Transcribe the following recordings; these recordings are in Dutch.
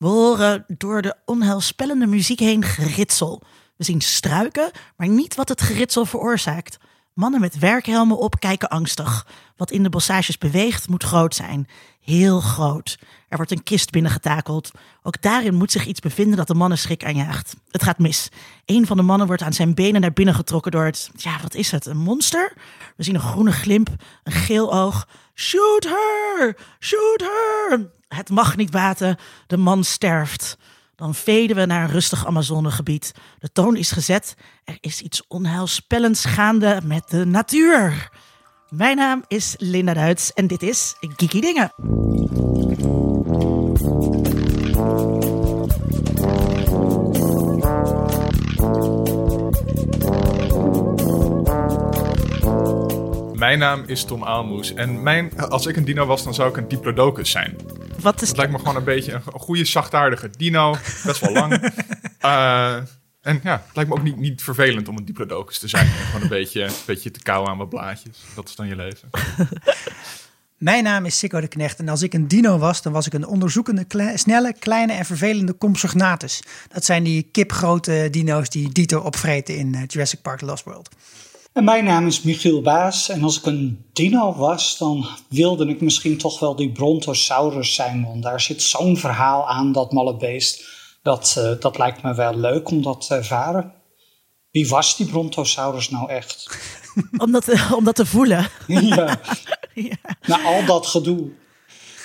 We horen door de onheilspellende muziek heen geritsel. We zien struiken, maar niet wat het geritsel veroorzaakt. Mannen met werkhelmen op kijken angstig. Wat in de bossages beweegt moet groot zijn. Heel groot. Er wordt een kist binnengetakeld. Ook daarin moet zich iets bevinden dat de mannen schrik aanjaagt. Het gaat mis. Een van de mannen wordt aan zijn benen naar binnen getrokken door het... Ja, wat is het? Een monster? We zien een groene glimp, een geel oog. Shoot her! Shoot her! Het mag niet baten. De man sterft. Dan veden we naar een rustig Amazonegebied. De toon is gezet. Er is iets onheilspellends gaande met de natuur. Mijn naam is Linda Duits en dit is Geeky Dingen. Mijn naam is Tom Aalmoes en mijn, als ik een dino was, dan zou ik een diplodocus zijn. Wat is Het lijkt me gewoon een beetje een, goede, zachtaardige dino, best wel lang. Eh, en ja, het lijkt me ook niet, niet vervelend om een diplodocus te zijn. Gewoon een beetje, een beetje te kauwen aan wat blaadjes. Dat is dan je leven. Mijn naam is Sikko de Knecht en als ik een dino was, dan was ik een onderzoekende, kle- snelle, kleine en vervelende Compsognathus. Dat zijn die kipgrote dino's die Dito opvreten in eh, Jurassic Park Lost World. En mijn naam is Michiel Baas en als ik een dino was, dan wilde ik misschien toch wel die Brontosaurus zijn. Want daar zit zo'n verhaal aan, dat malle beest. Dat, eh, dat lijkt me wel leuk om dat te ervaren. Wie was die Brontosaurus nou echt? om dat, om dat te voelen. ja, Ja. na al dat gedoe.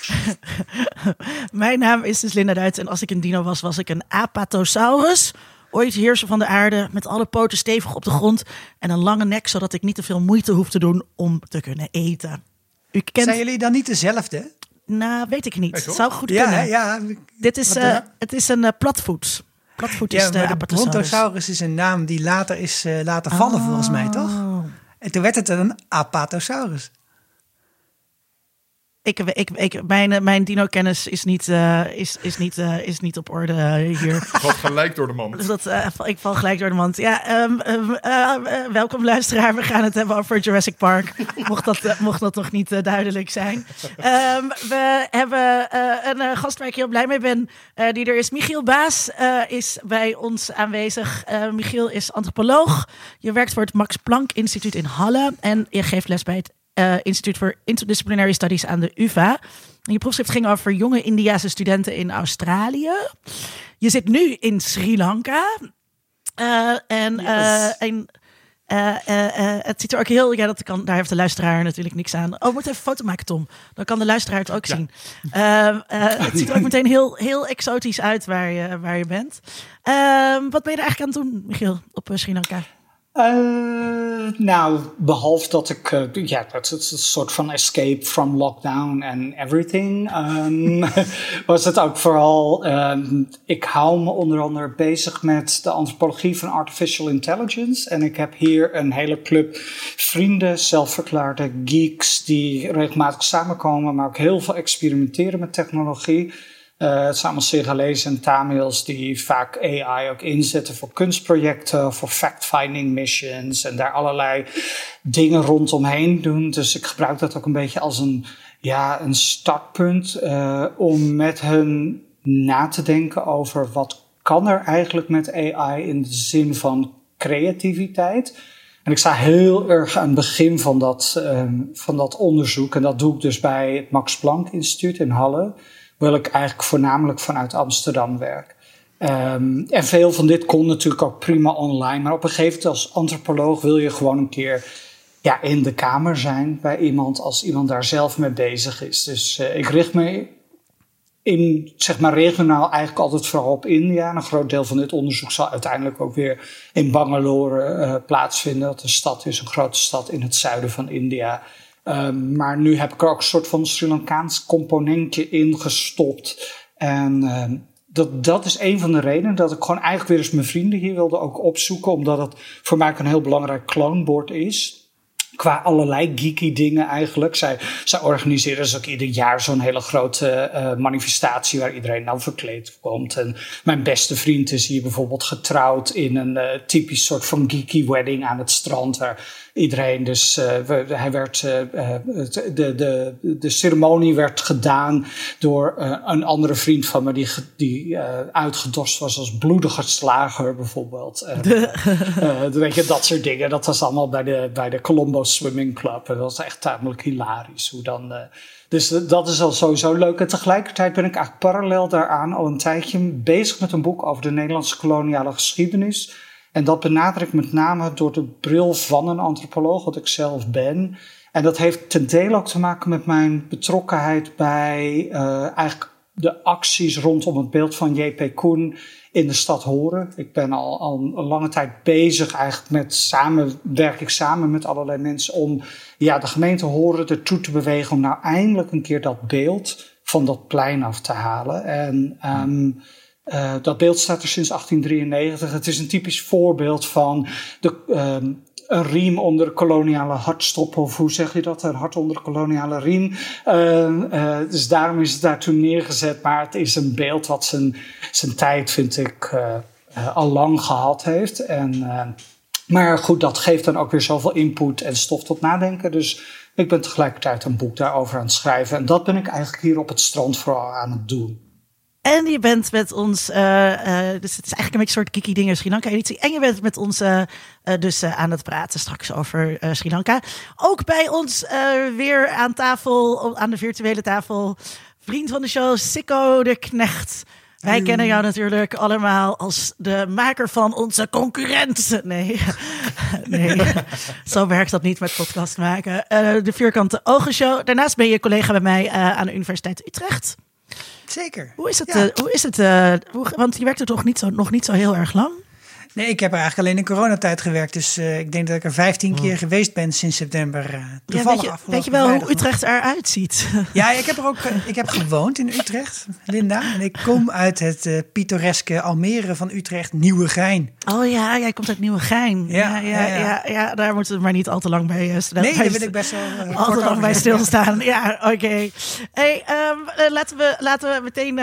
Mijn naam is dus Linda Duits en als ik een dino was, was ik een Apatosaurus. Ooit heerser van de aarde, met alle poten stevig op de grond en een lange nek, zodat ik niet te veel moeite hoef te doen om te kunnen eten. U kent... Zijn jullie dan niet dezelfde? Nou, weet ik niet. Het zou goed Ja, kunnen. ja. Dit is, eh, eh? het is een uh, platvoet. Platvoet is ja de Apatosaurus. Brontosaurus is een naam die later is eh, laten vallen volgens mij, toch? Oh. En toen werd het een Apatosaurus. Ik, ik, ik, mijn, eh, mijn dino-kennis is niet, eh, is, is, niet, eh, is niet op orde hier. Valt gelijk door de mand. Dus dat, ik val gelijk door de mand. Ja, ehm, ehm, eh, eh, welkom luisteraar. We gaan het hebben over Jurassic Park. Mocht dat, mocht dat nog niet duidelijk zijn. Ehm, we hebben een gast waar ik heel blij mee ben. die er is. Michiel Baas is bij ons aanwezig. Michiel is antropoloog. Je werkt voor het Max Planck Instituut in Halle. En je geeft les bij het eh, Instituut voor Interdisciplinary Studies aan de UvA. En je proefschrift ging over jonge Indiase studenten in Australië. Je zit nu in Sri Lanka. Eh, en eh, en het ziet er ook heel... Ja, dat kan, daar heeft de luisteraar natuurlijk niks aan. Oh, we moeten even een foto maken, Tom. Dan kan de luisteraar het ook zien. Het ziet er ook meteen heel, heel exotisch uit waar je, waar je bent. Wat ben je er eigenlijk aan het doen, Michiel, op Sri Lanka? Eh, nou, behalve dat ik, eh, ja, dat is een soort van escape from lockdown and everything, ehm, was het ook vooral, ehm, ik hou me onder andere bezig met de antropologie van artificial intelligence. En ik heb hier een hele club vrienden, zelfverklaarde geeks, die regelmatig samenkomen, maar ook heel veel experimenteren met technologie. Eh, het zijn en Tamils die vaak AI ook inzetten voor kunstprojecten, voor fact-finding missions en daar allerlei dingen rondomheen doen. Dus ik gebruik dat ook een beetje als een, ja, een startpunt eh, om met hun na te denken over wat kan er eigenlijk met AI in de zin van creativiteit. En ik sta heel erg aan het begin van dat, ehm, van dat onderzoek. En dat doe ik dus bij het Max Planck Instituut in Halle. Wil ik eigenlijk voornamelijk vanuit Amsterdam werk. Ehm, en veel van dit kon natuurlijk ook prima online. Maar op een gegeven moment als antropoloog wil je gewoon een keer ja, in de kamer zijn bij iemand als iemand daar zelf mee bezig is. Dus eh, ik richt me in, zeg maar regionaal eigenlijk altijd vooral op India. En een groot deel van dit onderzoek zal uiteindelijk ook weer in Bangalore eh, plaatsvinden. Dat een stad is, een grote stad in het zuiden van India. Um, maar nu heb ik er ook een soort van Sri Lankaans componentje in gestopt. En um, dat, dat is een van de redenen dat ik gewoon eigenlijk weer eens mijn vrienden hier wilde ook opzoeken. Omdat het voor mij ook een heel belangrijk kloonbord is. qua allerlei geeky dingen eigenlijk. Zij, zij organiseren dus ook ieder jaar zo'n hele grote uh, manifestatie waar iedereen dan verkleed komt. En mijn beste vriend is hier bijvoorbeeld getrouwd in een uh, typisch soort van geeky wedding aan het strand. Iedereen dus, uh, we, hij werd, de, de, de ceremonie werd gedaan door een andere vriend van me die, die uitgedost was als bloedige slager bijvoorbeeld. Weet je, dat soort dingen. Dat was allemaal bij de, bij de Colombo Swimming Club. En dat was echt tamelijk hilarisch. Hoe dan, dus dat is al sowieso leuk. En tegelijkertijd ben ik eigenlijk parallel daaraan al een tijdje bezig met een boek over de Nederlandse koloniale geschiedenis. En dat benadrukt met name door de bril van een antropoloog, wat ik zelf ben. En dat heeft ten dele ook te maken met mijn betrokkenheid bij uh, eigenlijk de acties rondom het beeld van J.P. Koen in de stad Horen. Ik ben al, al een lange tijd bezig eigenlijk met samen, werk ik samen met allerlei mensen om ja, de gemeente Horen ertoe te bewegen om nou eindelijk een keer dat beeld van dat plein af te halen. En um, uh, dat beeld staat er sinds 1893. Het is een typisch voorbeeld van de, um, een riem onder koloniale hartstoppen, of hoe zeg je dat? Een hart onder koloniale riem. Uh, uh, dus daarom is het daar toen neergezet. Maar het is een beeld wat zijn, zijn tijd, vind ik, al lang gehad heeft. En, maar goed, dat geeft dan ook weer zoveel input en stof tot nadenken. Dus ik ben tegelijkertijd een boek daarover aan het schrijven. En dat ben ik eigenlijk hier op het strand vooral aan het doen. En je bent met ons, uh, uh, dus het is eigenlijk een beetje een soort kiki dingen Sri Lanka editie. En je bent met ons uh, dus aan het praten straks over Sri Lanka. Ook bij ons weer aan tafel, aan de virtuele tafel, vriend van de show, Sikko de Knecht. Wij kennen jou natuurlijk allemaal als de maker van onze concurrent. Nee, nee. zo werkt dat niet met podcast maken. de Vierkante Ogen Show. Daarnaast ben je collega bij mij aan de Universiteit Utrecht. Zeker. Hoe is het? Ja. Uh, hoe is het uh, hoe, want je werkt er toch niet zo, nog niet zo heel erg lang? Nee, ik heb er eigenlijk alleen in coronatijd gewerkt. Dus uh, ik denk dat ik er 15 oh. keer geweest ben sinds september. Uh, toevallig ja, weet, je, weet je wel hoe Utrecht eruit ziet? Ja, ik heb er ook ik heb gewoond in Utrecht, Linda. En ik kom uit het uh, pittoreske Almere van Utrecht, Nieuwegein. Oh ja, jij komt uit Nieuwegein. Ja, ja, ja, ja, ja. ja daar moeten we maar niet al te lang bij. Nee, daar wil ik best wel al te lang bij stilstaan. ja, oké. Okay. Hey, um, laten, we, laten we meteen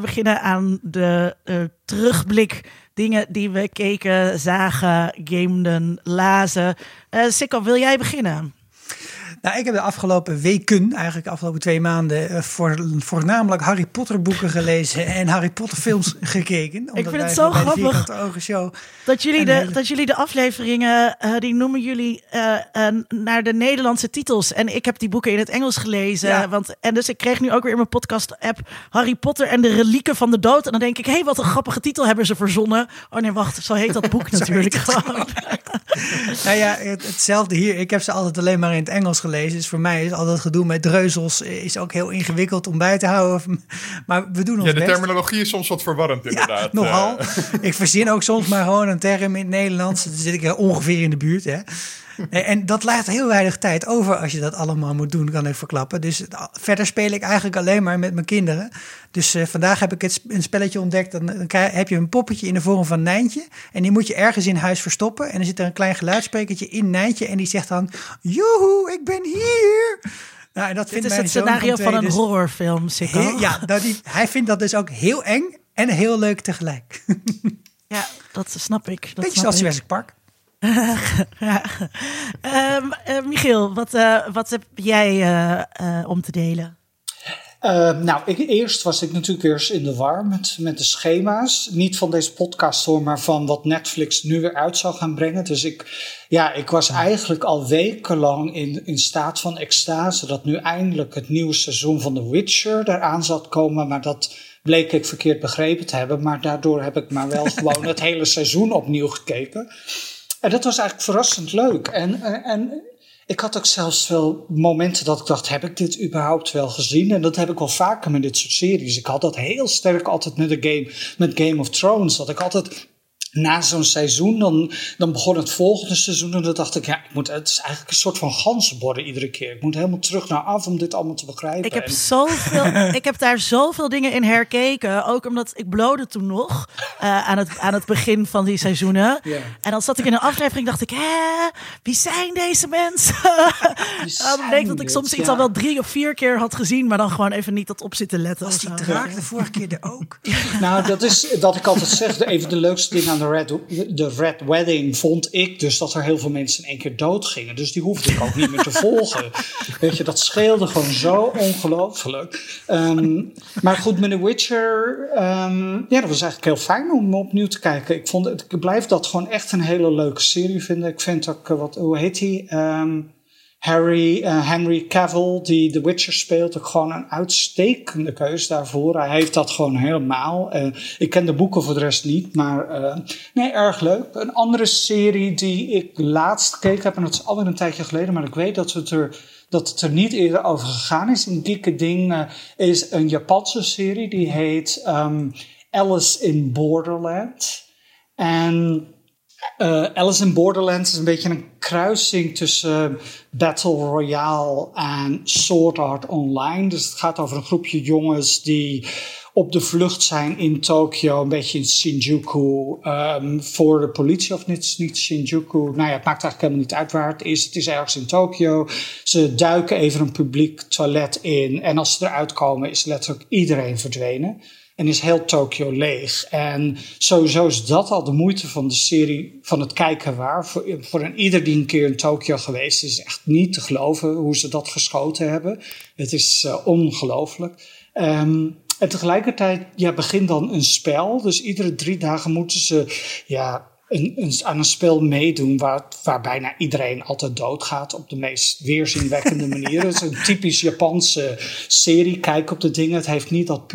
beginnen aan de terugblik dingen die we keken, zagen, gameden, lazen. Uh, Sikko, wil jij beginnen? Nou, ik heb de afgelopen weken, eigenlijk de afgelopen twee maanden, eh, voor, voornamelijk Harry Potter boeken gelezen en Harry Potter films gekeken. Ik vind het zo grappig dat jullie de, dat jullie de afleveringen, uh, die noemen jullie uh, uh, naar de Nederlandse titels. En ik heb die boeken in het Engels gelezen. Ja. Want, en dus ik kreeg nu ook weer in mijn podcast-app Harry Potter en de relieken van de dood. En dan denk ik, hé, hey, wat een grappige titel hebben ze verzonnen. Oh nee, wacht, zo heet dat boek natuurlijk gewoon. nou ja, het, hetzelfde hier. Ik heb ze altijd alleen maar in het Engels gelezen lezen. Dus voor mij is al dat gedoe met dreuzels is ook heel ingewikkeld om bij te houden. Maar we doen ons Ja, de best. terminologie is soms wat verwarrend inderdaad. Ja, nogal. ik verzin ook soms maar gewoon een term in het Nederlands. Dan zit ik ongeveer in de buurt. Hè. En dat laat heel weinig tijd over als je dat allemaal moet doen, kan ik verklappen. Dus verder speel ik eigenlijk alleen maar met mijn kinderen. Dus uh, vandaag heb ik het, een spelletje ontdekt. Dan, dan krijg, heb je een poppetje in de vorm van Nijntje. En die moet je ergens in huis verstoppen. En dan zit er een klein geluidssprekertje in Nijntje. En die zegt dan, joehoe, ik ben hier. Nou, en dat Dit is het scenario van een dus horrorfilm, heel, Ja, dat die, hij vindt dat dus ook heel eng en heel leuk tegelijk. ja, dat snap ik. Dat Beetje zoals Jurassic Park. Ja. Um, uh, Michiel, wat, uh, wat heb jij uh, om te delen? nou, ik, eerst was ik natuurlijk weer eens in de war met, met de schema's. Niet van deze podcast hoor, maar van wat Netflix nu weer uit zou gaan brengen. Dus ik, ja, ik was eigenlijk al wekenlang in, in staat van extase dat nu eindelijk het nieuwe seizoen van The Witcher eraan zat komen. Maar dat bleek ik verkeerd begrepen te hebben. Maar daardoor heb ik maar wel gewoon het hele seizoen opnieuw gekeken. En dat was eigenlijk verrassend leuk. En, en ik had ook zelfs wel momenten dat ik dacht, heb ik dit überhaupt wel gezien? En dat heb ik wel vaker met dit soort series. Ik had dat heel sterk altijd met, de game, met Game of Thrones. Dat ik altijd na zo'n seizoen, dan, dan begon het volgende seizoen. En dan dacht ik, ja, ik moet, het is eigenlijk een soort van ganzenborden iedere keer. Ik moet helemaal terug naar af om dit allemaal te begrijpen. Ik heb, En- zoveel, ik heb daar zoveel dingen in herkeken. Ook omdat ik blode toen nog. eh, aan, het, aan het begin van die seizoenen. En dan zat ik in een aflevering dacht ik... Hè, wie zijn deze mensen? Zijn bleek dat ik soms iets Ja. al wel drie of vier keer had gezien. Maar dan gewoon even niet had op zitten letten. Was of die draak de vorige keer er ook? Nou, dat is dat ik altijd zeg, van de leukste dingen aan de Red, de Red Wedding vond ik dus dat er heel veel mensen in één keer dood gingen. Dus die hoefde ik ook niet meer te volgen. Weet je, dat scheelde gewoon zo ongelooflijk. Ehm, maar goed, met The Witcher, ehm, ja, dat was eigenlijk heel fijn om opnieuw te kijken. Ik, vond, het- ik blijf dat gewoon echt een hele leuke serie vinden. Ik vind ook, eh, wat, hoe heet die? Ehm, Harry, eh, Henry Cavill, die The Witcher speelt, ook gewoon een uitstekende keus daarvoor. Hij heeft dat gewoon helemaal. Eh, ik ken de boeken voor de rest niet, maar eh, nee, erg leuk. Een andere serie die ik laatst keek heb, en dat is alweer een tijdje geleden, maar ik weet dat het er, dat het er niet eerder over gegaan is. Een dikke ding is een Japanse serie, die heet ehm, Alice in Borderland. En eh, Alice in Borderlands is een beetje een kruising tussen Battle Royale en Sword Art Online. Dus het gaat over een groepje jongens die op de vlucht zijn in Tokio, een beetje in Shinjuku, ehm, voor de politie of niet, niet Shinjuku. Nou ja, het maakt eigenlijk helemaal niet uit waar het is. Het is ergens in Tokio. Ze duiken even een publiek toilet in en als ze eruit komen is letterlijk iedereen verdwenen. En is heel Tokio leeg. En sowieso is dat al de moeite van de serie, van het kijken waar. Voor, voor een ieder die een keer in Tokio geweest is, echt niet te geloven hoe ze dat geschoten hebben. Het is uh, ongelooflijk. Um, en tegelijkertijd ja, begint dan een spel. Dus iedere drie dagen moeten ze ja, een, een, aan een spel meedoen waar, waar bijna iedereen altijd doodgaat op de meest weerzinwekkende manier. Het is een typisch Japanse serie. Kijk op de dingen. Het heeft niet dat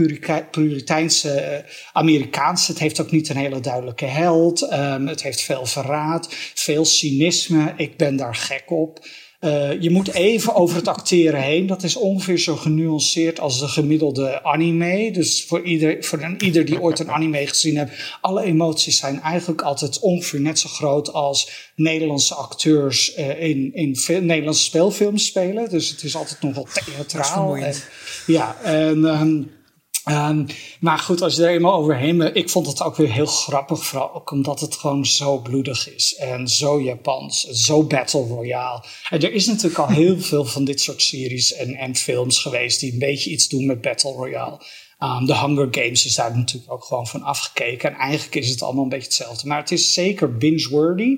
Puriteinse uh, Amerikaanse. Het heeft ook niet een hele duidelijke held. Um, het heeft veel verraad, veel cynisme. Ik ben daar gek op. Uh, je moet even over het acteren heen. Dat is ongeveer zo genuanceerd als de gemiddelde anime. Dus voor ieder, voor een, ieder die ooit een anime gezien heeft, alle emoties zijn eigenlijk altijd ongeveer net zo groot als Nederlandse acteurs uh, in, in Nederlandse speelfilms spelen. Dus het is altijd nogal theatraal. En, ja, en. Um, Um, maar goed, als je er eenmaal overheen ik vond het ook weer heel grappig, vooral ook omdat het gewoon zo bloedig is en zo Japans, zo Battle Royale. En er is natuurlijk al heel veel van dit soort series en, en films geweest die een beetje iets doen met Battle Royale. Um, de Hunger Games is daar natuurlijk ook gewoon van afgekeken. En eigenlijk is het allemaal een beetje hetzelfde. Maar het is zeker binge-worthy.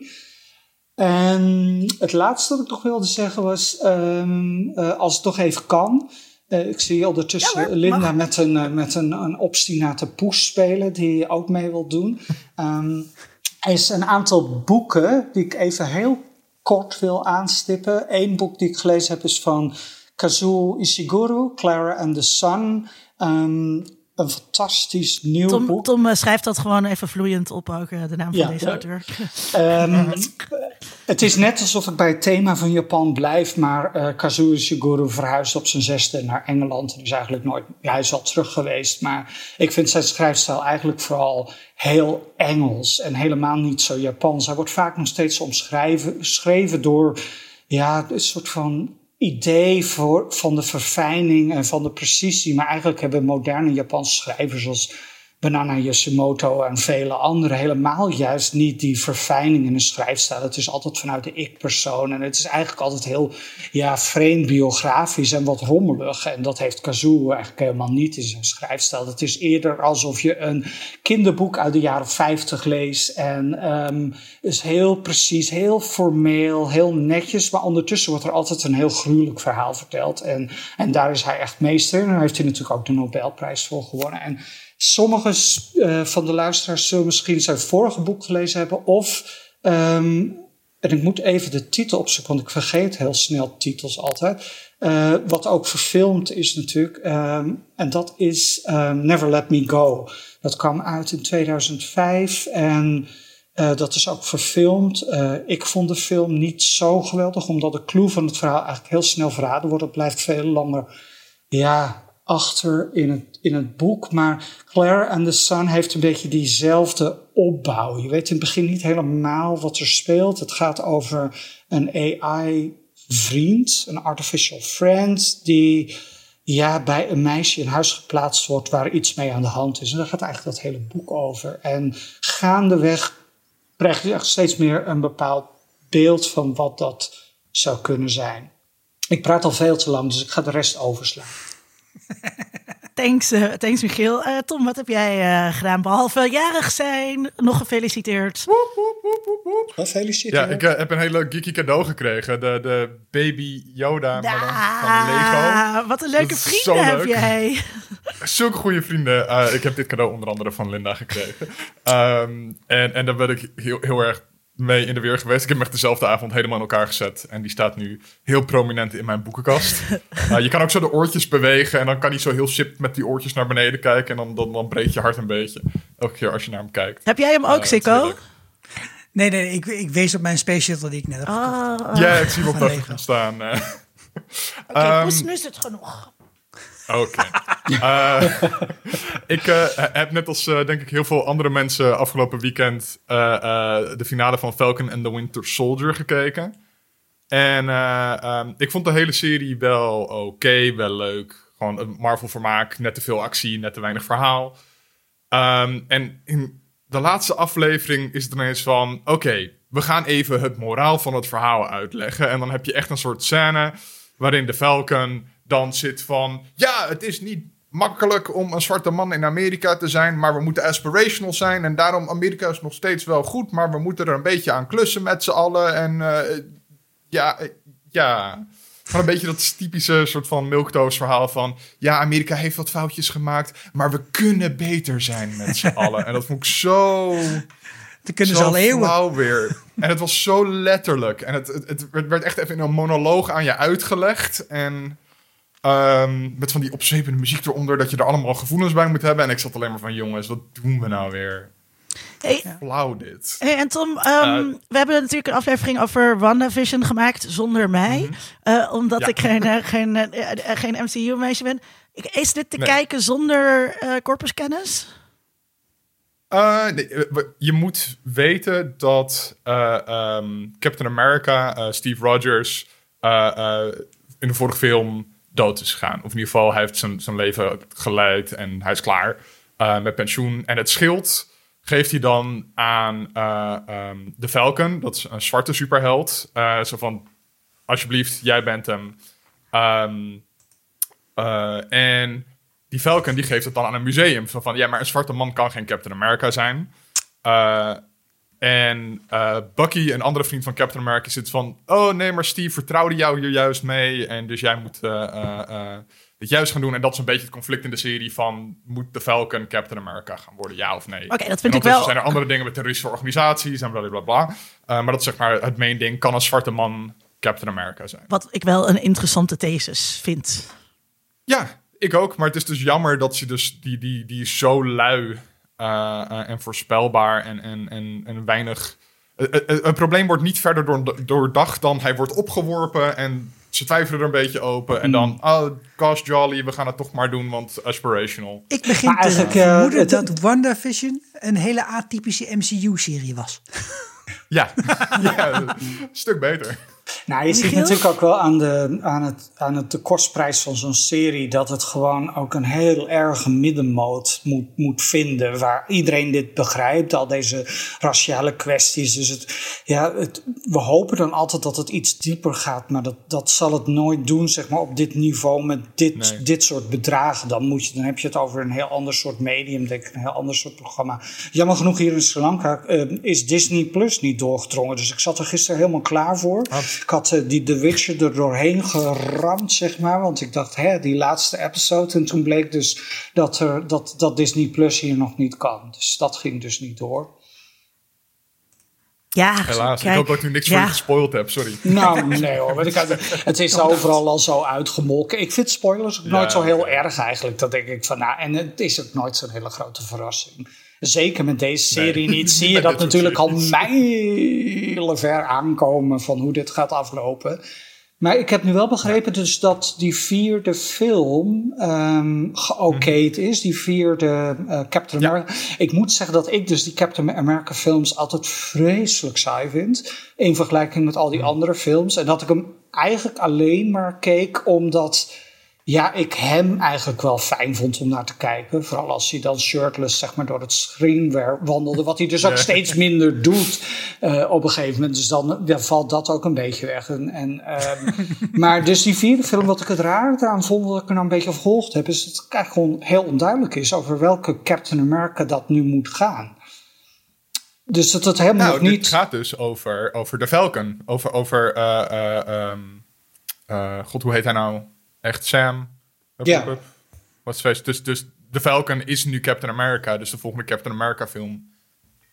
En het laatste dat ik nog wilde zeggen was, um, uh, als het toch even kan. Uh, ik zie ondertussen ja, Linda met, een, uh, met een, een obstinate poes spelen die ook mee wil doen. Um, er is een aantal boeken die ik even heel kort wil aanstippen. Eén boek die ik gelezen heb is van Kazuo Ishiguro, Clara and the Sun. Um, een fantastisch nieuw Tom, boek. Tom uh, schrijft dat gewoon even vloeiend op, ook uh, de naam van ja, deze auteur. Um, het is net alsof ik bij het thema van Japan blijf, maar uh, Kazuo Ishiguro verhuisd op zijn zesde naar Engeland. En is eigenlijk nooit, ja, hij is al terug geweest, maar ik vind zijn schrijfstijl eigenlijk vooral heel Engels en helemaal niet zo Japans. Hij wordt vaak nog steeds omschreven door ja, een soort van idee voor, van de verfijning en van de precisie. Maar eigenlijk hebben moderne Japanse schrijvers zoals Banana Yoshimoto en vele anderen helemaal juist niet die verfijning in een schrijfstijl. Het is altijd vanuit de ik-persoon en het is eigenlijk altijd heel ja, vreemd biografisch en wat rommelig. En dat heeft Kazuo eigenlijk helemaal niet in zijn schrijfstijl. Het is eerder alsof je een kinderboek uit de jaren 50 leest en um, is heel precies, heel formeel, heel netjes. Maar ondertussen wordt er altijd een heel gruwelijk verhaal verteld. En, en daar is hij echt meester. En daar heeft hij natuurlijk ook de Nobelprijs voor gewonnen. En Sommige uh, van de luisteraars zullen misschien zijn vorige boek gelezen hebben. Of, um, en ik moet even de titel opzoeken, want ik vergeet heel snel titels altijd. Uh, wat ook verfilmd is natuurlijk. Um, en dat is um, Never Let Me Go. Dat kwam uit in 2005 en uh, dat is ook verfilmd. ik vond de film niet zo geweldig, omdat de clue van het verhaal eigenlijk heel snel verraden wordt. Het blijft veel langer, ja, achter in het, in het boek. Maar Claire and the Sun heeft een beetje diezelfde opbouw. Je weet in het begin niet helemaal wat er speelt. Het gaat over een AI-vriend, een artificial friend, die ja, bij een meisje in huis geplaatst wordt waar iets mee aan de hand is. En daar gaat eigenlijk dat hele boek over. En gaandeweg krijg je echt steeds meer een bepaald beeld van wat dat zou kunnen zijn. Ik praat al veel te lang, dus ik ga de rest overslaan. Thanks, uh, thanks Michiel. Uh, Tom, wat heb jij uh, gedaan? Behalve jarig zijn, nog gefeliciteerd. Woep, woep, woep, woep, woep. Gefeliciteerd. Ja, ik heb een hele geeky cadeau gekregen. De, de baby Yoda ja, van Lego. Wat een leuke vrienden heb leuk. jij. Zulke goede vrienden. ik heb dit cadeau onder andere van Linda gekregen. Um, en, en daar ben ik heel, heel erg mee in de weer geweest. Ik heb hem echt dezelfde avond helemaal in elkaar gezet. En die staat nu heel prominent in mijn boekenkast. uh, je kan ook zo de oortjes bewegen. En dan kan hij zo heel sip met die oortjes naar beneden kijken. En dan, dan, dan breekt je hart een beetje. Elke keer als je naar hem kijkt. Heb jij hem ook, Uh, Sikko? Nee, nee, ik, ik wees op mijn Space Shuttle die ik net heb gekocht. Ah, Ja, ik zie hem op staan. eh. Oké, poes, nu is het genoeg. Oké. Eh, ik eh, heb net als eh, denk ik heel veel andere mensen afgelopen weekend de finale van Falcon and the Winter Soldier gekeken. En eh, ehm, ik vond de hele serie wel oké, wel leuk. Gewoon een Marvel vermaak, net te veel actie, net te weinig verhaal. Ehm, en in de laatste aflevering is het ineens van... Oké, we gaan even het moraal van het verhaal uitleggen. En dan heb je echt een soort scène waarin de Falcon dan zit van... Ja, het is niet makkelijk om een zwarte man in Amerika te zijn... maar we moeten aspirational zijn. En daarom, Amerika is nog steeds wel goed... maar we moeten er een beetje aan klussen met z'n allen. En eh, ja, eh, ja... Gewoon een beetje dat typische soort van milktoast verhaal van... Ja, Amerika heeft wat foutjes gemaakt... maar we kunnen beter zijn met z'n allen. En dat vond ik zo... Dat kunnen zo ze al eeuwen. weer. En het was zo letterlijk. En het, het, het werd- werd echt even in een monoloog aan je uitgelegd. En ehm, met van die opzwepende muziek eronder... dat je er allemaal gevoelens bij moet hebben. En ik zat alleen maar van... jongens, wat doen we nou weer? Hey, Flauw dit. hey, en Tom, ehm, Uh, we hebben natuurlijk een aflevering over WandaVision gemaakt zonder mij. eh, omdat Mhm. Ja. ik geen, eh, geen, eh, eh, geen MCU-meisje ben. Ik- Is dit te Nee. kijken zonder eh corpuskennis? Eh, nee, eh, je moet weten dat eh, ehm, Captain America, eh, Steve Rogers, eh, eh, in de vorige film dood is gegaan. Of in ieder geval, hij heeft zijn, zijn leven geleid en hij is klaar eh, met pensioen. En het schild geeft hij dan aan eh, ehm, de Falcon, dat is een zwarte superheld. Eh, zo van, alsjeblieft, jij bent hem. Ehm, eh, en die Falcon die geeft het dan aan een museum. Van, ja, maar een zwarte man kan geen Captain America zijn. Eh, en eh, Bucky, een andere vriend van Captain America, zit van... Oh nee, maar Steve vertrouwde jou hier juist mee. En dus jij moet eh, eh, eh, dit juist gaan doen. En dat is een beetje het conflict in de serie van... Moet de Falcon Captain America gaan worden, ja of nee? Oké, dat vind ik wel... zijn er andere dingen met terroristische organisaties en blablabla. bla Eh, maar dat is zeg maar het main ding. Kan een zwarte man Captain America zijn? Wat ik wel een interessante thesis vind. Ja, ik ook. Maar het is dus jammer dat ze dus die, die, die zo lui eh, eh, en voorspelbaar en, en, en, en weinig. eh, eh, eh, Een probleem wordt niet verder door, doordacht dan hij wordt opgeworpen en ze twijfelen er een beetje open. En dan, oh, gosh jolly, we gaan het toch maar doen, want aspirational. Ik begin Maar te eigenlijk, eh, vermoeden het- dat WandaVision een hele atypische MCU-serie was. Ja, ja een stuk beter. Nou, je ziet natuurlijk ook wel aan de, aan het, aan het, de kostprijs van zo'n serie dat het gewoon ook een heel erge middenmoot moet, moet vinden. Waar iedereen dit begrijpt, al deze raciale kwesties. Dus het, ja, het, we hopen dan altijd dat het iets dieper gaat, maar dat, dat zal het nooit doen, zeg maar, op dit niveau met dit, Nee. dit soort bedragen. Dan, moet je, dan heb je het over een heel ander soort medium, denk ik, een heel ander soort programma. Jammer genoeg hier in Sri Lanka eh, is Disney Plus niet doorgedrongen. Dus ik zat er gisteren helemaal klaar voor. Ik had eh, die The Witcher er doorheen geramd, zeg maar. Want ik dacht, hè, die laatste episode. En toen bleek dus dat, er, dat, dat Disney Plus hier nog niet kan. Dus dat ging dus niet door. Ja, Helaas. kijk, ik hoop dat ik nu niks ja. voor je gespoild heb, sorry. Nou, nee hoor. ik het is overal al zo uitgemolken. Ik vind spoilers ook nooit zo heel erg eigenlijk. Dat denk ik van, nou, en het is ook nooit zo'n hele grote verrassing. Zeker met deze serie Nee, niet. Zie je dat natuurlijk al series. mijlen ver aankomen van hoe dit gaat aflopen. Maar ik heb nu wel begrepen dus dat die vierde film um, is. Die vierde uh, Captain America. Ik moet zeggen dat ik dus die Captain America films altijd vreselijk saai vind. In vergelijking met al die andere films. En dat ik hem eigenlijk alleen maar keek omdat ja, ik hem eigenlijk wel fijn vond om naar te kijken. Vooral als hij dan shirtless zeg maar, door het screen wandelde. Wat hij dus ook steeds minder doet uh, op een gegeven moment. Dus dan, dan valt dat ook een beetje weg. En, en, um, maar dus die vierde film, wat ik het raar eraan vond, dat ik er nou een beetje gevolgd heb, is dat het eigenlijk gewoon heel onduidelijk is over welke Captain America dat nu moet gaan. Dus dat het helemaal nou, niet. Het gaat dus over, over de Falcon. Over, over uh, uh, um, God, hoe heet hij nou? Echt Sam. Ja. Dus, dus de Falcon is nu Captain America. Dus de volgende Captain America film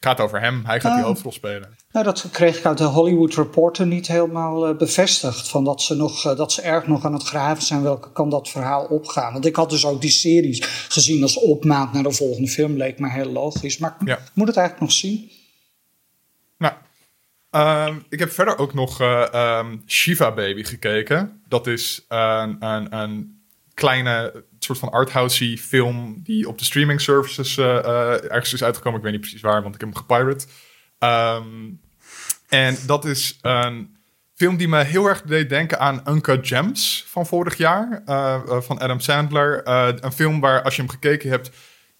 gaat over hem. Hij gaat die ah. hoofdrol spelen. Nou, dat kreeg ik uit de Hollywood Reporter niet helemaal uh, bevestigd. Van dat, ze nog, uh, dat ze erg nog aan het graven zijn. Welke kan dat verhaal opgaan? Want ik had dus ook die series gezien als opmaat naar de volgende film. Leek me heel logisch. Maar ik moet het eigenlijk nog zien. Uh, ik heb verder ook nog uh, um, Shiva Baby gekeken. Dat is een, een, een kleine soort van arthousey film die op de streaming services uh, uh, ergens is uitgekomen. Ik weet niet precies waar, want ik heb hem gepirate. Um, en dat is een film die me heel erg deed denken aan Uncut Gems van vorig jaar, van Adam Sandler. een film waar als je hem gekeken hebt,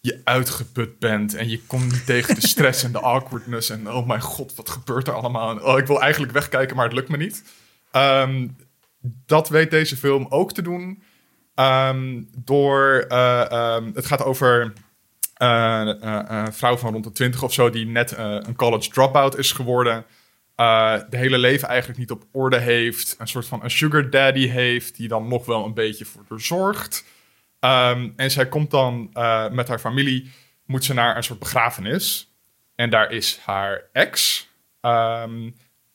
je uitgeput bent en je komt niet tegen de stress en de awkwardness en oh mijn god, wat gebeurt er allemaal? En, oh, ik wil eigenlijk wegkijken, maar het lukt me niet. Um, dat weet deze film ook te doen. Um, door, uh, um, het gaat over uh, een vrouw van rond de twintig of zo, die net een college dropout is geworden. de hele leven eigenlijk niet op orde heeft. Een soort van een sugar daddy heeft, die dan nog wel een beetje voor haar zorgt. Um, en zij komt dan met haar familie, moet ze naar een soort begrafenis. En daar is haar ex,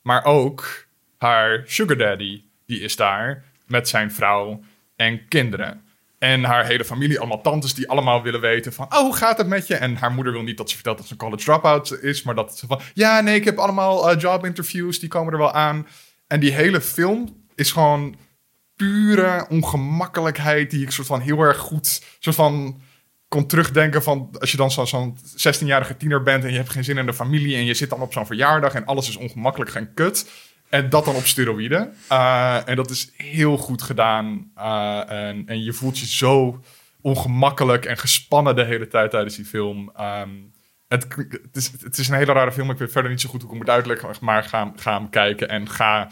maar ook haar sugar daddy, die is daar met zijn vrouw en kinderen. En haar hele familie, allemaal tantes die allemaal willen weten van... oh, hoe gaat het met je? En haar moeder wil niet dat ze vertelt dat ze een college dropout is... maar dat ze van, ja, nee, ik heb allemaal uh, job interviews, die komen er wel aan. En die hele film is gewoon pure ongemakkelijkheid... die ik soort van heel erg goed soort van kon terugdenken van... als je dan zo'n zo 16-jarige tiener bent en je hebt geen zin in de familie... en je zit dan op zo'n verjaardag en alles is ongemakkelijk, geen kut... En dat dan op steroïden. Uh, en dat is heel goed gedaan. Uh, en, en, je voelt je zo ongemakkelijk en gespannen de hele tijd tijdens die film. Um, het, het, is, het is een hele rare film. Ik weet verder niet zo goed hoe ik hem moet uitleggen. Maar ga, ga hem kijken en ga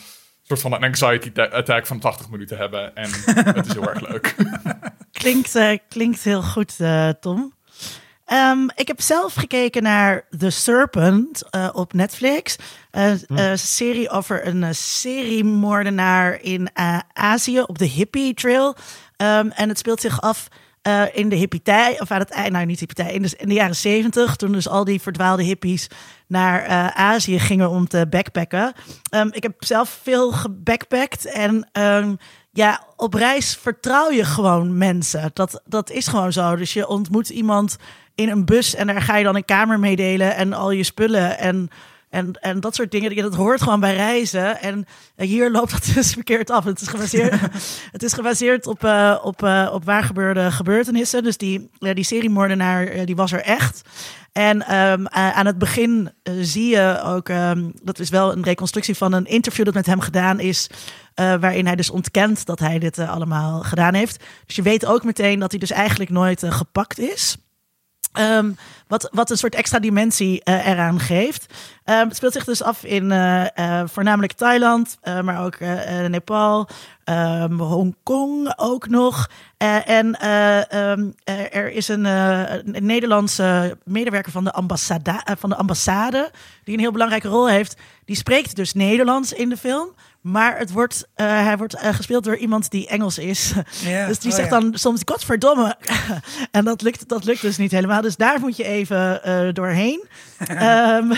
soort van een anxiety attack van 80 minuten hebben. En het is heel erg leuk. Klinkt, uh, klinkt heel goed, Tom. Um, ik heb zelf gekeken naar The Serpent uh, op Netflix. Uh, Een serie over een uh, seriemoordenaar in Azië op de hippie trail. Um, en het speelt zich af in de hippie of aan het eind, nou niet hippie in de, in de jaren zeventig. Toen dus al die verdwaalde hippies naar Azië gingen om te backpacken. Um, ik heb zelf veel gebackpackt en ja, op reis vertrouw je gewoon mensen. Dat, dat is gewoon zo. Dus je ontmoet iemand in een bus en daar ga je dan een kamer mee delen en al je spullen en, en, en dat soort dingen. Dat hoort gewoon bij reizen. En hier loopt dat dus verkeerd af. Het is gebaseerd, het is gebaseerd op, uh, op, uh, op waar gebeurde gebeurtenissen. Dus die, uh, die seriemoordenaar die was er echt. En um, aan het begin zie je ook, um, dat is wel een reconstructie van een interview dat met hem gedaan is. waarin hij dus ontkent dat hij dit allemaal gedaan heeft. Dus je weet ook meteen dat hij dus eigenlijk nooit gepakt is. Um, wat, wat een soort extra dimensie uh, eraan geeft. Um, het speelt zich dus af in uh, uh, voornamelijk Thailand, maar ook Nepal, um, Hongkong ook nog. en er is een, Nederlandse medewerker van de, van de ambassade, die een heel belangrijke rol heeft. Die spreekt dus Nederlands in de film. Maar het wordt, uh, hij wordt uh, gespeeld door iemand die Engels is. Dus die oh, zegt ja. dan soms, godverdomme. en dat lukt, dat lukt dus niet helemaal. Dus daar moet je even uh, doorheen. um,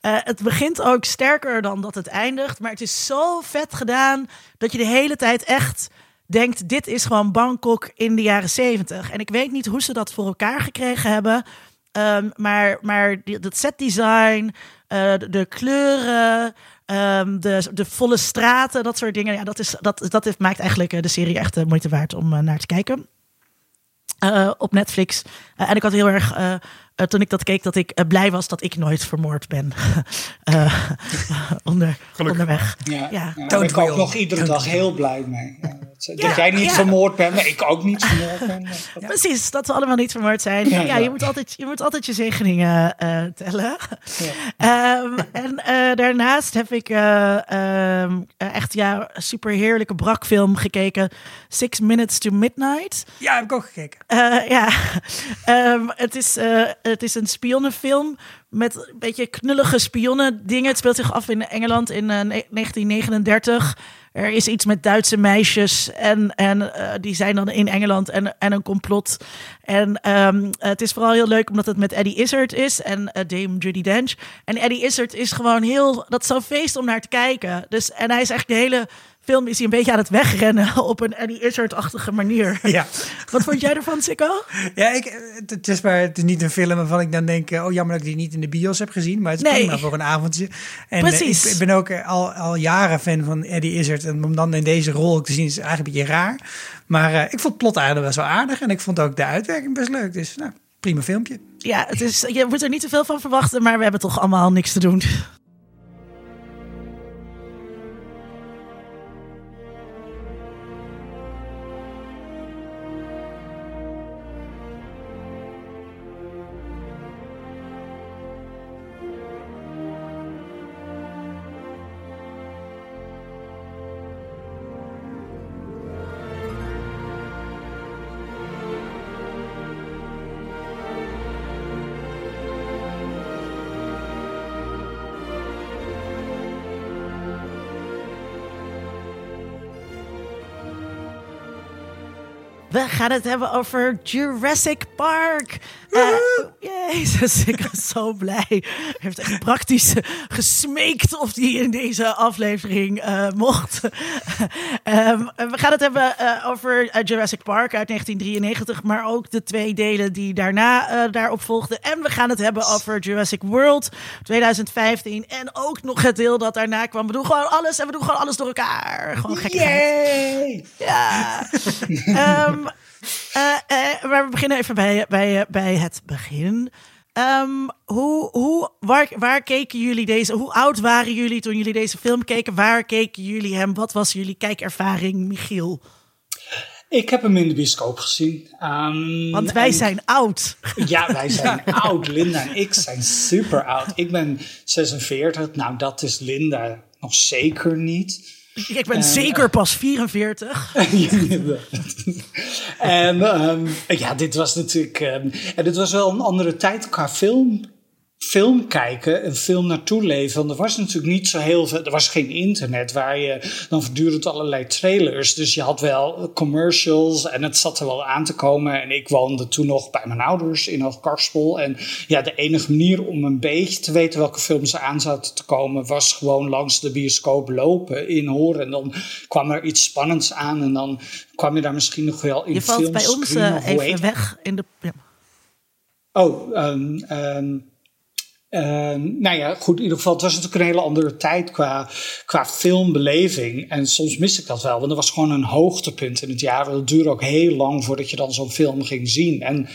het begint ook sterker dan dat het eindigt. Maar het is zo vet gedaan dat je de hele tijd echt denkt... dit is gewoon Bangkok in de jaren zeventig. En ik weet niet hoe ze dat voor elkaar gekregen hebben... Ehm, maar maar die, het setdesign, uh, de, de, kleuren, um, de, de volle straten, dat soort dingen. Ja, dat, is, dat, dat heeft, maakt eigenlijk de serie echt de moeite waard om naar te kijken. Op Netflix. En ik had heel erg uh, toen ik dat keek, dat ik uh, blij was dat ik nooit vermoord ben. uh, onder, onderweg. Ja, ja. ja daar ben ik ook nog iedere dag heel blij mee. Ja, dat, dat jij niet vermoord bent, maar ik ook niet vermoord ben. Precies, dat we allemaal niet vermoord zijn. Ja, Je, moet altijd, je moet altijd je zegeningen tellen. um, en daarnaast heb ik um, echt ja, super heerlijke brakfilm gekeken. Six Minutes to Midnight. Ja, heb ik ook gekeken. ja, um, het is het is een spionnenfilm met een beetje knullige spionnen dingen. Het speelt zich af in Engeland in uh, eh, 1939. Er is iets met Duitse meisjes en, en uh, die zijn dan in Engeland en, en een complot. En um, het is vooral heel leuk omdat het met Eddie Izzard is en uh, Dame Judy Dench. En Eddie Izzard is gewoon heel, dat is zo'n feest om naar te kijken. Dus, en hij is echt de hele film is hij een beetje aan het wegrennen op een Eddie Izzard-achtige manier. Ja. Wat vond jij ervan, Sikko? Ja, ik, het, is maar, het is niet een film waarvan ik dan denk, oh jammer dat ik die niet in de bios heb gezien, maar het is nee. prima voor een avondje. En Precies. ik, ik, ben ook al, al jaren fan van Eddie Izzard en om dan in deze rol te zien is eigenlijk een beetje raar. Maar uh, ik vond het plot eigenlijk best wel aardig en ik vond ook de uitwerking best leuk. Dus nou, prima filmpje. Ja, het is, je moet er niet te veel van verwachten, maar we hebben toch allemaal niks te doen. We gaan het hebben over Jurassic Park. Uh, jezus, ik ben zo blij. Hij heeft echt praktisch gesmeekt of hij in deze aflevering uh, mocht. um, we gaan het hebben uh, over Jurassic Park uit 1993, maar ook de twee delen die daarna daarop volgden. En we gaan het hebben over Jurassic World 2015 en ook nog het deel dat daarna kwam. We doen gewoon alles en we doen gewoon alles door elkaar. Gewoon gekkigheid. Ja. um, uh, uh, maar we beginnen even bij, bij, bij het begin. Um, hoe, hoe, waar, waar keken jullie deze? Hoe oud waren jullie toen jullie deze film keken? Waar keken jullie hem? Wat was jullie kijkervaring, Michiel? Ik heb hem in de bioscoop gezien. Um, Want wij zijn oud. Ja, wij zijn oud. Linda en ik zijn super oud. Ik ben 46. Nou, dat is Linda nog zeker niet. Ik ben zeker pas 44. en um, ja, dit was natuurlijk. Um, en dit was wel een andere tijd qua film film kijken, een film naartoe leven. er was natuurlijk niet zo heel veel. Er was geen internet waar je dan voortdurend allerlei trailers. Dus je had wel commercials en het zat er wel aan te komen. En ik woonde toen nog bij mijn ouders in Hoogkarspel. En ja, de enige manier om een beetje te weten welke films er aan zaten te komen, was gewoon langs de bioscoop lopen, in horen. En dan kwam er iets spannends aan en dan kwam je daar misschien nog wel in Je valt bij ons uh, even weg in de. Ja. Oh, um, um, Ehm, nou ja, goed, in ieder geval, het was natuurlijk een hele andere tijd qua, qua filmbeleving. En soms mis ik dat wel, want er was gewoon een hoogtepunt in het jaar. Het duurde ook heel lang voordat je dan zo'n film ging zien. En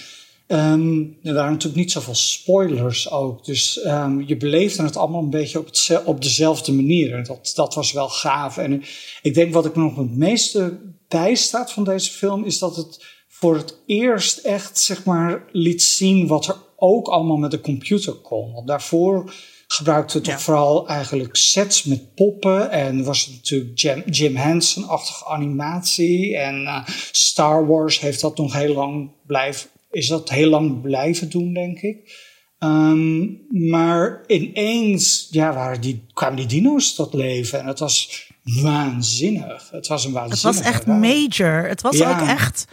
um, er waren natuurlijk niet zoveel spoilers ook. Dus um, je beleefde het allemaal een beetje op, op dezelfde manier. Dat, dat was wel gaaf. En ik denk wat ik me nog het meeste bijstaat van deze film, is dat het voor het eerst echt, zeg maar, liet zien wat er ook allemaal met de computer kon. Want daarvoor gebruikte het toch vooral eigenlijk sets met poppen. En was het natuurlijk Jim, Jim Henson-achtige animatie. En uh, Star Wars heeft dat nog heel lang blijven, is dat heel lang blijven doen, denk ik. Um, maar ineens ja, waren die, kwamen die dino's tot leven. En het was waanzinnig. Het was een waanzinnig. Het was echt major. Het was ook echt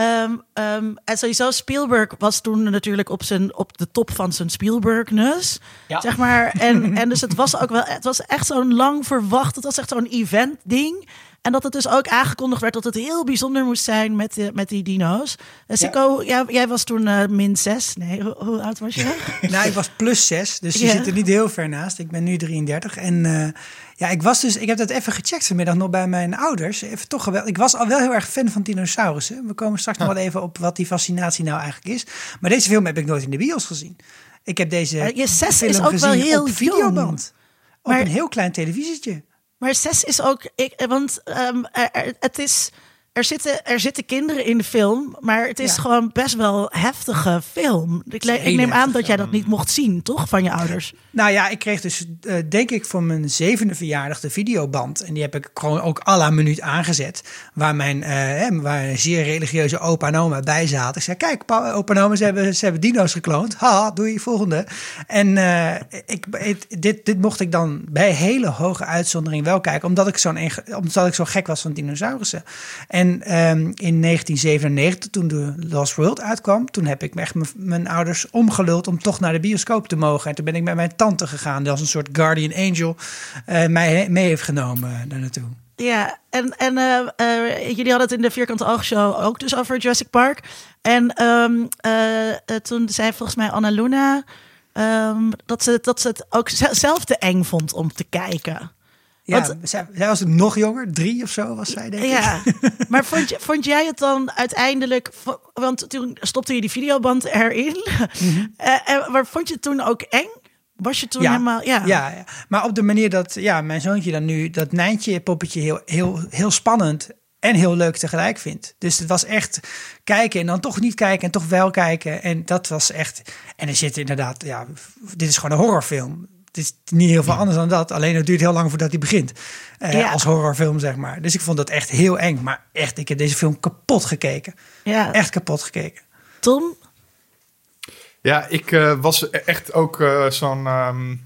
Um, um, en sowieso, Spielberg was toen natuurlijk op, zijn, op de top van zijn Spielbergness. Ja. Zeg maar. En, en dus het was ook wel, het was echt zo'n lang verwacht, het was echt zo'n event-ding. En dat het dus ook aangekondigd werd dat het heel bijzonder moest zijn met, de, met die dino's. Uh, Sico, jij, jij, was toen uh, min 6. Nee, hoe, hoe, oud was je? nou, ik was plus 6, dus je zit er niet heel ver naast. Ik ben nu 33 en... Uh, ja, ik was dus, ik heb dat even gecheckt vanmiddag nog bij mijn ouders. Even toch wel, ik was al wel heel erg fan van dinosaurussen. We komen straks nog wel even op wat die fascinatie nou eigenlijk is. Maar deze film heb ik nooit in de bios gezien. Ik heb deze je zes is ook wel heel op videoband. Op maar, een heel klein televisietje. Maar zes is ook, ik, want um, het is er zitten, er zitten kinderen in de film, maar het is ja. gewoon best wel heftige film. Ik, ik neem aan dat jij dat niet mocht zien, toch, van je ouders? Nou ja, ik kreeg dus, uh, denk ik, voor mijn zevende verjaardag de videoband. En die heb ik gewoon ook à la minuut aangezet. Waar mijn uh, waar een zeer religieuze opa en oma bij zaten. Ik zei, kijk, opa en oma, ze hebben, ze hebben dino's gekloond. Ha, doe je volgende. En uh, ik, dit, dit mocht ik dan bij hele hoge uitzondering wel kijken. Omdat ik, zo'n, omdat ik zo gek was van dinosaurussen. En en um, in 1997, toen de Lost World uitkwam, toen heb ik echt mijn ouders omgeluld om toch naar de bioscoop te mogen. En toen ben ik met mijn tante gegaan, die als een soort guardian angel uh, mij mee heeft genomen daar naartoe. Ja, en, en uh, jullie hadden het in de Vierkante Oogshow ook dus over Jurassic Park. En um, toen zei volgens mij Anna Luna um, dat, ze, dat ze het ook zelf te eng vond om te kijken. Ja, Want, zij, zij, was nog jonger, drie of zo was zij denk ik. Ja, maar vond, vond jij het dan uiteindelijk... Want toen stopte je die videoband erin. Mm -hmm. uh, maar vond je het toen ook eng? Was je toen ja, helemaal... Ja. ja. Ja, maar op de manier dat ja, mijn zoontje dan nu... dat Nijntje poppetje heel, heel, heel spannend en heel leuk tegelijk vindt. Dus het was echt kijken en dan toch niet kijken en toch wel kijken. En dat was echt... En er zit inderdaad... Ja, dit is gewoon een horrorfilm het is niet heel veel anders dan dat. Alleen het duurt heel lang voordat hij begint. Uh, ja. Als horrorfilm, zeg maar. Dus ik vond dat echt heel eng. Maar echt, ik heb deze film kapot gekeken. Ja. Echt kapot gekeken. Tom? Ja, ik uh, was echt ook uh, zo'n... Um,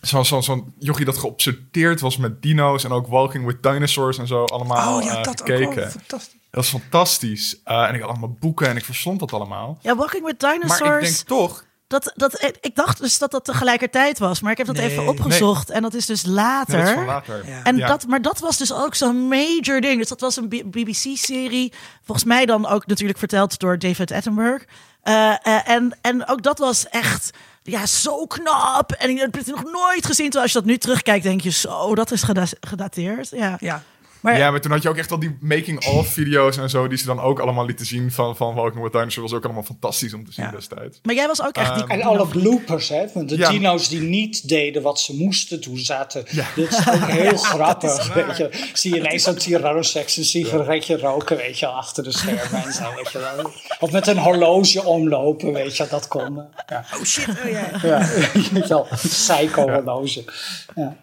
Zo'n zo, zo jochie dat geobsedeerd was met dino's en ook Walking with Dinosaurs en zo allemaal oh, ja, dat gekeken. Ook fantastisch. Dat is fantastisch. en ik had allemaal boeken en ik verstond dat allemaal. Ja, Walking with Dinosaurs. Maar ik denk toch, dat, dat, ik dacht dus dat dat tegelijkertijd was, maar ik heb dat nee, even opgezocht. Nee. En dat is dus later. Nee, dat is later. Ja. En ja. dat, maar dat was dus ook zo'n major ding. Dus dat was een BBC-serie. Volgens mij dan ook natuurlijk verteld door David Attenborough. Uh, uh, en, en ook dat was echt ja, zo knap. En ik heb het nog nooit gezien. Terwijl als je dat nu terugkijkt, denk je zo, dat is geda gedateerd. Ja. ja. Maar, ja, maar toen had je ook echt al die making-of video's en zo, die ze dan ook allemaal lieten zien van, van Walking with Dinosaurs. was ook allemaal fantastisch om te zien ja. destijds. Maar jij was ook echt... Um, en alle bloopers, hè, van de ja. dino's die niet deden wat ze moesten toen zaten. Ja. Dit is ook heel grappig, weet je. Zie je ineens zo'n Tyrannosax een sigaretje roken, weet je, achter de schermen en zo, weet je wel. Of met een horloge omlopen, weet je, dat kon. Ja. Oh shit, oh ja. ja, wel, een psycho-horloge. ja.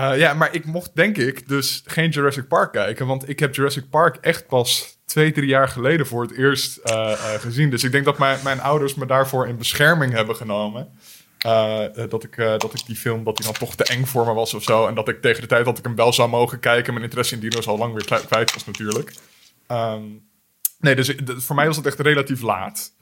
Uh, ja, maar ik mocht denk ik dus geen Jurassic Park kijken. Want ik heb Jurassic Park echt pas twee, drie jaar geleden voor het eerst uh, uh, gezien. Dus ik denk dat mijn, mijn ouders me daarvoor in bescherming hebben genomen. dat, ik, dat ik die film, dat die dan toch te eng voor me was of zo. En dat ik tegen de tijd dat ik hem wel zou mogen kijken... mijn interesse in dino's al lang weer kwijt was natuurlijk. Um, nee, dus voor mij was het echt relatief laat.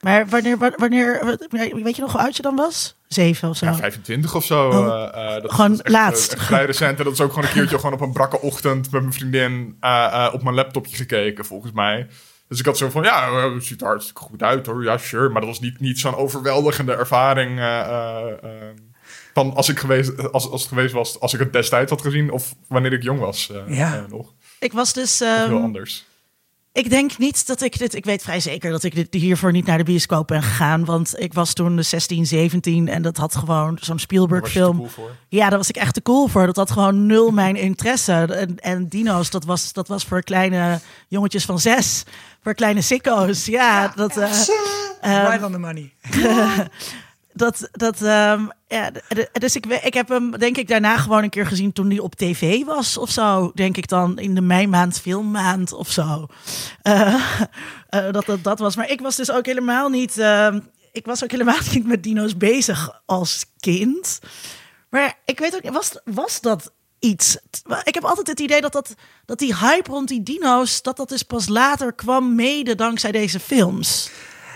Maar wanneer, wanneer, weet je nog hoe oud je dan was? Zeven of zo? Ja, 25 of zo. Oh. Uh, uh, dat gewoon is echt, laatst. Echt vrij recent. En dat is ook gewoon een keertje gewoon op een brakke ochtend met mijn vriendin uh, op mijn laptopje gekeken, volgens mij. Dus ik had zo van, ja, het ziet er hartstikke goed uit hoor. Ja, sure. Maar dat was niet, niet zo'n overweldigende ervaring van als, ik geweest, als, als het geweest was als ik het destijds had gezien of wanneer ik jong was ja. nog. Ik was dus... Um, heel anders. Ik denk niet dat ik dit. Ik weet vrij zeker dat ik dit hiervoor niet naar de bioscoop ben gegaan. Want ik was toen 16, 17 en dat had gewoon zo'n Spielberg-film. Cool ja, daar was ik echt te cool voor. Dat had gewoon nul mijn interesse. En, en dino's, dat was, dat was voor kleine jongetjes van zes. Voor kleine sicko's. Ja, ja dat. Uh, um, right on the money. dat, dat, um, ja, dus ik, ik heb hem denk ik daarna gewoon een keer gezien toen hij op tv was of zo. Denk ik dan in de meimaand, filmmaand of zo. Uh, uh, dat, dat dat was. Maar ik was dus ook helemaal niet, uh, ik was ook helemaal niet met dino's bezig als kind. Maar ik weet ook niet, was, was dat iets? Ik heb altijd het idee dat, dat, dat die hype rond die dino's, dat dat dus pas later kwam mede dankzij deze films.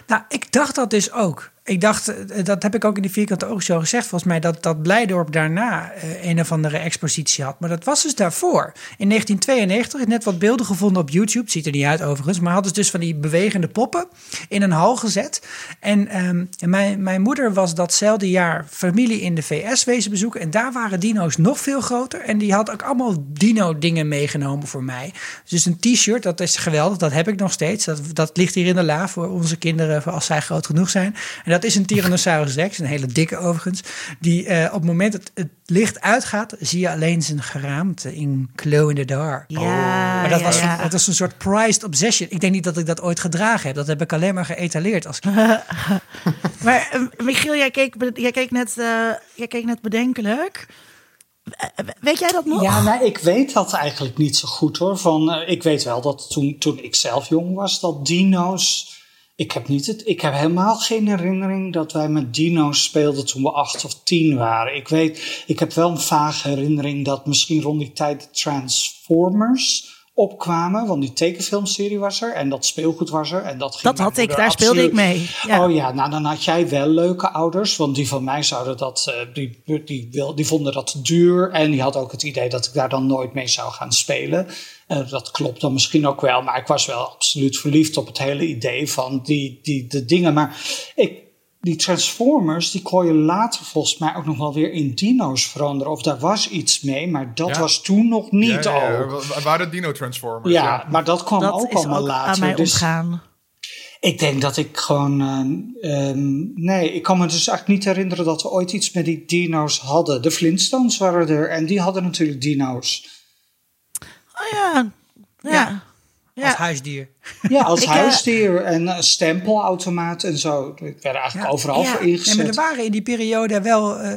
Nou, ik dacht dat dus ook Ik dacht, eh, dat heb ik ook in de vierkante oogshow gezegd, volgens mij, dat, dat Blijdorp daarna uh, een of andere expositie had. Maar dat was dus daarvoor. In 1992, net wat beelden gevonden op YouTube, ziet er niet uit overigens, maar hadden ze dus van die bewegende poppen in een hal gezet. En um, mijn, mijn moeder was datzelfde jaar familie in de VS wezen bezoeken en daar waren dino's nog veel groter. En die had ook allemaal dino-dingen meegenomen voor mij. Dus een t-shirt, dat is geweldig, dat heb ik nog steeds. Dat, dat ligt hier in de la voor onze kinderen, als zij groot genoeg zijn. En dat is een Tyrannosaurus Rex, een hele dikke overigens. Die uh, op het moment dat het licht uitgaat, zie je alleen zijn geraamte in Glow in the Dark. Ja, maar dat, ja, was, ja. dat was een soort prized obsession. Ik denk niet dat ik dat ooit gedragen heb. Dat heb ik alleen maar geëtaleerd als maar uh, Michiel, jij keek, jij, keek net, uh, jij keek net bedenkelijk. Weet jij dat nog? Ja, nou, ik weet dat eigenlijk niet zo goed hoor. Van, uh, ik weet wel dat toen, toen ik zelf jong was, dat dino's. Ik heb, niet het, ik heb helemaal geen herinnering dat wij met dino's speelden toen we acht of tien waren. Ik weet, ik heb wel een vage herinnering dat misschien rond die tijd de Transformers opkwamen. Want die tekenfilmserie was er en dat speelgoed was er. En dat ging dat had ik, daar absoluut... speelde ik mee. Ja. Oh ja, nou dan had jij wel leuke ouders. Want die van mij zouden dat, uh, die, die, die, die vonden dat duur. En die had ook het idee dat ik daar dan nooit mee zou gaan spelen. Uh, dat klopt dan misschien ook wel. Maar ik was wel absoluut verliefd op het hele idee van die, die, de dingen. Maar ik, die Transformers, die kon je later volgens mij ook nog wel weer in dino's veranderen. Of daar was iets mee, maar dat Ja. was toen nog niet Ja, ja, al. Er waren Dino Transformers. Ja, Ja, maar dat kwam dat ook allemaal ook later. aan mij dus ontgaan. ik denk dat ik gewoon. eh, ehm, nee, ik kan me dus eigenlijk niet herinneren dat we ooit iets met die dino's hadden. De Flintstones waren er en die hadden natuurlijk dino's. Oh ja. Ja. Ja. ja. als huisdier. Ja, als Ik, eh, huisdier en een stempelautomaat en zo. Ik werd eigenlijk Ja. overal Ja. voor Ja, ingezet. maar er waren in die periode wel. eh,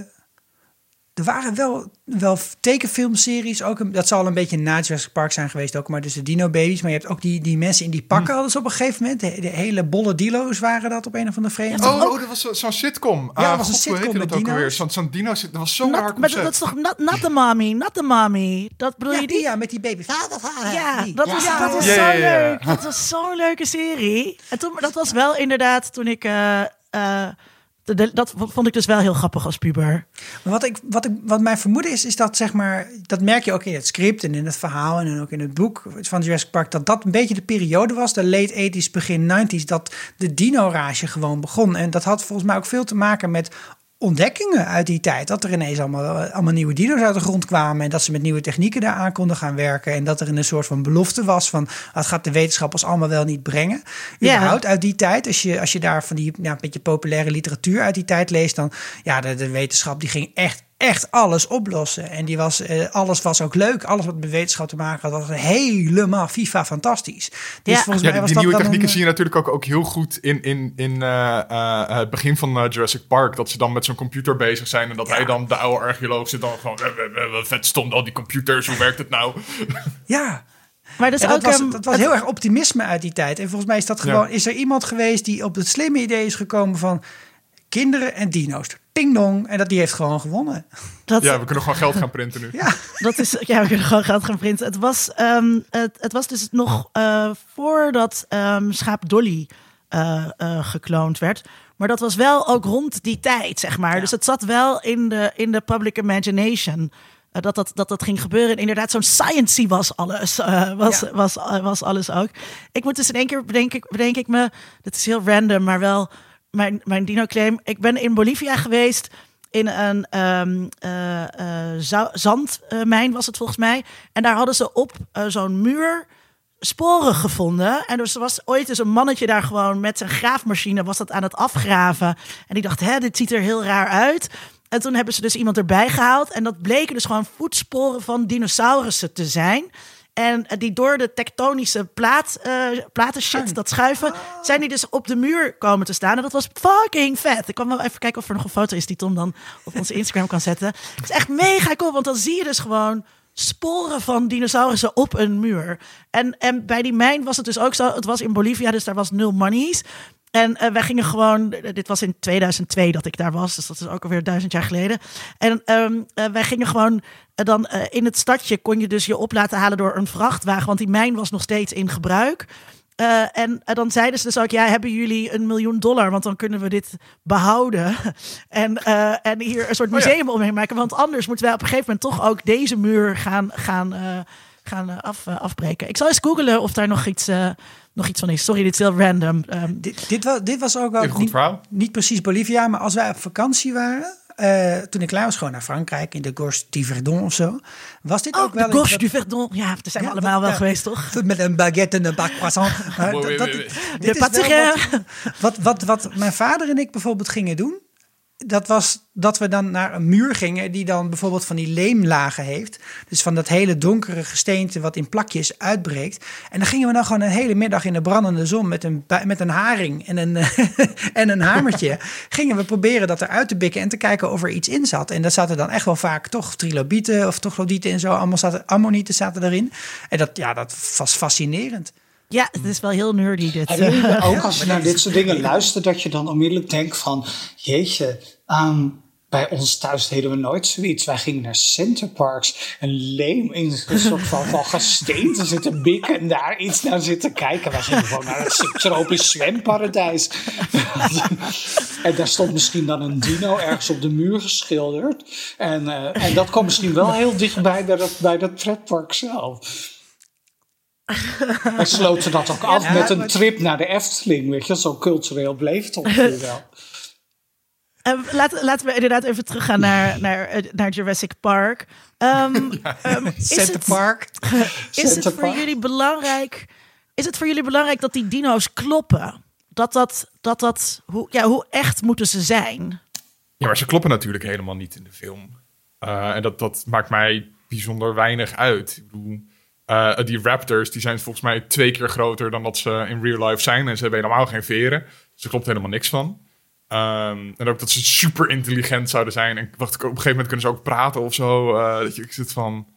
er waren wel, wel tekenfilmseries. Ook, een- dat zal een beetje na Jurassic Park zijn geweest ook. Maar dus de Dino Babies. Maar je hebt ook die, die mensen in die pakken. Hm. Hadden ze op een gegeven moment. De, de hele bolle dilo's waren dat op een of andere vreemde. Oh, oh, dat was zo- zo'n sitcom. Ja, Ah, dat was een God, sitcom heette met dat ook dino's. alweer? Zo'n zo'n dino, dat was zo raar maar dat, is toch not, not the mommy, not the mommy. Dat bedoel ja, je die, ja, met die baby. Ja, dat was, Ja, dat was ja, zo ja, ja. leuk. Dat was zo'n leuke serie. En toen, dat was wel inderdaad toen ik... eh, eh, dat vond ik dus wel heel grappig als puber. Wat, ik, wat, ik, wat mijn vermoeden is, is dat zeg maar, dat merk je ook in het script en in het verhaal en ook in het boek van Jurassic Park, dat dat een beetje de periode was, de late 80s, begin 90s, dat de dino-rage gewoon begon. En dat had volgens mij ook veel te maken met ontdekkingen uit die tijd. Dat er ineens allemaal, allemaal nieuwe dino's uit de grond kwamen en dat ze met nieuwe technieken daaraan konden gaan werken. En dat er een soort van belofte was van, wat gaat de wetenschap ons allemaal wel niet brengen? Ja. Überhaupt uit die tijd, als je, als je daar van die ja, een beetje populaire literatuur uit die tijd leest, dan ja, de, de wetenschap die ging echt, echt alles oplossen. En die was, eh, alles was ook leuk. Alles wat met wetenschap te maken had, was helemaal FIFA fantastisch. Dus Ja. volgens Ja, mij die, was die dat nieuwe technieken een- zie je natuurlijk ook, ook heel goed in, in, in eh, eh, het begin van eh, Jurassic Park. Dat ze dan met zo'n computer bezig zijn. En dat hij dan, de oude archeoloog, zit dan gewoon... eh, eh, eh, Wat vet stond al die computers, hoe werkt het nou? Ja, Maar dus Ja, ook... dat, was, ehm, dat was het- heel erg optimisme uit die tijd. En volgens mij is dat Ja. gewoon. Is er iemand geweest die op het slimme idee is gekomen van kinderen en dino's? Ping dong. En dat die heeft gewoon gewonnen. dat, Ja, we kunnen gewoon geld gaan printen nu. Ja. Dat is, ja, we kunnen gewoon geld gaan printen. Het was, ehm, het, het was dus nog eh, voordat ehm, schaap Dolly eh, eh, gekloond werd. Maar dat was wel ook rond die tijd, zeg maar. Dus het zat wel in de, in de public imagination. dat, dat, dat dat ging gebeuren. En inderdaad, zo'n sciency was alles. eh, was, Ja. was, was alles ook. Ik moet dus in één keer bedenk ik, bedenk ik me. Dit is heel random, maar wel mijn, mijn dino-claim. Ik ben in Bolivia geweest in een ehm, eh, eh, zandmijn, was het volgens mij. En daar hadden ze op eh, zo'n muur sporen gevonden. En dus er was ooit eens een mannetje daar gewoon met zijn graafmachine was dat aan het afgraven. En die dacht, hè, dit ziet er heel raar uit. En toen hebben ze dus iemand erbij gehaald. En dat bleken dus gewoon voetsporen van dinosaurussen te zijn. En die door de tektonische plaat, eh platen shit, dat schuiven, zijn die dus op de muur komen te staan. En dat was fucking vet. Ik kan wel even kijken of er nog een foto is die Tom dan op onze Instagram kan zetten. Het is echt mega cool, want dan zie je dus gewoon sporen van dinosaurussen op een muur. En, en bij die mijn was het dus ook zo. Het was in Bolivia, dus daar was nul monies. En eh, wij gingen gewoon, dit was in 2002 dat ik daar was, dus dat is ook alweer duizend jaar geleden. En ehm, eh, wij gingen gewoon eh, dan eh, in het stadje kon je dus je op laten halen door een vrachtwagen, want die mijn was nog steeds in gebruik. Eh, en eh, dan zeiden ze dus ook, ja, hebben jullie een miljoen dollar? Want dan kunnen we dit behouden. En, eh, en hier een soort Oh ja. museum omheen maken. Want anders moeten wij op een gegeven moment toch ook deze muur gaan, gaan, eh, gaan eh, af, eh, afbreken. Ik zal eens googelen of daar nog iets, eh, nog iets van is. Sorry, dit is heel random. Ehm, Dit, dit, was, dit was ook wel Een goed niet, verhaal. niet precies Bolivia, maar als wij op vakantie waren, eh, toen ik klaar was, gewoon naar Frankrijk in de Gorge du Verdon of zo, was dit ook oh, wel de iets Gorge wat- du Verdon. Ja, daar zijn we Ja, allemaal dat- wel ja. geweest, toch? Met een baguette en een bak croissant. Maar dat- dat- De wat, wat, wat mijn vader en ik bijvoorbeeld gingen doen, dat was dat we dan naar een muur gingen die dan bijvoorbeeld van die leemlagen heeft. Dus van dat hele donkere gesteente wat in plakjes uitbreekt. En dan gingen we dan gewoon een hele middag in de brandende zon met een, met een haring en een, en een hamertje. gingen we proberen dat eruit te bikken en te kijken of er iets in zat. En dat zaten dan echt wel vaak toch trilobieten of troglodyten en zo. Allemaal zaten, ammonieten zaten erin. En dat, ja, dat was fascinerend. Ja, het is wel heel nerdy dit. Ook als je naar dit soort dingen luistert, dat je dan onmiddellijk denkt van, jeetje, ehm, bij ons thuis deden we nooit zoiets. Wij gingen naar Centerparks en leem in een soort van, van gesteente zitten bikken en daar iets naar zitten kijken. Wij gingen gewoon naar het tropisch zwemparadijs. en daar stond misschien dan een dino ergens op de muur geschilderd. En, eh, en dat kwam misschien wel heel dichtbij bij dat, bij dat pretpark zelf. En sloten dat ook af Ja, met een trip naar de Efteling, weet je, zo cultureel bleef het ongeveer wel. Eh, laten, laten we inderdaad even teruggaan naar, naar, eh, naar Jurassic Park. Ehm, ehm, is Center het, Park. is het voor Park. jullie belangrijk? Is het voor jullie belangrijk dat die dino's kloppen? Dat dat, dat, dat hoe, ja, hoe echt moeten ze zijn? Ja, maar ze kloppen natuurlijk helemaal niet in de film. Eh, en dat, dat maakt mij bijzonder weinig uit. Ik bedoel, eh, die raptors die zijn volgens mij twee keer groter dan dat ze in real life zijn. En ze hebben helemaal geen veren. Dus er klopt helemaal niks van. Ehm, en ook dat ze super intelligent zouden zijn. En wacht, op een gegeven moment kunnen ze ook praten of zo. Eh, dat je, ik zit van...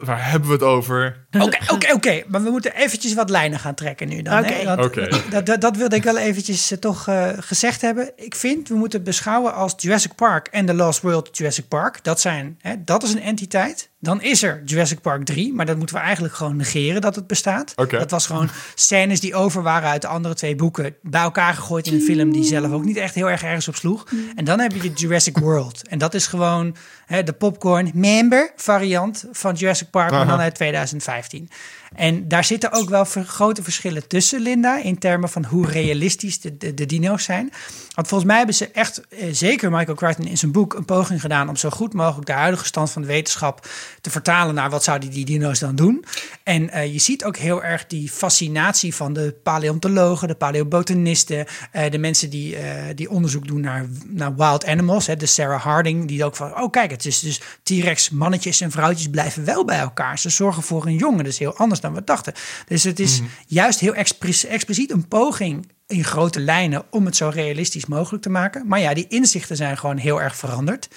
Waar hebben we het over? Oké, oké, oké. Maar we moeten eventjes wat lijnen gaan trekken nu dan. hè? Oké. Dat, dat, dat wilde ik wel eventjes eh, toch eh, gezegd hebben. Ik vind, we moeten beschouwen als Jurassic Park en The Lost World Jurassic Park. Dat, zijn, hè, dat is een entiteit. Dan is er Jurassic Park 3, maar dat moeten we eigenlijk gewoon negeren dat het bestaat. Dat was gewoon scènes die over waren uit de andere twee boeken. Bij elkaar gegooid in een film die zelf ook niet echt heel erg ergens op sloeg. En dan heb je de Jurassic World. En dat is gewoon hè, de popcorn member variant van Jurassic Park, maar dan uit 2015. En daar zitten ook wel grote verschillen tussen, Linda, in termen van hoe realistisch de, de, de dino's zijn. Want volgens mij hebben ze echt, eh, zeker Michael Crichton in zijn boek, een poging gedaan om zo goed mogelijk de huidige stand van de wetenschap te vertalen naar wat zouden die dino's dan doen. En eh, je ziet ook heel erg die fascinatie van de paleontologen, de paleobotanisten, eh, de mensen die, eh, die onderzoek doen naar, naar wild animals. Hè, de Sarah Harding, die ook van, oh kijk, het is dus T-Rex mannetjes en vrouwtjes blijven wel bij elkaar. Ze zorgen voor een jongen, dat is heel anders dan we dachten. Dus het is juist heel expliciet een poging in grote lijnen om het zo realistisch mogelijk te maken. Maar ja, die inzichten zijn gewoon heel erg veranderd.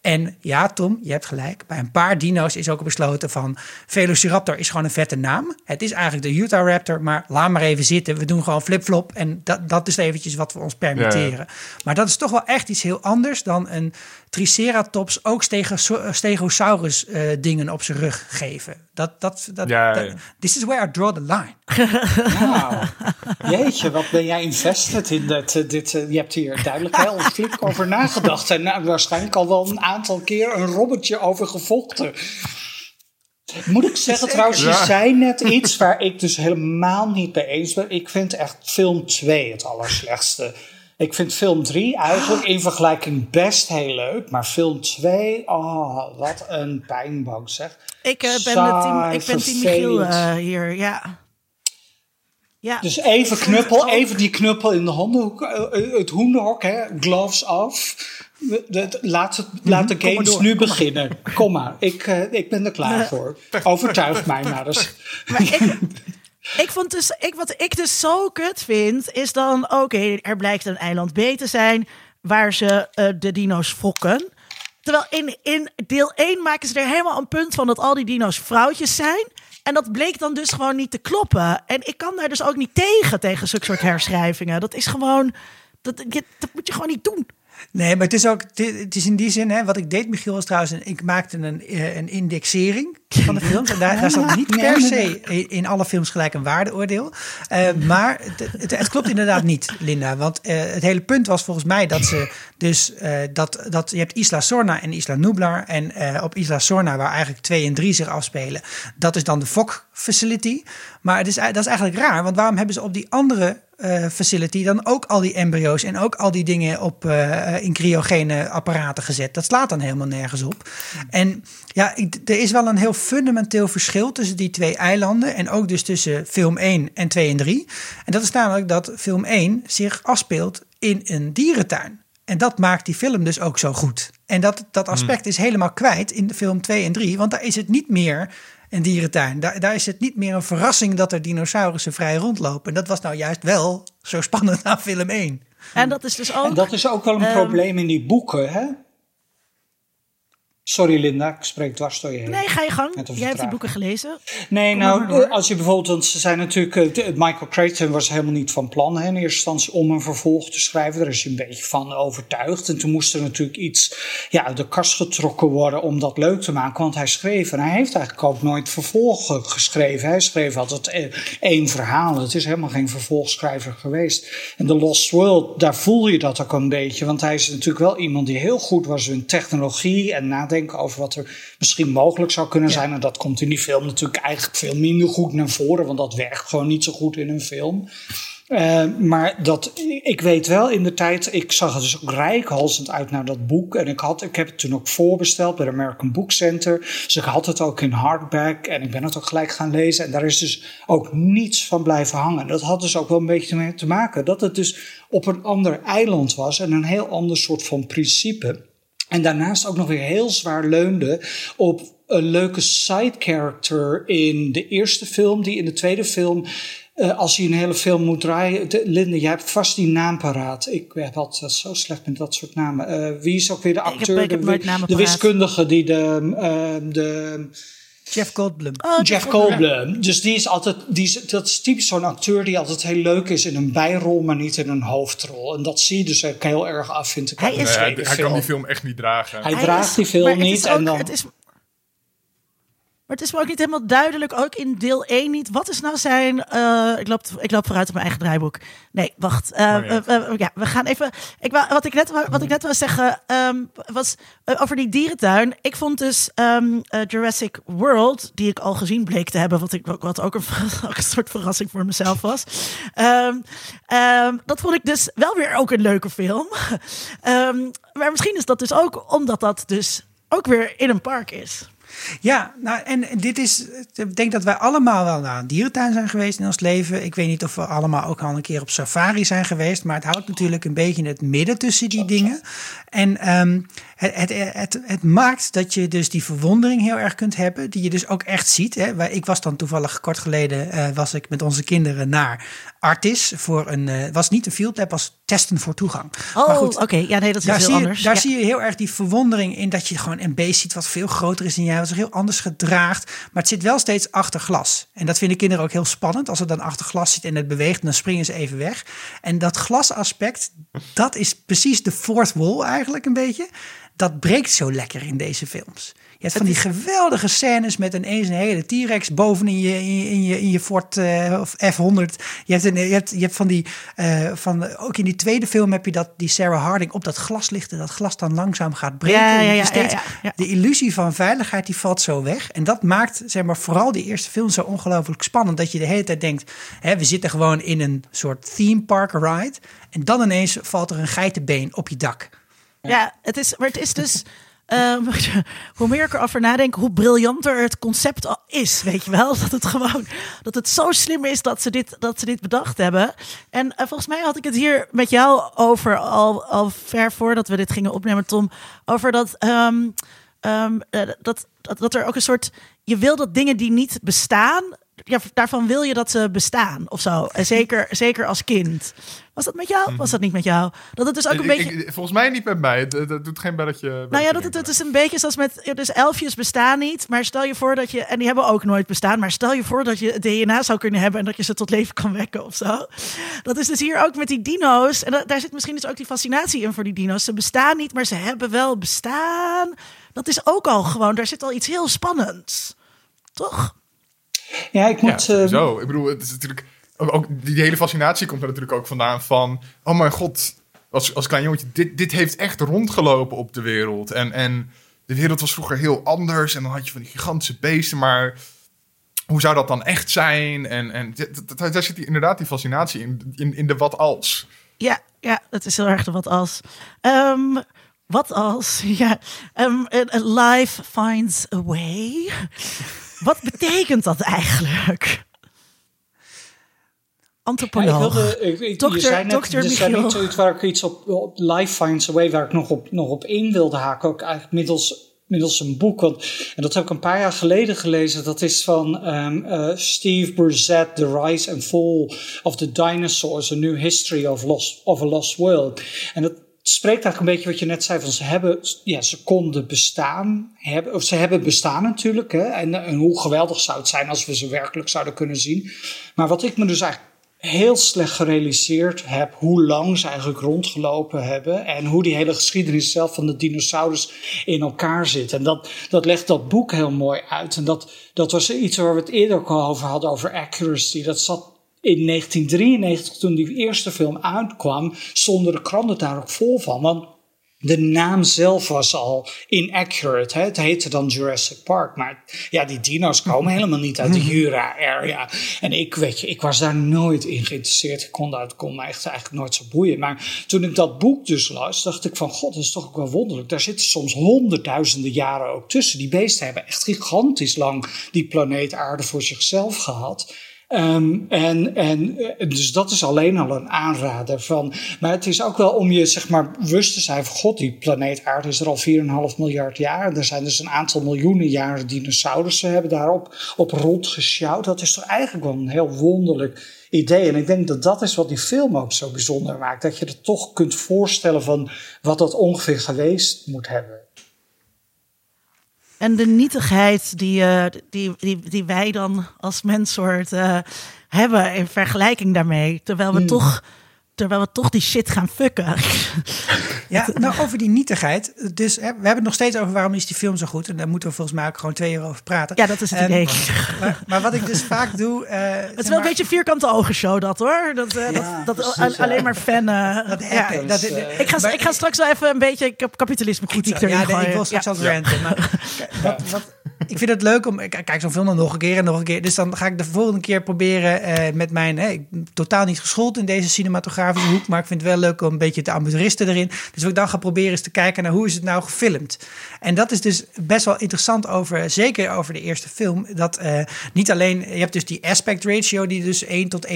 En ja, Tom, je hebt gelijk. Bij een paar dino's is ook besloten van Velociraptor is gewoon een vette naam. Het is eigenlijk de Utah Raptor, maar laat maar even zitten. We doen gewoon flip-flop en dat, dat is eventjes wat we ons permitteren. Maar dat is toch wel echt iets heel anders dan een Triceratops ook stego- Stegosaurus eh, dingen op zijn rug geven. Dat, dat, dat, Ja, dat- ja. this is where I draw the line. Nou, jeetje, wat ben jij invested in dit? eh, dit eh, je hebt hier duidelijk heel flink over nagedacht. En nou, waarschijnlijk al wel een aantal keer een robbertje over gevochten. Moet ik zeggen trouwens, je Ja. zei net iets waar ik dus helemaal niet mee eens ben. Ik vind echt film 2 het allerslechtste. Ik vind film 3 eigenlijk in vergelijking best heel leuk. Maar film 2, oh, wat een pijnbank zeg. Ik eh, ben Saai, met team, ik ben team Michiel eh, hier, ja. Ja, Dus even knuppel, even die knuppel in de hondenhoek, eh, het hoenderhok, hè, gloves af. De- de- laat, het, laat de Mhm, kom maar games door, nu kom maar. beginnen. Kom maar, ik, ik ben er klaar voor. Overtuig mij maar eens. Maar ik, ik vond dus, ik, wat ik dus zo kut vind, is dan, oké, er blijkt een eiland B te zijn waar ze eh, de dino's fokken. Terwijl in, in deel 1 maken ze er helemaal een punt van dat al die dino's vrouwtjes zijn. En dat bleek dan dus gewoon niet te kloppen. En ik kan daar dus ook niet tegen, tegen zulke soort herschrijvingen. Dat is gewoon, dat, dat moet je gewoon niet doen. Nee, maar het is ook, het is in die zin, hè, wat ik deed, Michiel, was trouwens, ik maakte een, eh, een indexering van de films. En daar, daar zat niet per se in alle films gelijk een waardeoordeel. Uh, maar het, het, klopt inderdaad niet, Linda. Want uh, het hele punt was volgens mij dat ze dus, dat, dat je hebt Isla Sorna en Isla Nublar. En op Isla Sorna, waar eigenlijk 2 en 3 zich afspelen, dat is dan de Fok facility. Maar het is, dat is eigenlijk raar, want waarom hebben ze op die andere uh, facility dan ook al die embryo's en ook al die dingen op uh, in cryogene apparaten gezet. Dat slaat dan helemaal nergens op. En ja, er is wel een heel fundamenteel verschil tussen die twee eilanden en ook dus tussen film 1 en 2 en 3. En dat is namelijk dat film 1 zich afspeelt in een dierentuin. En dat maakt die film dus ook zo goed. En dat, dat aspect is helemaal kwijt in de film 2 en 3, want daar is het niet meer een dierentuin. Daar, daar is het niet meer een verrassing dat er dinosaurussen vrij rondlopen. En dat was nou juist wel zo spannend aan film 1. En dat is dus ook. En dat is ook wel een um, probleem in die boeken, hè? Sorry Linda, ik spreek dwars door je heen. Nee, ga je gang. Jij hebt die boeken gelezen. Nee, nou, als je bijvoorbeeld, ze zijn natuurlijk, uh, Michael Crichton was helemaal niet van plan hè, in eerste instantie om een vervolg te schrijven. Daar is hij een beetje van overtuigd. En toen moest er natuurlijk iets ja, uit de kast getrokken worden om dat leuk te maken. Want hij schreef, en hij heeft eigenlijk ook nooit vervolgen geschreven. Hij schreef altijd eh, één verhaal. Het is helemaal geen vervolgschrijver geweest. En The Lost World, daar voel je dat ook een beetje. Want hij is natuurlijk wel iemand die heel goed was in technologie en nadenken over wat er misschien mogelijk zou kunnen zijn. En dat komt in die film natuurlijk eigenlijk veel minder goed naar voren, want dat werkt gewoon niet zo goed in een film. Uh, maar dat, ik weet wel in de tijd, ik zag het dus ook rijkhalsend uit naar dat boek. En ik, had, ik heb het toen ook voorbesteld bij de American Book Center. Dus ik had het ook in hardback en ik ben het ook gelijk gaan lezen. En daar is dus ook niets van blijven hangen. Dat had dus ook wel een beetje te maken dat het dus op een ander eiland was en een heel ander soort van principe. En daarnaast ook nog weer heel zwaar leunde op een leuke side character in de eerste film, die in de tweede film. Uh, als je een hele film moet draaien. De, Linde, jij hebt vast die naam paraat. Ik heb altijd zo slecht met dat soort namen. Uh, wie is ook weer de acteur? Ik heb, ik heb de, de, wiskundige die de. Uh, de Jeff Goldblum. Oh, Jeff Goldblum. Dus die is altijd, die is, dat is typisch zo'n acteur die altijd heel leuk is in een bijrol, maar niet in een hoofdrol. En dat zie je dus ook heel erg af, vind ik. Hij, is, nee, hij, hij kan die film echt niet dragen. Hij, hij draagt is, die film niet. Ook, en dan, het is, maar het is me ook niet helemaal duidelijk, ook in deel 1 niet. Wat is nou zijn. Uh, ik, loop, ik loop vooruit op mijn eigen draaiboek. Nee, wacht. Uh, uh, ja, we gaan even. Ik, wat, ik net, wat ik net wil zeggen um, was over die dierentuin. Ik vond dus um, Jurassic World, die ik al gezien bleek te hebben, wat, ik, wat ook een, een soort verrassing voor mezelf was. Um, dat vond ik dus wel weer ook een leuke film. maar misschien is dat dus ook omdat dat dus ook weer in een park is. Ja, nou, en dit is. Ik denk dat wij allemaal wel naar een dierentuin zijn geweest in ons leven. Ik weet niet of we allemaal ook al een keer op safari zijn geweest. Maar het houdt natuurlijk een beetje in het midden tussen die dingen. En um, het, het, het, het, maakt dat je dus die verwondering heel erg kunt hebben. Die je dus ook echt ziet. Hè. Ik was dan toevallig kort geleden. Uh, was ik met onze kinderen naar Artis. Voor een. Uh, was niet een field lab, was testen voor toegang. Oh, oké. Ja, nee, dat is daar heel zie je, anders. Daar ja. zie je heel erg die verwondering in. Dat je gewoon een beest ziet wat veel groter is dan jij. Zich heel anders gedraagt. Maar het zit wel steeds achter glas. En dat vinden kinderen ook heel spannend. Als het dan achter glas zit en het beweegt, dan springen ze even weg. En dat glasaspect, dat is precies de fourth wall eigenlijk een beetje. Dat breekt zo lekker in deze films. Je hebt van die geweldige scènes met ineens een hele T-Rex boven in je, in je, in je Ford uh, F100. Je hebt, een, je, hebt, je hebt van die, uh, van, ook in die tweede film heb je dat die Sarah Harding op dat glas ligt en dat glas dan langzaam gaat breken. Ja, ja, ja, steeds. De illusie van veiligheid die valt zo weg. En dat maakt zeg maar, vooral die eerste film zo ongelooflijk spannend. Dat je de hele tijd denkt, hè, we zitten gewoon in een soort theme park ride. En dan ineens valt er een geitenbeen op je dak. Ja, het is, maar het is dus. Um, hoe meer ik erover nadenk, hoe briljanter het concept al is. Weet je wel? Dat het gewoon dat het zo slim is dat ze dit, dat ze dit bedacht hebben. En uh, volgens mij had ik het hier met jou over al, al ver voordat we dit gingen opnemen, Tom. Over dat, um, um, uh, dat, dat, dat er ook een soort. Je wil dat dingen die niet bestaan ja, daarvan wil je dat ze bestaan of zo. En zeker, zeker als kind. Was dat met jou? Was dat niet met jou? Dat het dus ook een Ik- beetje. ik- volgens mij niet met mij. Het, het doet geen belletje. Nou ja, dat het, het is een beetje zoals met. Dus elfjes bestaan niet. Maar stel je voor dat je. En die hebben ook nooit bestaan. Maar stel je voor dat je het DNA zou kunnen hebben. En dat je ze tot leven kan wekken of zo. Dat is dus hier ook met die dino's. En da- daar zit misschien dus ook die fascinatie in voor die dino's. Ze bestaan niet, maar ze hebben wel bestaan. Dat is ook al gewoon. Daar zit al iets heel spannends. Toch? Ja, ik Ja, moet... eh, zo. Ik bedoel, het is natuurlijk. Ook, ook die, hele fascinatie komt er natuurlijk ook vandaan van. Oh mijn god, als, als klein jongetje, dit, dit heeft echt rondgelopen op de wereld. En, en de wereld was vroeger heel anders. En dan had je van die gigantische beesten, maar hoe zou dat dan echt zijn? En, en daar zit die, inderdaad die fascinatie in, in, in de wat als. Ja, ja, dat is heel erg de wat als. Ehm, wat als? Ja, ehm, eh, life finds a way. Wat betekent dat eigenlijk? Ja, ik Antropoloog. wilde, ik, Dokter- je zei net, er Michiel. niet zoiets waar ik iets op, op Life Finds a Way, waar ik nog op, nog op in wilde haken. Ook eigenlijk middels, middels een boek. Want, en dat heb ik een paar jaar geleden gelezen. Dat is van ehm, eh, Steve Brissett, The Rise and Fall of the Dinosaurs, A New History of, Lost, of a Lost World. En dat spreekt eigenlijk een beetje wat je net zei. Van ze hebben, ja, ze konden bestaan. Hebben, of ze hebben bestaan natuurlijk. Hè, en, hoe geweldig zou het zijn als we ze werkelijk zouden kunnen zien. Maar wat ik me dus eigenlijk heel slecht gerealiseerd heb hoe lang ze eigenlijk rondgelopen hebben en hoe die hele geschiedenis zelf van de dinosaurus in elkaar zit. En dat, dat legt dat boek heel mooi uit. En dat, dat was iets waar we het eerder ook al over hadden, over accuracy. Dat zat in 1993, toen die eerste film uitkwam, stonden de kranten daar ook vol van. Want de naam zelf was al inaccurate. Hè? Het heette dan Jurassic Park. Maar ja, die dino's komen helemaal niet uit de Jura-area. En ik, weet je, ik was daar nooit in geïnteresseerd. Ik kon, dat kon me echt eigenlijk nooit zo boeien. Maar toen ik dat boek dus las, dacht ik van... God, dat is toch ook wel wonderlijk. Daar zitten soms honderdduizenden jaren ook tussen. Die beesten hebben echt gigantisch lang die planeet aarde voor zichzelf gehad. Ehm, en, en eh, dus dat is alleen al een aanrader van. Maar het is ook wel om je zeg maar bewust te zijn van god, die planeet Aarde is er al 4,5 miljard jaar. En er zijn dus een aantal miljoenen jaren dinosaurussen hebben daarop op rondgesjouwd. Dat is toch eigenlijk wel een heel wonderlijk idee. En ik denk dat dat is wat die film ook zo bijzonder maakt. Dat je er toch kunt voorstellen van wat dat ongeveer geweest moet hebben. En de nietigheid die, eh, die, die, die wij dan als menssoort eh, hebben in vergelijking daarmee. Terwijl we, toch, terwijl we toch die shit gaan fucken. Ja, nou over die nietigheid. Dus hè, we hebben het nog steeds over waarom is die film zo goed. En daar moeten we volgens mij ook gewoon twee uur over praten. Ja, dat is het En- idee. Maar, maar wat ik dus vaak doe... eh, Het is wel een beetje vierkante ogen show dat hoor. Dat, eh, Ja, dat, dat precies, al- alleen ja. maar fan. eh, Dat ja. dat- eh, Ik ga, ik ga straks wel even een beetje kap- kapitalisme kritiek erin Ja, nee, ik wil straks het ranten. Maar wat, wat, ik vind het leuk om... Ik kijk zo'n film dan nog een keer en nog een keer. Dus dan ga ik de volgende keer proberen eh, met mijn... Totaal niet geschoold in deze cinematografische hoek. Maar ik vind het wel leuk om een beetje de amateuristen erin. Dus wat ik dan ga proberen is te kijken naar hoe is het nou gefilmd. En dat is dus best wel interessant over... Zeker over de eerste film. Dat eh, niet alleen... Je hebt dus die aspect ratio die dus 1 tot 1,85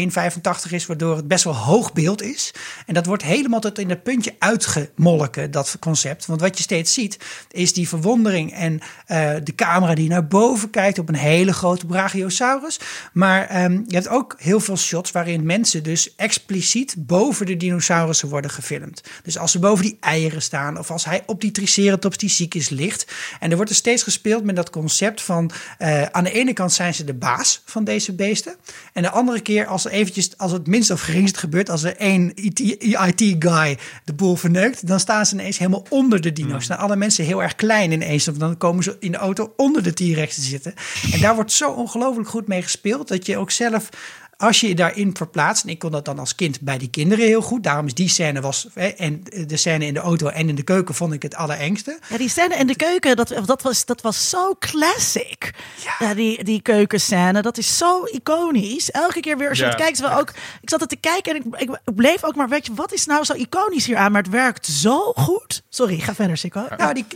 is. Waardoor het best wel hoog beeld is. En dat wordt helemaal tot in het puntje uitgemolken, dat concept. Want wat je steeds ziet, is die verwondering en eh, de camera die naar boven kijkt op een hele grote Brachiosaurus. Maar ehm, je hebt ook heel veel shots waarin mensen dus expliciet boven de dinosaurussen worden gefilmd. Dus als ze boven die eieren staan of als hij op die triceratops die ziek is ligt. En er wordt er steeds gespeeld met dat concept van eh, aan de ene kant zijn ze de baas van deze beesten. En de andere keer als er eventjes, als het minst of geringst gebeurt, als er één IT-guy de boel verneukt, dan staan ze ineens helemaal onder de dino's. Staan alle mensen heel erg klein ineens, of dan komen ze in de auto onder de T-Rex te zitten. En daar wordt zo ongelooflijk goed mee gespeeld, dat je ook zelf als je je daarin verplaatst, en ik kon dat dan als kind bij die kinderen heel goed, daarom is die scène was, hè, en de scène in de auto en in de keuken vond ik het allerengste. Ja, die scène in de keuken, dat, dat, was, dat was zo classic. Ja, die, die keukenscène, dat is zo iconisch. Elke keer weer als je Ja, het kijkt, terwijl ook, ik zat het te kijken en ik, ik bleef ook maar, weet je, wat is nou zo iconisch hier aan? Maar het werkt zo goed. Sorry, ga verder, Sikko. Nou, die,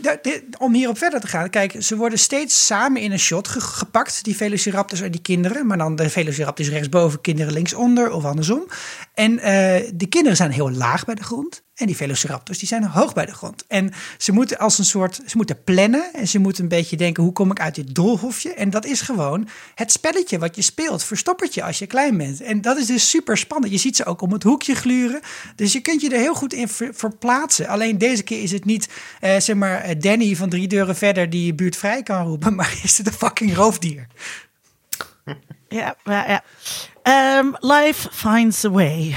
om hierop verder te gaan. Kijk, ze worden steeds samen in een shot ge- gepakt, die Velociraptors en die kinderen. Maar dan de Velociraptor is rechtsboven rechtsboven, kinderen linksonder of andersom. En eh, de kinderen zijn heel laag bij de grond. En die velociraptors die zijn hoog bij de grond. En ze moeten als een soort, ze moeten plannen en ze moeten een beetje denken, hoe kom ik uit dit doolhofje? En dat is gewoon het spelletje wat je speelt, verstoppertje als je klein bent. En dat is dus super spannend. Je ziet ze ook om het hoekje gluren. Dus je kunt je er heel goed in verplaatsen. Alleen deze keer is het niet, eh, zeg maar, eh, Danny van drie deuren verder die je buurt vrij kan roepen, maar is het een fucking roofdier. Ja, ja, ja. Um, life finds a way.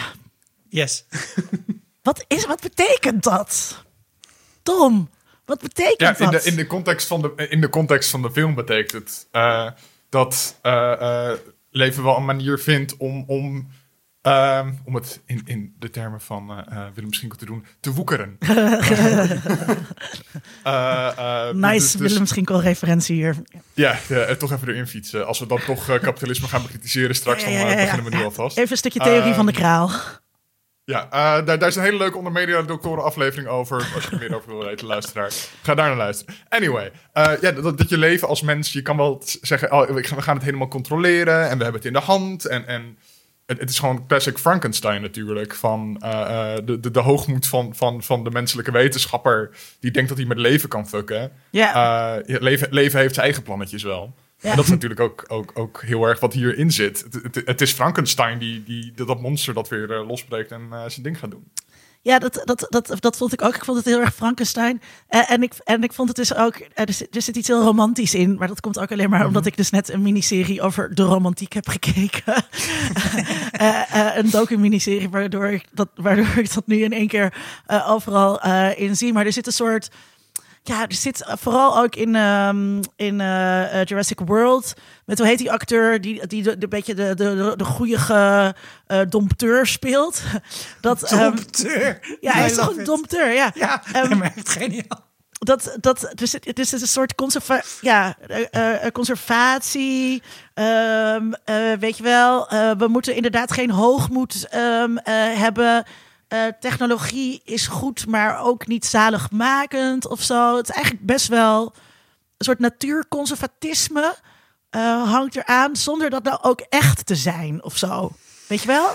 Yes. Wat, is, wat betekent dat? Tom, wat betekent ja, in dat? De, in, de context van de, in de context van de film betekent het uh, dat uh, leven wel een manier vindt om, om, ehm, om het in, in de termen van Willem Schinkel te doen, te woekeren. nice dus, dus, Willem Schinkel referentie hier. Ja, toch even erin fietsen. Als we dan toch kapitalisme gaan bekritiseren straks, dan beginnen we nu alvast. Even een stukje theorie van de ehm, kraal. Ja, uh, daar, daar, is een hele leuke onder media doctoren aflevering over. Als je er meer over wil weten, luisteraar. Ga daar naar luisteren. Anyway, uh, ja, dat, dat, je leven als mens, je kan wel zeggen, oh, we gaan het helemaal controleren en we hebben het in de hand. En, en het, het is gewoon classic Frankenstein natuurlijk. Van uh, de, de, de, hoogmoed van, van, van de menselijke wetenschapper die denkt dat hij met leven kan fucken. Ja. leven, leven heeft zijn eigen plannetjes wel. En dat is natuurlijk ook, ook, ook heel erg wat hierin zit. Het, het, het is Frankenstein die, die dat monster dat weer losbreekt en uh, zijn ding gaat doen. Ja, dat, dat, dat, dat vond ik ook. Ik vond het heel erg Frankenstein. En, en, ik, en ik vond het dus ook. Er zit, er zit iets heel romantisch in. Maar dat komt ook alleen maar mhm. omdat ik dus net een miniserie over de romantiek heb gekeken. uh, een docu-miniserie waardoor ik, dat, waardoor ik dat nu in één keer overal in zie. Maar er zit een soort ja, er zit vooral ook in, um, in uh, Jurassic World. Met hoe heet die acteur die, die de, de beetje de, de, de goede uh, dompteur speelt. Dat, um, dompteur? Ja, hij is toch een dompteur, ja. Ja, um, maar echt geniaal. Dat, dat, dus het, het is een soort conserva ja, uh, conservatie. Um, weet je wel, we moeten inderdaad geen hoogmoed um, hebben uh, technologie is goed, maar ook niet zaligmakend of zo. Het is eigenlijk best wel een soort natuurconservatisme uh, hangt eraan, zonder dat nou ook echt te zijn of zo. Weet je wel?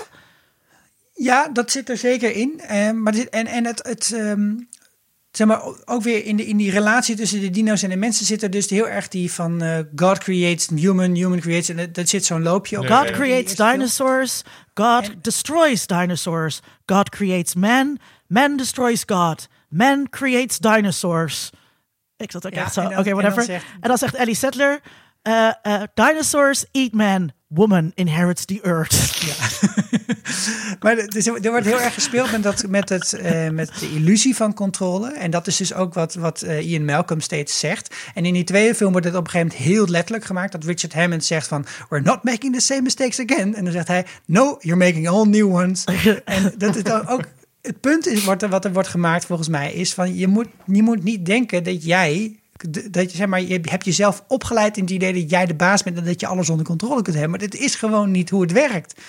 Ja, dat zit er zeker in. Uh, maar dit, en, en het, het um, zeg maar, ook weer in, de, in die relatie tussen de dino's en de mensen zit er dus heel erg die van uh, God creates human, human creates. En dat zit zo'n loopje op. God creates dinosaurs, God destroys dinosaurs. God creates man, man destroys God. Man creates dinosaurs. Ik zat ook echt zo, oké, whatever. En dan, zegt, Ellie Settler, uh, uh, dinosaurs eat man, woman inherits the earth. Ja. maar er, er wordt heel erg gespeeld met, dat, met, het, uh, met de illusie van controle. En dat is dus ook wat, wat uh, Ian Malcolm steeds zegt. En in die tweede film wordt het op een gegeven moment heel letterlijk gemaakt. Dat Richard Hammond zegt van, we're not making the same mistakes again. En dan zegt hij, no, you're making all new ones. en dat is dan ook het punt is wat er, wat er wordt gemaakt volgens mij is van je moet, je moet niet denken dat jij dat je zeg maar, je hebt jezelf opgeleid in het idee dat jij de baas bent en dat je alles onder controle kunt hebben. Maar dit is gewoon niet hoe het werkt.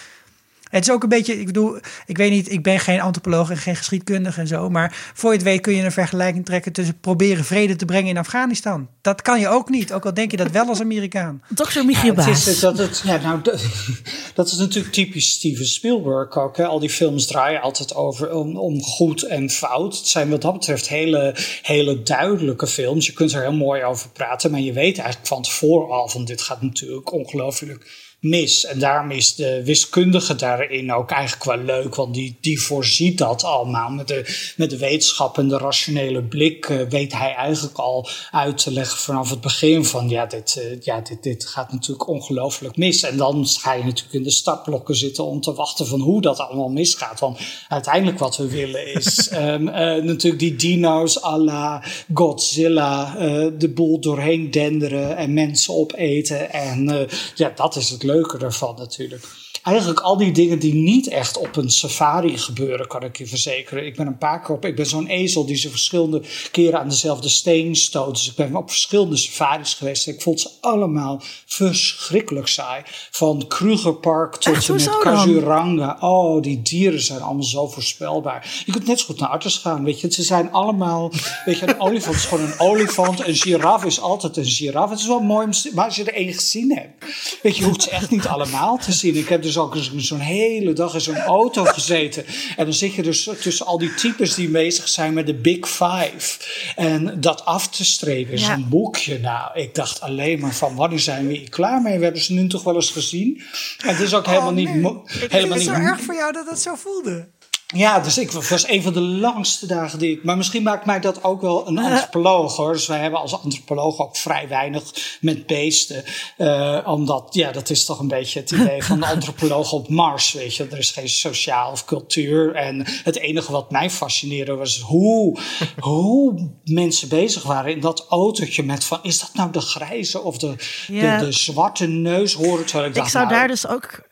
Het is ook een beetje, ik bedoel, ik weet niet, ik ben geen antropoloog en geen geschiedkundige en zo, maar voor je het weet kun je een vergelijking trekken tussen proberen vrede te brengen in Afghanistan. Dat kan je ook niet, ook al denk je dat wel als Amerikaan. Dr. Michiel ja, het is, dat, het, ja, nou, dat, is natuurlijk typisch Steven Spielberg ook. Hè. Al die films draaien altijd over om, om goed en fout. Het zijn wat dat betreft hele, hele duidelijke films. Je kunt er heel mooi over praten, maar je weet eigenlijk van tevoren al van dit gaat natuurlijk ongelooflijk mis. En daarom is de wiskundige daarin ook eigenlijk wel leuk, want die, die voorziet dat allemaal. Met de, met de wetenschap en de rationele blik uh, weet hij eigenlijk al uit te leggen vanaf het begin van ja, dit, uh, ja, dit, dit gaat natuurlijk ongelooflijk mis. En dan ga je natuurlijk in de startblokken zitten om te wachten van hoe dat allemaal misgaat. Want uiteindelijk wat we willen is um, uh, natuurlijk die dino's à la Godzilla de boel doorheen denderen en mensen opeten. En ja, dat is het leuke ervan natuurlijk eigenlijk al die dingen die niet echt op een safari gebeuren, kan ik je verzekeren. Ik ben een paar keer op, ik ben zo'n ezel die ze verschillende keren aan dezelfde steen stoot. Dus ik ben op verschillende safaris geweest. Ik vond ze allemaal verschrikkelijk saai. Van Krugerpark tot en met Kazuranga. Oh, die dieren zijn allemaal zo voorspelbaar. Je kunt net zo goed naar Artes gaan, weet je. Ze zijn allemaal, weet je, een olifant is gewoon een olifant. Een giraf is altijd een giraf. Het is wel mooi, maar als je er één gezien hebt. Weet je, je hoeft ze echt niet allemaal te zien. Ik heb dus ook zo'n hele dag in zo'n auto gezeten. En dan zit je dus tussen al die types die bezig zijn met de Big Five. En dat af te strepen in Ja. zo'n boekje. Nou, ik dacht alleen maar van wanneer zijn we hier klaar mee? We hebben ze nu toch wel eens gezien. En het is ook helemaal niet... mo- helemaal Het is niet zo erg voor jou dat dat zo voelde. Ja, dus ik was een van de langste dagen die ik. Maar misschien maakt mij dat ook wel een antropoloog hoor. Dus wij hebben als antropoloog ook vrij weinig met beesten. Eh, omdat, ja, dat is toch een beetje het idee van de antropoloog op Mars. Weet je, er is geen sociaal of cultuur. En het enige wat mij fascineerde was hoe, hoe mensen bezig waren in dat autootje met van: is dat nou de grijze of de, Ja. de, de zwarte neushoorn? Terwijl ik, Ik dacht, zou nou, daar dus ook.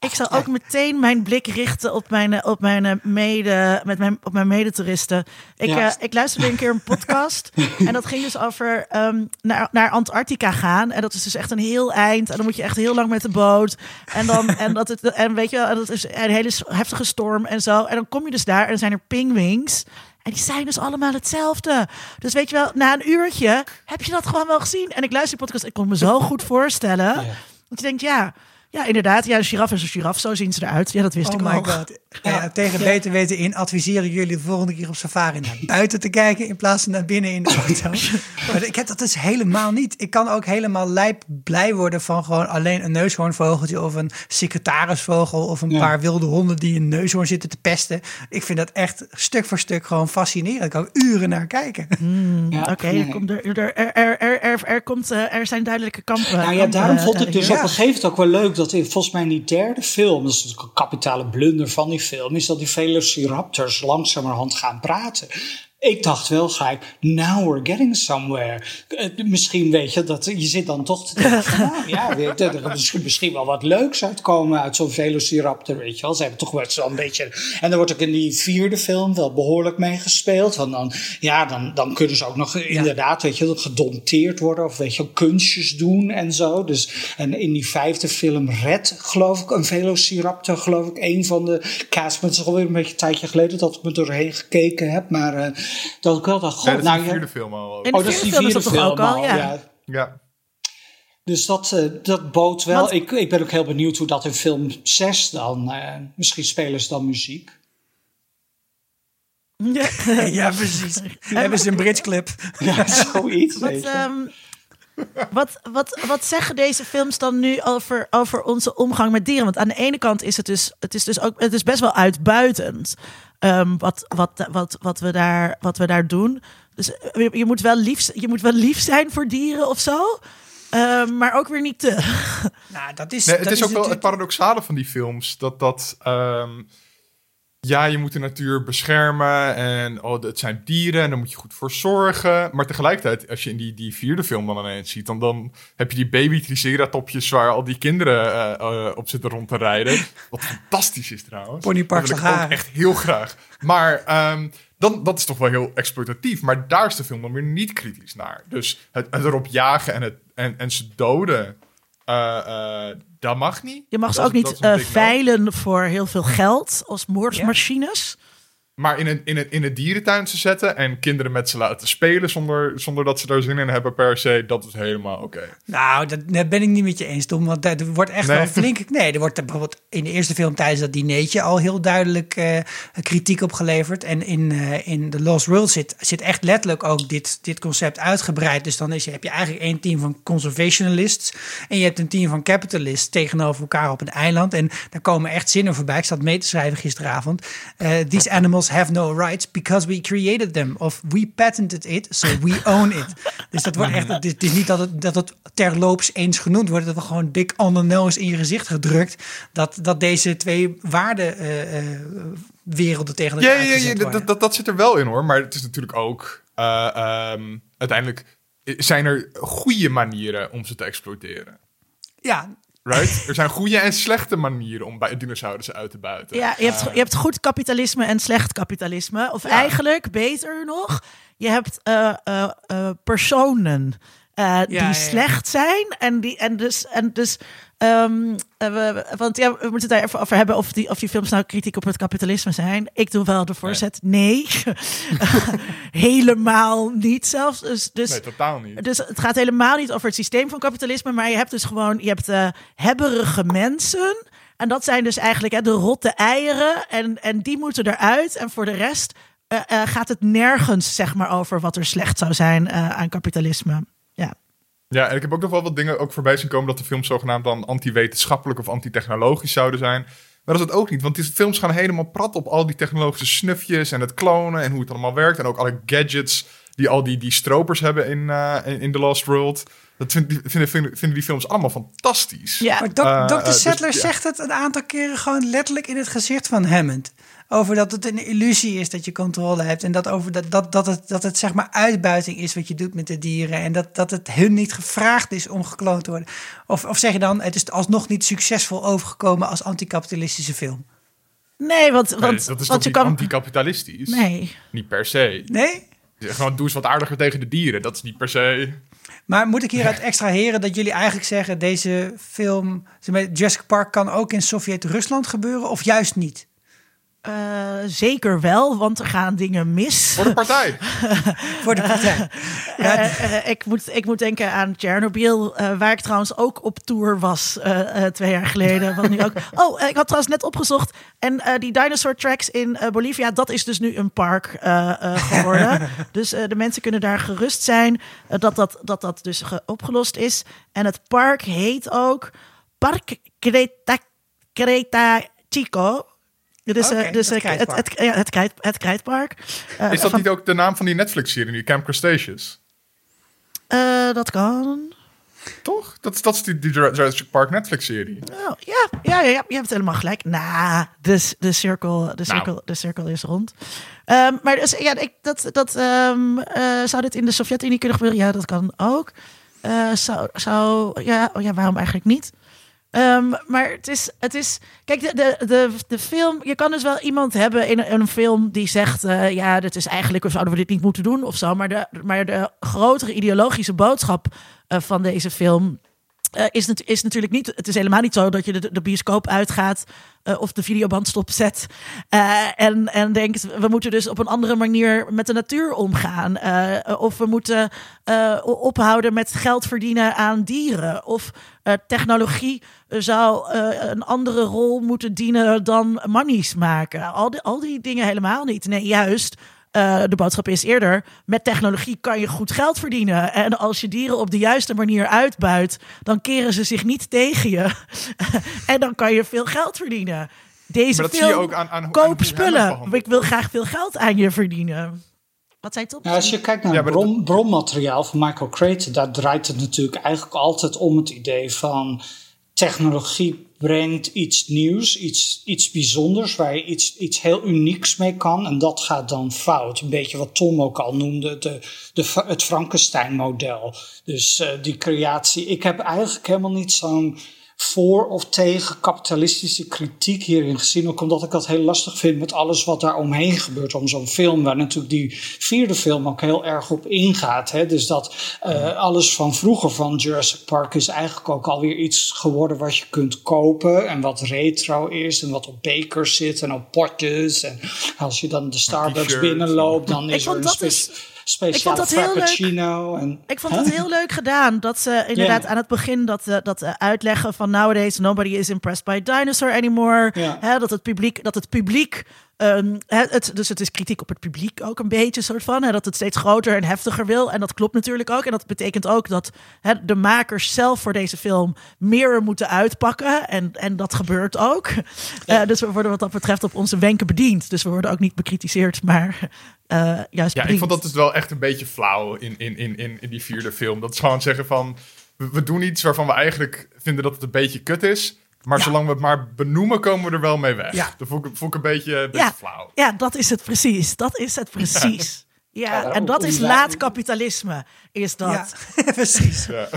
Ik zou ook meteen mijn blik richten op mijn, eh, op mijn, eh, mede, met mijn, op mijn medetoeristen. Ik, Ja. eh, ik luisterde een keer een podcast. en dat ging dus over ehm, naar, naar Antarctica gaan. En dat is dus echt een heel eind. En dan moet je echt heel lang met de boot. En, dan, en, dat het, en weet je wel, en dat is een hele heftige storm en zo. En dan kom je dus daar en dan zijn er pingwings. En die zijn dus allemaal hetzelfde. Dus weet je wel, na een uurtje heb je dat gewoon wel gezien. En ik luister die podcast, ik kon me zo goed voorstellen. Want je denkt, ja, ja, inderdaad. Ja, een giraf is een giraf. Zo zien ze eruit. Ja, dat wist Oh ik my god. Ja, tegen beter weten in adviseren jullie de volgende keer op safari naar buiten te kijken in plaats van naar binnen in de auto. maar ik heb dat dus helemaal niet. Ik kan ook helemaal lijp blij worden van gewoon alleen een neushoornvogeltje of een secretarisvogel of een Ja. paar wilde honden die een neushoorn zitten te pesten. Ik vind dat echt stuk voor stuk gewoon fascinerend. Ik kan uren naar kijken. ja, Oké, nee. er, komt er, er, er, er, er, er, er komt, eh, er zijn duidelijke kampen. Nou ja, kampen, daarom eh, vond ik dus op een gegeven moment ook wel leuk dat in volgens mij in die derde film, dat is natuurlijk een kapitale blunder van die film, is dat die Velociraptors langzamerhand gaan praten. Ik dacht wel gelijk, now we're getting somewhere. Eh, Misschien weet je, dat je zit dan toch te denken van, nou ja, weet je, er is misschien wel wat leuks uitkomen uit zo'n Velociraptor, weet je wel. Ze hebben toch wel zo'n beetje... En dan wordt ook in die vierde film wel behoorlijk mee gespeeld. Want dan, ja, dan, dan kunnen ze ook nog inderdaad, weet je, gedomteerd worden of weet je, kunstjes doen en zo. Dus, en in die vijfde film Red, geloof ik, een Velociraptor, geloof ik, een van de cast. Maar het is alweer een beetje een tijdje geleden dat ik me doorheen gekeken heb. Maar eh, dat ik wel dacht, god, Nee, dat is nou de ja. vierde film al. ook. De Oh, dat is die vierde film is dat film toch ook al, al, ja. ja. Dus dat, eh, dat bood wel. Want- ik, ik ben ook heel benieuwd hoe dat in film 6 dan. eh, misschien spelen ze dan muziek. Ja. ja, precies. Hebben ze een bridge clip. Ja, zoiets. Wat, ehm, wat, wat, wat zeggen deze films dan nu over, over onze omgang met dieren? Want aan de ene kant is het dus, het is dus ook, het is best wel uitbuitend ehm, wat, wat, wat, wat, we daar, wat we daar doen. Dus eh, je, je, moet wel lief, je moet wel lief zijn voor dieren of zo. Ehm, maar ook weer niet te. Nou, dat is, Nee, het dat is ook wel het paradoxale van die films. Dat dat... ehm, ja, je moet de natuur beschermen en oh, het zijn dieren en daar moet je goed voor zorgen. Maar tegelijkertijd, als je in die, die vierde film dan ineens ziet, dan, dan heb je die baby triceratopjes waar al die kinderen eh, eh, op zitten rond te rijden. Wat fantastisch is trouwens. Ponypark Dat wil ik ook echt heel graag. Maar ehm, dan, dat is toch wel heel exploitatief. Maar daar is de film dan weer niet kritisch naar. Dus het, het erop jagen en, het, en, en ze doden, eh, eh, dat mag niet. Je mag ze ook is- niet eh, veilen voor heel veel geld als moordmachines. Maar in een, in, een, in een dierentuin te zetten en kinderen met ze laten spelen zonder, zonder dat ze daar zin in hebben per se, dat is helemaal oké. Nou, dat, dat ben ik niet met je eens, Tom. Want er wordt echt Nee. wel flink... Nee, er wordt bijvoorbeeld in de eerste film tijdens dat dineetje al heel duidelijk eh, kritiek op geleverd. En in, eh, in The Lost World zit, zit echt letterlijk ook dit, dit concept uitgebreid. Dus dan is, je- heb je eigenlijk één team van conservationists en je hebt een team van capitalists tegenover elkaar op een eiland. En daar komen echt zinnen voorbij. Ik zat mee te schrijven gisteravond. Eh, These animals have no rights because we created them. Of we patented it, so we own it. Dus dat wordt echt... Het is, het is niet dat het, dat het terloops eens genoemd wordt. Dat we gewoon dik on the nose in je gezicht gedrukt. Dat, dat deze twee waardewerelden tegen Ja, elkaar ja, ja, worden. dat, dat, dat zit er wel in hoor. Maar het is natuurlijk ook. eh, ehm, uiteindelijk zijn er goede manieren om ze te exploiteren. Ja, Right? er zijn goede en slechte manieren om bij dinosaurussen uit te buiten. Ja, je hebt, je hebt goed kapitalisme en slecht kapitalisme. Of eigenlijk, beter nog, je hebt eh, eh, eh, personen eh, die ja, ja. slecht zijn. En, die, en dus, en dus Ehm, eh, we- want ja, we moeten het daar even over hebben of die, of die films nou kritiek op het kapitalisme zijn. Ik doe wel de voorzet, nee. Helemaal niet zelfs. Dus, dus, Nee, totaal niet. dus het gaat helemaal niet over het systeem van kapitalisme, maar je hebt dus gewoon, je hebt eh hebberige mensen. En dat zijn dus eigenlijk hè, de rotte eieren. En, en die moeten eruit. En voor de rest eh, gaat het nergens zeg maar, over wat er slecht zou zijn aan kapitalisme. Ja. Ja, en ik heb ook nog wel wat dingen ook voorbij zien komen dat de films zogenaamd dan anti-wetenschappelijk of anti-technologisch zouden zijn. Maar dat is het ook niet, want die films gaan helemaal prat op al die technologische snufjes en het klonen en hoe het allemaal werkt. En ook alle gadgets die al die, die stropers hebben in, eh, in, The Lost World. Dat vind- vinden, vinden, vinden die films allemaal fantastisch. Ja. Maar Dr. eh, dus, Settler ja. zegt het een aantal keren gewoon letterlijk in het gezicht van Hammond. Over dat het een illusie is dat je controle hebt. En dat, over dat, dat, dat, het, dat het zeg maar uitbuiting is wat je doet met de dieren. En dat, dat het hun niet gevraagd is om gekloond te worden. Of, of zeg je dan, het is alsnog niet succesvol overgekomen als anticapitalistische film. Nee, want, Nee, want, dat is toch want je niet kan. anticapitalistisch? Nee. Niet per se. Nee? Gewoon doe eens wat aardiger tegen de dieren. Dat is niet per se... Maar moet ik hieruit extraheren dat jullie eigenlijk zeggen... deze film, zeg maar, Jurassic Park kan ook in Sovjet-Rusland gebeuren? Of juist niet? Eh, zeker wel, want er gaan dingen mis. Voor de partij. Voor de partij. Eh, eh, ik, moet, ik moet denken aan Chernobyl, eh, waar ik trouwens ook op tour was eh, eh, twee jaar geleden. Wat nu ook. Oh, ik had trouwens net opgezocht. En eh, die dinosaur tracks in eh, Bolivia, dat is dus nu een park eh, eh, geworden. dus eh, de mensen kunnen daar gerust zijn dat, dat, dat dat dus ge- opgelost is. En het park heet ook Park Creta, Creta Chico. Dus, eh, dus het het, het, het, krijt, het krijtpark. Eh, Is dat van- niet ook de naam van die Netflix-serie nu, Camp Cretaceous? eh, dat kan. Toch? Dat, is- dat is die, die Jurassic Park Netflix-serie. Oh, ja, ja, ja, ja, je hebt helemaal gelijk. Nou, de, de, cirkel, de, Nou. de cirkel is rond. Ehm, maar dus, ja, ik, dat, dat, ehm, eh, zou dit in de Sovjet-Unie kunnen gebeuren? Ja, dat kan ook. Eh, zou, zou, ja, oh ja, waarom eigenlijk niet? Ehm, maar het is, het is, kijk, de, de, de, film, je kan dus wel iemand hebben in een, film die zegt, eh, ja, dit is eigenlijk, of zouden we dit niet moeten doen of zo. Maar de, maar de grotere ideologische boodschap eh, van deze film eh, is, nat- is natuurlijk niet. Het is helemaal niet zo dat je de, bioscoop uitgaat eh, of de videoband stopzet. eh, en, en denkt, we moeten dus op een andere manier met de natuur omgaan. of we moeten ophouden met geld verdienen aan dieren. Of technologie zou een andere rol moeten dienen dan monies maken. Al die, al die dingen helemaal niet. Nee, juist. Eh, de boodschap is eerder: met technologie kan je goed geld verdienen. En als je dieren op de juiste manier uitbuit, dan keren ze zich niet tegen je. en dan kan je veel geld verdienen. Deze Maar dat film, zie je ook aan, koop spullen. Ik wil graag veel geld aan je verdienen. Wat zei Top? Ja, als je kijkt naar Ja, bron, bronmateriaal van Michael Crichton, daar draait het natuurlijk eigenlijk altijd om het idee van technologie brengt iets nieuws, iets, iets bijzonders, waar je iets, iets heel unieks mee kan. En dat gaat dan fout. Een beetje wat Tom ook al noemde, de, de, het Frankenstein-model. Dus eh, die creatie. Ik heb eigenlijk helemaal niet zo'n voor of tegen kapitalistische kritiek hierin gezien. Ook omdat ik dat heel lastig vind met alles wat daar omheen gebeurt. Om zo'n film, waar natuurlijk die vierde film ook heel erg op ingaat. Hè? Dus dat eh, alles van vroeger van Jurassic Park is eigenlijk ook alweer iets geworden wat je kunt kopen. En wat retro is en wat op bekers zit en op potjes. En als je dan de Starbucks binnenloopt, dan Ik is er een spe speciaal dat heel leuk. frappuccino. En, Ik vond het heel leuk gedaan dat ze inderdaad aan het begin dat, eh, dat eh, uitleggen van nowadays nobody is impressed by dinosaur anymore. Hè, dat het publiek, dat het publiek ehm, hè, het, dus het is kritiek op het publiek ook een beetje soort van. Hè, dat het steeds groter en heftiger wil. En dat klopt natuurlijk ook. En dat betekent ook dat hè, de makers zelf voor deze film meer moeten uitpakken. En, en dat gebeurt ook. Eh, dus we worden wat dat betreft op onze wenken bediend. Dus we worden ook niet bekritiseerd, maar eh, juist Ja, ik vond dat dus wel echt een beetje flauw in, in, in, in, in die vierde film. Dat is gewoon zeggen van, we, we doen iets waarvan we eigenlijk vinden dat het een beetje kut is. Maar Ja. zolang we het maar benoemen, komen we er wel mee weg. Ja. Dat vond ik, vond ik een beetje, een beetje Ja. flauw. Ja, dat is het precies. Dat is het precies. Ja, Ja, en dat is laat kapitalisme, is dat. Ja, precies. Ja.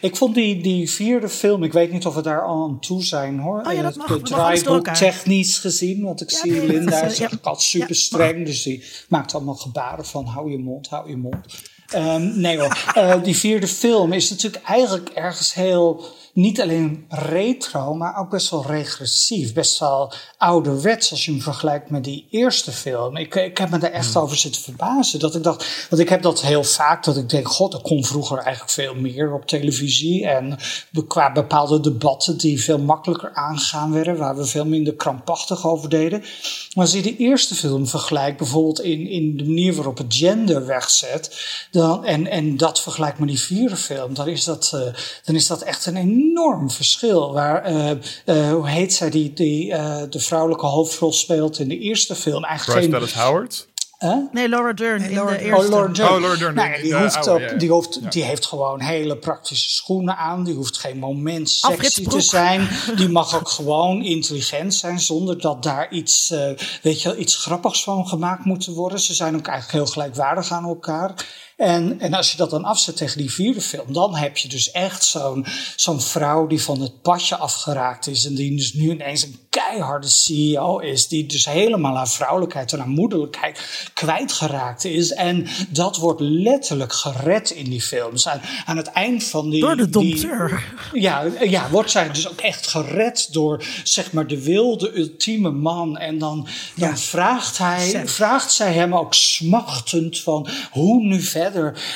Ik vond die, die vierde film, ik weet niet of we daar al aan toe zijn hoor. Oh ja, dat Eh, mag. de draaiboek technisch gezien, want ik Ja, zie nee, Linda is, is eh, ja. eigenlijk altijd super Ja, streng, dus die maakt allemaal gebaren van hou je mond, hou je mond. Ehm, nee hoor. Uh, die vierde film is natuurlijk eigenlijk ergens heel niet alleen retro, maar ook best wel regressief. Best wel ouderwets als je hem vergelijkt met die eerste film. Ik, ik heb me daar echt hmm. over zitten verbazen. Dat ik dacht, want ik heb dat heel vaak, dat ik denk, god, er kon vroeger eigenlijk veel meer op televisie. En qua bepaalde debatten die veel makkelijker aangegaan werden, waar we veel minder krampachtig over deden. Maar als je de eerste film vergelijkt, bijvoorbeeld in, in de manier waarop het gender wegzet, dan, en, en dat vergelijkt met die vierde film, dan is dat, uh, dan is dat echt een enorm verschil. Waar, uh, uh, hoe heet zij, die, die de vrouwelijke hoofdrol speelt in de eerste film? Eigenlijk Bryce Dallas Howard? Nee, Laura Dern in de eerste. Oh, Laura Dern. Oh, Laura Dern. Nou, die, hoeft ook, die, hoeft, die heeft gewoon hele praktische schoenen aan. Die hoeft geen moment sexy te zijn. Die mag ook gewoon intelligent zijn zonder dat daar iets, uh, weet je, iets grappigs van gemaakt moet worden. Ze zijn ook eigenlijk heel gelijkwaardig aan elkaar. En, en als je dat dan afzet tegen die vierde film, dan heb je dus echt zo'n zo'n vrouw die van het padje afgeraakt is. En die dus nu ineens een keiharde CEO is. Die dus helemaal haar vrouwelijkheid en haar moederlijkheid kwijtgeraakt is. En dat wordt letterlijk gered in die films. Aan, aan het eind van die. Door de dompteur. Ja, ja, wordt zij dus ook echt gered door zeg maar de wilde ultieme man. En dan, dan vraagt, hij, vraagt zij hem ook smachtend van hoe nu verder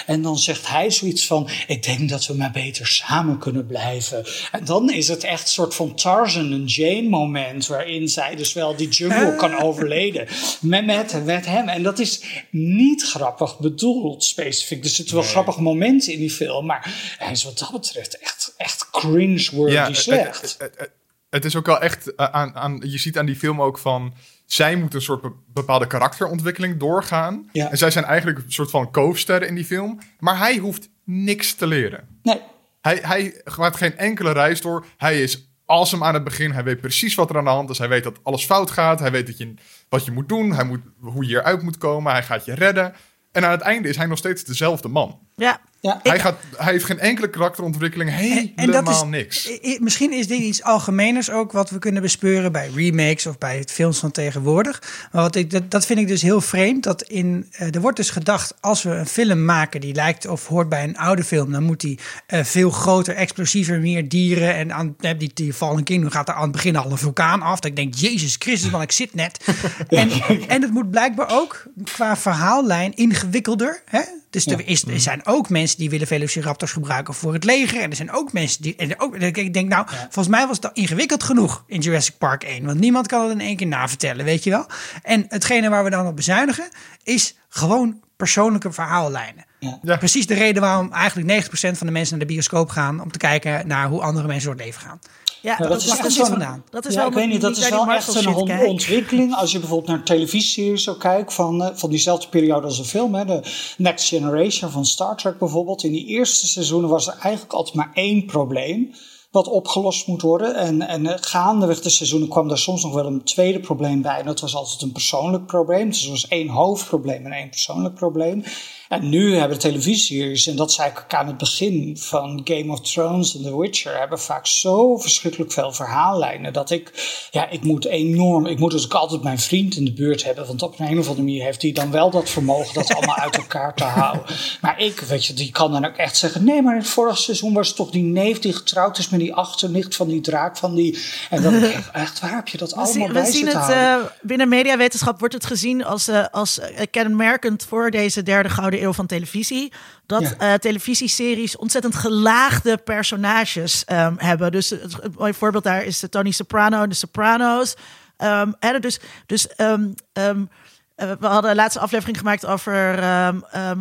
en dan zegt hij zoiets van: Ik denk dat we maar beter samen kunnen blijven. En dan is het echt een soort van Tarzan en Jane moment. Waarin zij dus wel die jungle ah. kan overleden. Met, met, met hem. En dat is niet grappig bedoeld specifiek. Er zitten wel grappige momenten in die film. Maar hij is wat dat betreft echt, echt cringe-worthy ja, slecht. Het, het, is ook wel echt eh, aan, aan. Je ziet aan die film ook van zij moet een soort bepaalde karakterontwikkeling doorgaan. En zij zijn eigenlijk een soort van koofsterren in die film. Maar hij hoeft niks te leren. Nee. Hij, hij gaat geen enkele reis door. Hij is awesome aan het begin. Hij weet precies wat er aan de hand is. Hij weet dat alles fout gaat. Hij weet dat je, wat je moet doen. Hij moet, hoe je eruit moet komen. Hij gaat je redden. En aan het einde is hij nog steeds dezelfde man. Ja. Ja. Hij, gaat, hij heeft geen enkele karakterontwikkeling, helemaal en, dat is, niks. Misschien is dit iets algemeners ook wat we kunnen bespeuren bij remakes of bij het films van tegenwoordig. Maar wat ik, dat, dat vind ik dus heel vreemd. Dat in, uh, er wordt dus gedacht, als we een film maken die lijkt of hoort bij een oude film, dan moet die uh, veel groter, explosiever, meer dieren. En aan, die, die Fallen Kingdom gaat er aan het begin al een vulkaan af. Dat ik denk, Jezus Christus, want ik zit net. en, en het moet blijkbaar ook qua verhaallijn ingewikkelder. Hè? Dus er, is, er zijn ook mensen die willen Velociraptors gebruiken voor het leger. En er zijn ook mensen die. En ook, ik denk, nou, volgens mij was dat ingewikkeld genoeg in Jurassic Park 1. Want niemand kan het in één keer navertellen, weet je wel. En hetgene waar we dan op bezuinigen, is gewoon persoonlijke verhaallijnen. Ja. Precies de reden waarom eigenlijk 90% van de mensen naar de bioscoop gaan om te kijken naar hoe andere mensen door het leven gaan. Ja, dat, is vandaan. Dat is wel, ik weet niet, dat is wel echt een ontwikkeling. Als je bijvoorbeeld naar televisieseries zo kijkt van, uh, van diezelfde periode als een film. Hè, de Next Generation van Star Trek bijvoorbeeld. In die eerste seizoenen was er eigenlijk altijd maar één probleem wat opgelost moet worden. En, en eh, gaandeweg de seizoenen kwam er soms nog wel een tweede probleem bij. En dat was altijd een persoonlijk probleem. Dus er was één hoofdprobleem en één persoonlijk probleem. En nu hebben televisieseries, en dat zei ik ook aan het begin van Game of Thrones en The Witcher, hebben vaak zo verschrikkelijk veel verhaallijnen dat ik, ja, ik moet enorm, ik moet dus ook altijd mijn vriend in de buurt hebben, want op een, of andere manier heeft hij dan wel dat vermogen dat allemaal uit elkaar te houden. Maar ik, weet je, die kan dan ook echt zeggen, nee, maar in het vorige seizoen was het toch die neef die getrouwd is met die achternicht van die draak van die, en dan echt, waar heb je dat allemaal we bij We zien het, uh, binnen mediawetenschap wordt het gezien als, uh, als uh, kenmerkend voor deze derde gouden eeuw van televisie. Dat ja. uh, televisieseries ontzettend gelaagde personages um, hebben. Dus mooie voorbeeld daar is de Tony Soprano en de Sopranos. Um, hè, dus dus um, um, uh, we hadden de laatste aflevering gemaakt over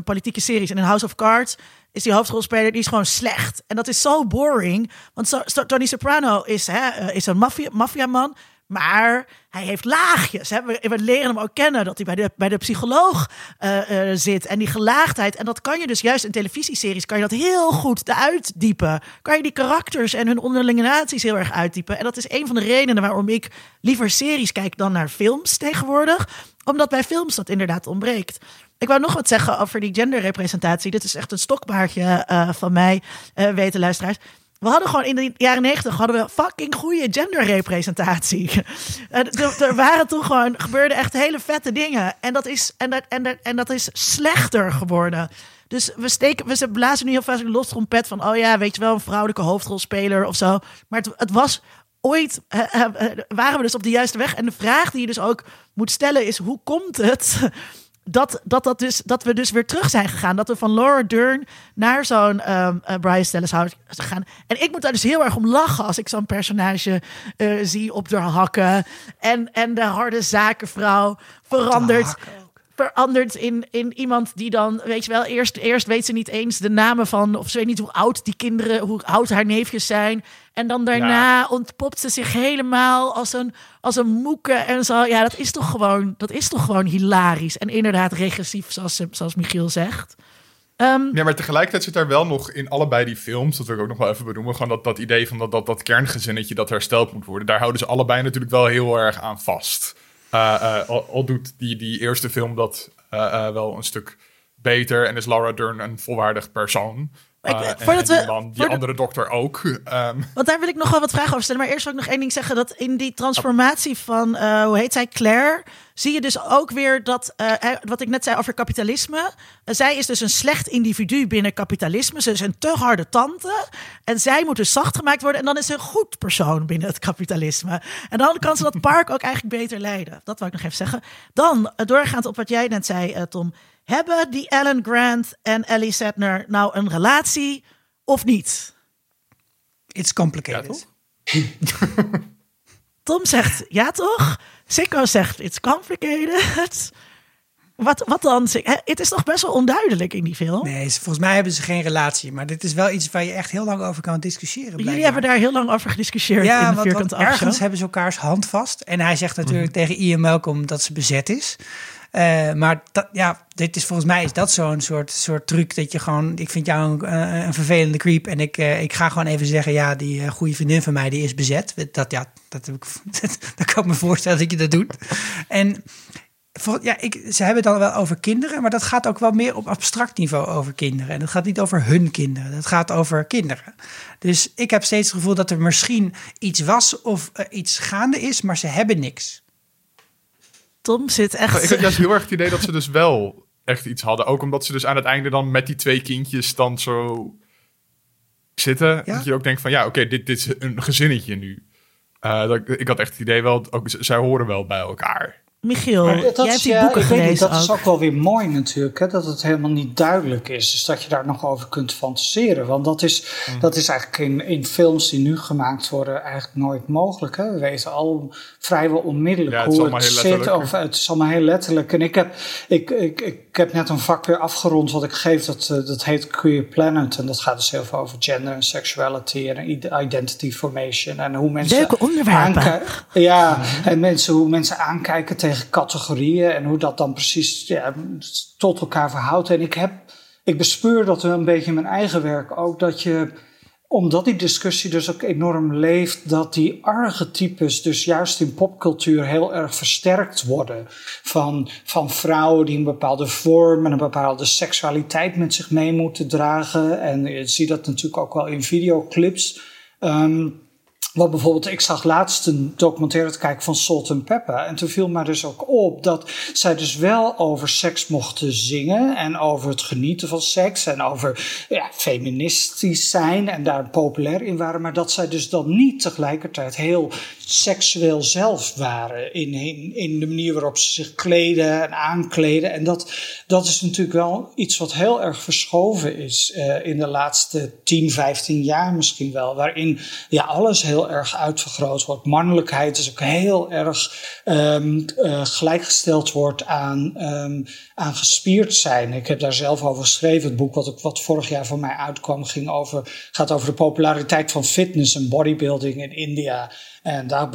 politieke series. En in House of Cards is die hoofdrolspeler, die is gewoon slecht. En dat is zo boring. Want Tony Soprano is, uh, is een maffia, maffiaman. Maar hij heeft laagjes. We, leren hem ook kennen dat hij bij de, bij de psycholoog uh, uh, zit. En die gelaagdheid. En dat kan je dus juist in televisieseries kan je dat heel goed uitdiepen. Kan je die karakters en hun onderlinge relaties heel erg uitdiepen. En dat is een van de redenen waarom ik liever series kijk dan naar films tegenwoordig. Omdat bij films dat inderdaad ontbreekt. Ik wou nog wat zeggen over die genderrepresentatie. Dit is echt een stokpaardje uh, van mij, weten luisteraars. We hadden gewoon in de jaren negentig hadden we fucking goede genderrepresentatie. er, waren toen gewoon, gebeurden echt hele vette dingen. En dat is, en dat, en dat, en dat is slechter geworden. Dus we, steken, we blazen nu heel vaak een los trompet van... oh ja, weet je wel, een vrouwelijke hoofdrolspeler of zo. Maar het, het was ooit... waren we dus op de juiste weg. En de vraag die je dus ook moet stellen is... hoe komt het dat, dat, dat, dus, dat we dus weer terug zijn gegaan. Dat we van Laura Dern naar zo'n um, uh, gaan. En ik moet daar dus heel erg om lachen als ik zo'n personage uh, zie op de hakken. En, en de harde zakenvrouw verandert verandert in, in iemand die dan, weet je wel, eerst, eerst weet ze niet eens de namen van, of ze weet niet hoe oud die kinderen, hoe oud haar neefjes zijn. En dan daarna ontpopt ze zich helemaal als een, als een moeke en zo. Ja, dat is toch gewoon, dat is toch gewoon hilarisch. En inderdaad regressief, zoals, zoals Michiel zegt. Um, ja, maar tegelijkertijd zit daar wel nog in allebei die films, dat wil ik ook nog wel even benoemen, gewoon dat, dat idee van dat, dat, dat kerngezinnetje dat hersteld moet worden. Daar houden ze allebei natuurlijk wel heel erg aan vast. Al, doet die, die eerste film dat uh, wel een stuk beter en is Laura Dern een volwaardig persoon. Uh, voordat en, die, man, die andere dokter ook. Um. Want daar wil ik nog wel wat vragen over stellen. Maar eerst wil ik nog één ding zeggen. Dat in die transformatie van, uh, hoe heet zij, Claire... zie je dus ook weer dat, uh, wat ik net zei over kapitalisme. zij is dus een slecht individu binnen kapitalisme. Ze is een te harde tante. En zij moet dus zacht gemaakt worden. En dan is ze een goed persoon binnen het kapitalisme. En dan kan ze dat park ook eigenlijk beter leiden. Dat wil ik nog even zeggen. Dan, doorgaand op wat jij net zei, Tom... Hebben die Alan Grant en Ellie Setner nou een relatie of niet? It's complicated. Tom zegt ja toch? Sikko zegt it's complicated. Wat, wat dan? Het is toch best wel onduidelijk in die film? Nee, volgens mij hebben ze geen relatie. Maar dit is wel iets waar je echt heel lang over kan discussiëren. Blijkbaar. Jullie hebben daar heel lang over gediscussieerd ja, in de vierkante ergens hebben ze elkaars hand vast. En hij zegt natuurlijk mhm. tegen Ian Malcolm dat ze bezet is. Uh, maar dat, ja, dit is volgens mij is dat zo'n soort, soort truc dat je gewoon, ik vind jou een, eh, een vervelende creep en ik, uh, ik ga gewoon even zeggen, ja, die goede vriendin van mij die is bezet. Dat, ja, dat, heb ik, kan ik me voorstellen dat je dat doet. En ja, ik, ze hebben het dan wel over kinderen, maar dat gaat ook wel meer op abstract niveau over kinderen. En dat gaat niet over hun kinderen, dat gaat over kinderen. Dus ik heb steeds het gevoel dat er misschien iets was of iets gaande is, maar ze hebben niks. Tom zit echt... Ik had juist heel erg het idee dat ze dus wel echt iets hadden. Ook omdat ze dus aan het einde dan met die twee kindjes dan zo zitten. Dat je ook denkt van ja, oké, dit, dit is een gezinnetje nu. Uh, dat, ik had echt het idee wel, ook, zij horen wel bij elkaar. Michiel, jij hebt die boeken gelezen Dat is ook wel weer mooi natuurlijk, hè, dat het helemaal niet duidelijk is. Dus dat je daar nog over kunt fantaseren. Want dat is, mm. dat is eigenlijk in, in films die nu gemaakt worden eigenlijk nooit mogelijk. Hè. We weten al vrijwel onmiddellijk ja, het hoe het zit. Of, het is allemaal heel letterlijk. En ik heb, ik, ik, ik, heb net een vak weer afgerond wat ik geef. Dat, eh, dat heet Queer Planet. En dat gaat dus heel veel over gender en sexuality en identity formation. En hoe mensen... Leuke onderwerpen. Ja, en mensen, hoe mensen aankijken tegen categorieën en hoe dat dan precies ja, tot elkaar verhoudt. En ik heb, ik bespeur dat een beetje in mijn eigen werk ook, dat je, omdat die discussie dus ook enorm leeft, dat die archetypes dus juist in popcultuur heel erg versterkt worden. Van, van vrouwen die een bepaalde vorm en een bepaalde seksualiteit met zich mee moeten dragen. En je ziet dat natuurlijk ook wel in videoclips. Um, wat bijvoorbeeld, ik zag laatst een documentaire te kijken van Salt and Pepper. En toen viel mij dus ook op dat zij dus wel over seks mochten zingen. En over het genieten van seks. En over ja, feministisch zijn. En daar populair in waren. Maar dat zij dus dan niet tegelijkertijd heel seksueel zelf waren. In, in, de manier waarop ze zich kleden en aankleden. En dat, dat is natuurlijk wel iets wat heel erg verschoven is. Uh, in de laatste 10, 15 jaar misschien wel. Waarin ja, alles heel erg uitvergroot wordt. Mannelijkheid is ook heel erg um, uh, gelijkgesteld wordt aan, um, aan gespierd zijn. Ik heb daar zelf over geschreven. Het boek wat, ik, wat vorig jaar van mij uitkwam ging over, gaat over de populariteit van fitness en bodybuilding in India. En daar,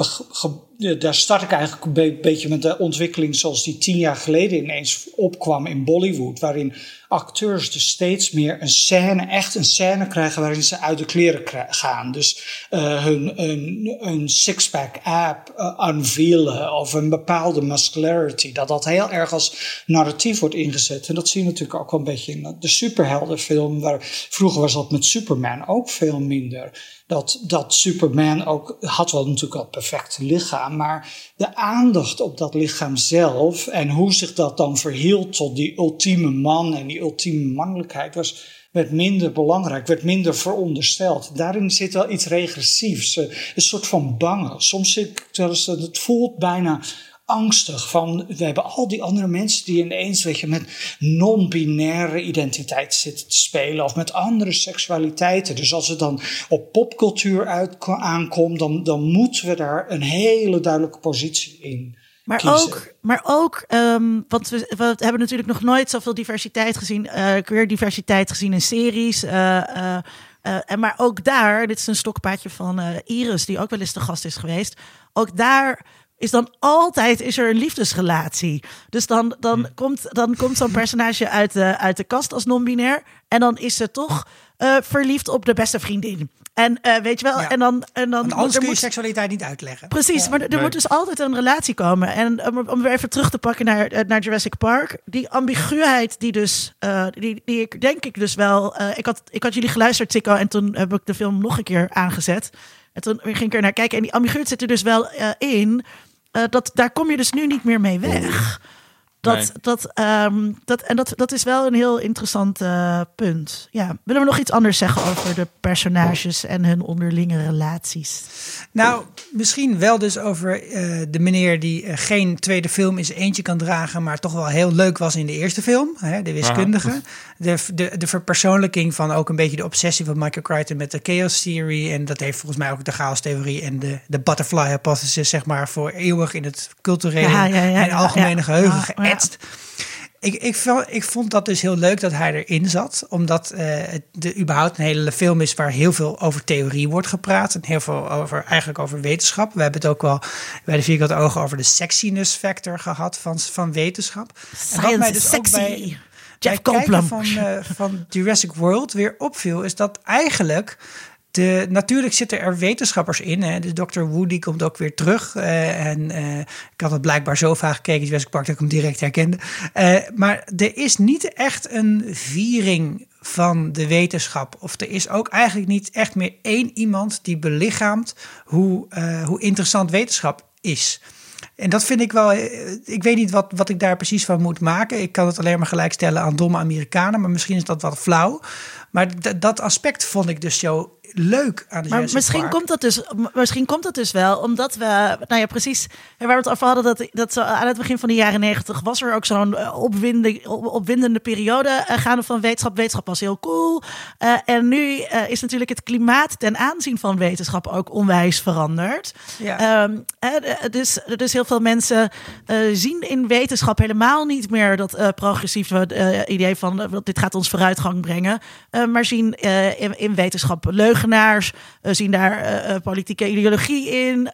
daar start ik eigenlijk een beetje met de ontwikkeling zoals die tien jaar geleden ineens opkwam in Bollywood. Waarin acteurs dus steeds meer een scène, echt een scène krijgen waarin ze uit de kleren gaan. Dus uh, hun, een, een six-pack app uh, of een bepaalde muscularity. Dat dat heel erg als narratief wordt ingezet. En dat zie je natuurlijk ook wel een beetje in de superheldenfilm. Waar, vroeger was dat met Superman ook veel minder dat, dat Superman ook had wel natuurlijk al perfecte lichaam, maar de aandacht op dat lichaam zelf en hoe zich dat dan verhield tot die ultieme man en die ultieme mannelijkheid was, werd minder belangrijk, werd minder verondersteld. Daarin zit wel iets regressiefs, een soort van bangen. Soms zit het voelt bijna angstig van, we hebben al die andere mensen die ineens, weet je, met non-binaire identiteit zitten te spelen of met andere seksualiteiten. Dus als het dan op popcultuur uit, aankomt, dan, dan moeten we daar een hele duidelijke positie in. Maar ook, maar ook um, want we, we, hebben natuurlijk nog nooit zoveel diversiteit gezien, uh, queer diversiteit gezien in series. Uh, uh, en maar ook daar, dit is een stokpaardje van Iris, die ook wel eens de gast is geweest. Ook daar is dan altijd is er een liefdesrelatie. Dus dan, dan, hm. komt, dan komt zo'n personage uit de, uit de kast als non-binair. En dan is ze toch uh, verliefd op de beste vriendin. En uh, weet je wel, en dan. En dan anders kun je moet... seksualiteit niet uitleggen. Precies, maar er moet dus altijd een relatie komen. En um, om weer even terug te pakken naar, naar Jurassic Park. Die ambiguïteit, die dus. Uh, die, die ik denk ik dus wel. ik, had, ik had jullie geluisterd, Tico, en toen heb ik de film nog een keer aangezet. En toen ging ik er naar kijken. En die ambiguïteit zit er dus wel in. Uh, dat, daar kom je dus nu niet meer mee weg. Dat, dat, um, dat, en dat, dat is wel een heel interessant uh, punt. Ja. Willen we nog iets anders zeggen over de personages en hun onderlinge relaties? Nou, misschien wel dus over uh, de meneer die uh, geen tweede film in zijn eentje kan dragen, maar toch wel heel leuk was in de eerste film, hè, de wiskundige. De, de, de verpersoonlijking van ook een beetje de obsessie van Michael Crichton met de chaos theory. En dat heeft volgens mij ook de chaos theorie en de, de butterfly hypothesis, zeg maar, voor eeuwig in het culturele ja, ja, ja, en algemene geheugen geëtst. Ik, ik, vond, ik vond dat dus heel leuk dat hij erin zat. Omdat uh, het de, überhaupt een hele film is waar heel veel over theorie wordt gepraat. En heel veel over, eigenlijk over wetenschap. We hebben het ook wel bij de vierkante ogen over de sexiness factor gehad van, van wetenschap. Science en wat mij dus sexy. ook bij, Jeff bij van, uh, van Jurassic World weer opviel... is dat eigenlijk de, natuurlijk zitten er wetenschappers in. Hè. De Dr. Woody komt ook weer terug. Uh, en uh, ik had het blijkbaar zo vaak gekeken, Jurassic Park, dat ik hem direct herkende. Uh, maar er is niet echt een viering van de wetenschap. Of er is ook eigenlijk niet echt meer één iemand die belichaamt hoe, hoe interessant wetenschap is. En dat vind ik wel. Ik weet niet wat, wat ik daar precies van moet maken. Ik kan het alleen maar gelijkstellen aan domme Amerikanen. Maar misschien is dat wat flauw. Maar dat aspect vond ik dus zo leuk aan de Maar misschien komt, dat dus, misschien komt dat dus wel omdat we, nou ja, precies, waar we het over hadden, dat, dat zo aan het begin van de jaren negentig was er ook zo'n eh, opwindende periode uh, gaande van wetenschap. Wetenschap was heel cool. Uh, en nu uh, is natuurlijk het klimaat ten aanzien van wetenschap ook onwijs veranderd. Ja. Um, dus, dus heel veel mensen zien in wetenschap helemaal niet meer dat progressieve idee van dit gaat ons vooruitgang brengen. maar zien in, in wetenschap leugen leugenaars, uh, zien daar uh, politieke ideologie in,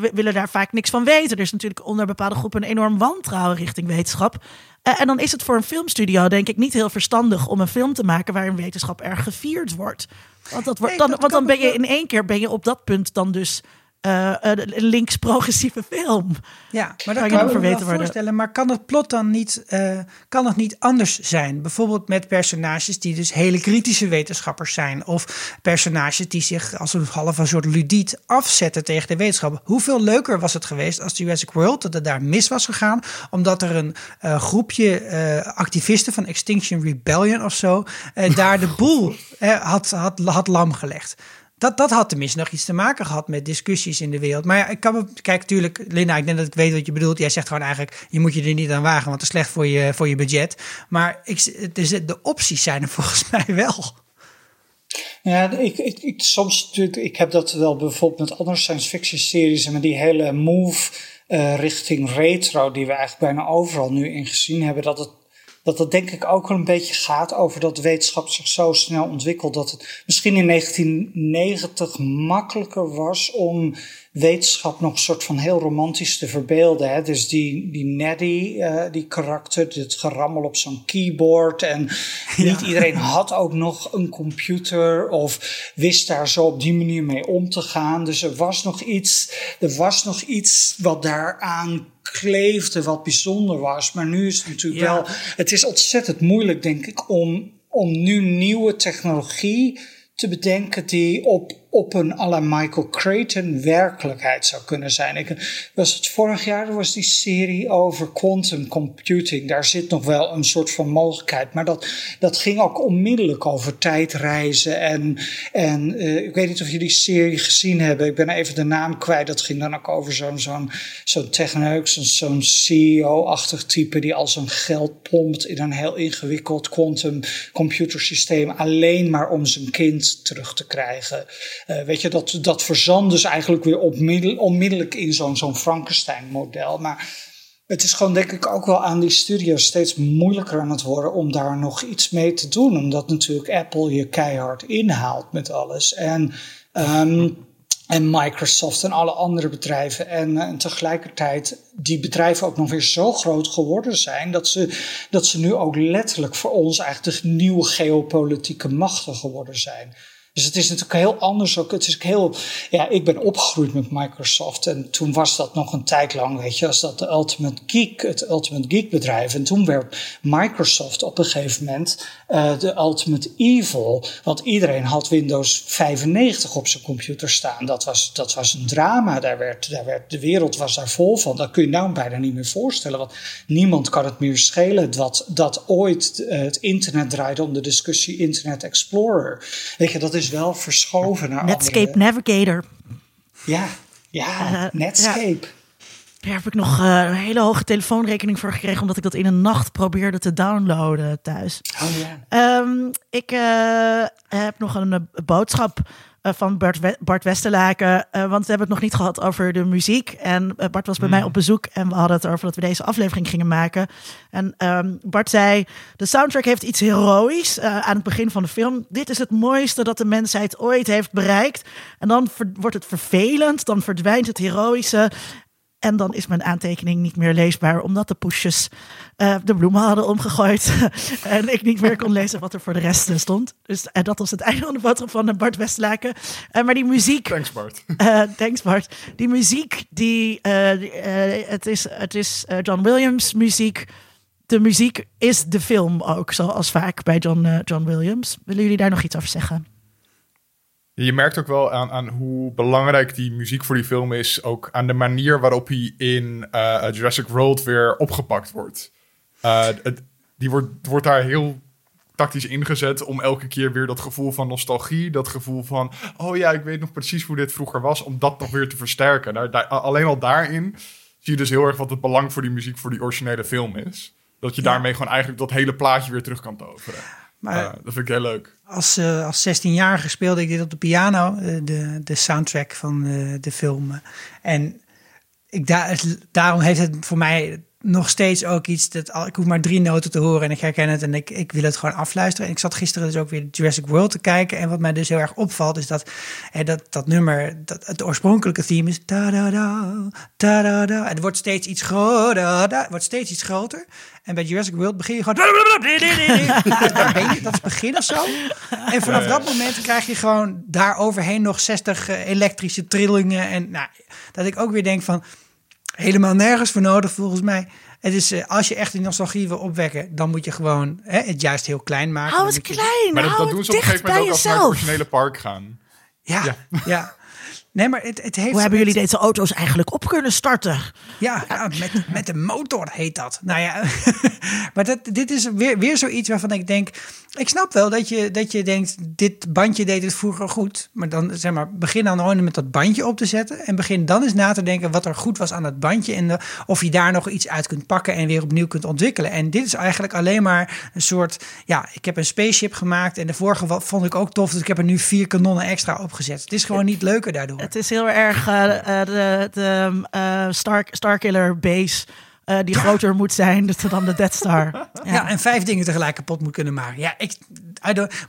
we willen daar vaak niks van weten. Er is natuurlijk onder bepaalde groepen een enorm wantrouwen richting wetenschap. en dan is het voor een filmstudio denk ik niet heel verstandig om een film te maken waarin wetenschap erg gevierd wordt. Want, dat wordt, dan, want dan ben je in één keer ben je op dat punt dan dus uh, een links-progressieve film. Ja, maar dat kan, je me wel voorstellen. Maar kan het plot dan niet, uh, kan het niet anders zijn? Bijvoorbeeld met personages die dus hele kritische wetenschappers zijn. Of personages die zich als een half een soort ludiet afzetten tegen de wetenschap. Hoeveel leuker was het geweest als Jurassic World, dat het daar mis was gegaan. Omdat er een uh, groepje activisten van Extinction Rebellion of zo daar de boel had, had, had lam gelegd dat, dat had tenminste nog iets te maken gehad met discussies in de wereld. Maar ja, ik kan me, kijk, natuurlijk, Linda, ik denk dat ik weet wat je bedoelt. Jij zegt gewoon eigenlijk, je moet je er niet aan wagen, want het is slecht voor je, voor je budget. Maar ik, dus de opties zijn er volgens mij wel. Ja, ik, ik, soms natuurlijk, ik heb dat wel bijvoorbeeld met andere science fiction series en met die hele move uh, richting retro, die we eigenlijk bijna overal nu in gezien hebben, dat het dat het denk ik ook wel een beetje gaat over dat wetenschap zich zo snel ontwikkelt dat het misschien in 1990 makkelijker was om wetenschap nog een soort van heel romantisch te verbeelden. Hè? Dus die, die Neddy, uh, die karakter, het gerammel op zo'n keyboard. En niet iedereen had ook nog een computer of wist daar zo op die manier mee om te gaan. Dus er was nog iets, er was nog iets wat daaraan kleefde, wat bijzonder was. Maar nu is het natuurlijk wel, het is ontzettend moeilijk, denk ik, om, om nu nieuwe technologie te bedenken die op op een à la Michael Creighton werkelijkheid zou kunnen zijn. Ik, was het vorig jaar, was die serie over quantum computing. Daar zit nog wel een soort van mogelijkheid. Maar dat, dat ging ook onmiddellijk over tijdreizen. En, en uh, ik weet niet of jullie die serie gezien hebben. Ik ben even de naam kwijt. Dat ging dan ook over zo'n zo'n zo'n techneuk, zo'n CEO-achtig type... die al zijn geld pompt in een heel ingewikkeld quantum computersysteem... alleen maar om zijn kind terug te krijgen. Uh, weet je, dat, dat verzand dus eigenlijk weer onmiddellijk in zo'n Frankenstein-model. Maar het is gewoon denk ik ook wel aan die studios steeds moeilijker aan het worden om daar nog iets mee te doen. Omdat natuurlijk Apple je keihard inhaalt met alles. En, um, en Microsoft en alle andere bedrijven. En, en, tegelijkertijd die bedrijven ook nog weer zo groot geworden zijn. Dat ze, dat ze nu ook letterlijk voor ons eigenlijk de nieuwe geopolitieke machten geworden zijn. Dus het is natuurlijk heel anders ook. Het is heel, ja, ik ben opgegroeid met Microsoft. En toen was dat nog een tijd lang, weet je, als dat de Ultimate Geek, het Ultimate Geek bedrijf. En toen werd Microsoft op een gegeven moment uh, de Ultimate Evil. Want iedereen had Windows 95 op zijn computer staan. Dat was, dat was een drama. Daar werd, daar werd, de wereld was daar vol van. Dat kun je nou bijna niet meer voorstellen. Want niemand kan het meer schelen dat, dat ooit uh, het internet draaide om de discussie Internet Explorer. Weet je, dat is wel verschoven naar Netscape Navigator. Ja, ja, uh, Netscape. Ja. Daar heb ik nog uh, een hele hoge telefoonrekening voor gekregen, omdat ik dat in een nacht probeerde te downloaden thuis. Oh. Um, ik uh, heb nog een boodschap uh, van Bart, We Bart Westerlaken. Uh, want we hebben het nog niet gehad over de muziek. En uh, Bart was bij mij op bezoek en we hadden het over dat we deze aflevering gingen maken. En um, Bart zei: De soundtrack heeft iets heroïs aan het begin van de film. Dit is het mooiste dat de mensheid ooit heeft bereikt. En dan wordt het vervelend, dan verdwijnt het heroïsche. En dan is mijn aantekening niet meer leesbaar, omdat de poesjes uh, de bloemen hadden omgegooid. en ik niet meer kon lezen wat er voor de rest stond. Dus uh, dat was het einde van de boodschap van Bart Westlaken. Uh, maar die muziek. Thanks, Bart. thanks, Bart. Die muziek, die, het is, het is John Williams muziek. De muziek is de film ook, zoals vaak bij John, John Williams. Willen jullie daar nog iets over zeggen? Je merkt ook wel aan, aan hoe belangrijk die muziek voor die film is. Ook aan de manier waarop hij in uh, Jurassic World weer opgepakt wordt. Uh, het, die wordt, wordt daar heel tactisch ingezet om elke keer weer dat gevoel van nostalgie, dat gevoel van, oh ja, ik weet nog precies hoe dit vroeger was, om dat nog weer te versterken. Daar, daar, alleen al daarin zie je dus heel erg wat het belang voor die muziek voor die originele film is. Dat je daarmee gewoon eigenlijk dat hele plaatje weer terug kan toveren. Maar uh, dat vind ik heel leuk. Als, uh, als 16-jarige speelde ik dit op de piano, uh, de, de soundtrack van de film. En ik, daar, daarom heeft het voor mij nog steeds ook iets dat al, ik hoef maar drie noten te horen en ik herken het en ik, ik wil het gewoon afluisteren. En ik zat gisteren dus ook weer Jurassic World te kijken en wat mij dus heel erg opvalt is dat hè, dat, dat nummer, dat, het oorspronkelijke theme is da da da da da da. En het wordt steeds iets groter, het wordt steeds iets groter. En bij Jurassic World begin je gewoon dat is begin of zo. En vanaf dat moment krijg je gewoon daar overheen nog 60 elektrische trillingen en nou, dat ik ook weer denk van helemaal nergens voor nodig volgens mij. Het is, uh, als je echt die nostalgie wil opwekken, dan moet je gewoon hè, het juist heel klein maken. Hou het klein, Maar dat, dat doen ze op een gegeven moment ook als ze naar het originele park gaan. Ja, ja. ja. Nee, maar het, het heeft... Hoe hebben jullie deze auto's eigenlijk op kunnen starten? Ja, ja met, met de motor heet dat. Nou ja, maar dat, dit is weer, weer zoiets waarvan ik denk... Ik snap wel dat je, dat je denkt, dit bandje deed het vroeger goed. Maar dan zeg maar, begin dan gewoon met dat bandje op te zetten. En begin dan eens na te denken wat er goed was aan dat bandje. En de, of je daar nog iets uit kunt pakken en weer opnieuw kunt ontwikkelen. En dit is eigenlijk alleen maar een soort... Ja, ik heb een spaceship gemaakt. En de vorige vond ik ook tof. Dus ik heb er nu vier kanonnen extra opgezet. Het is gewoon niet leuker daardoor. Het is heel erg uh, de, de uh, Star, Starkiller base uh, die groter moet zijn dan de Death Star. Ja. ja. en vijf dingen tegelijk kapot moet kunnen maken. Ja, ik,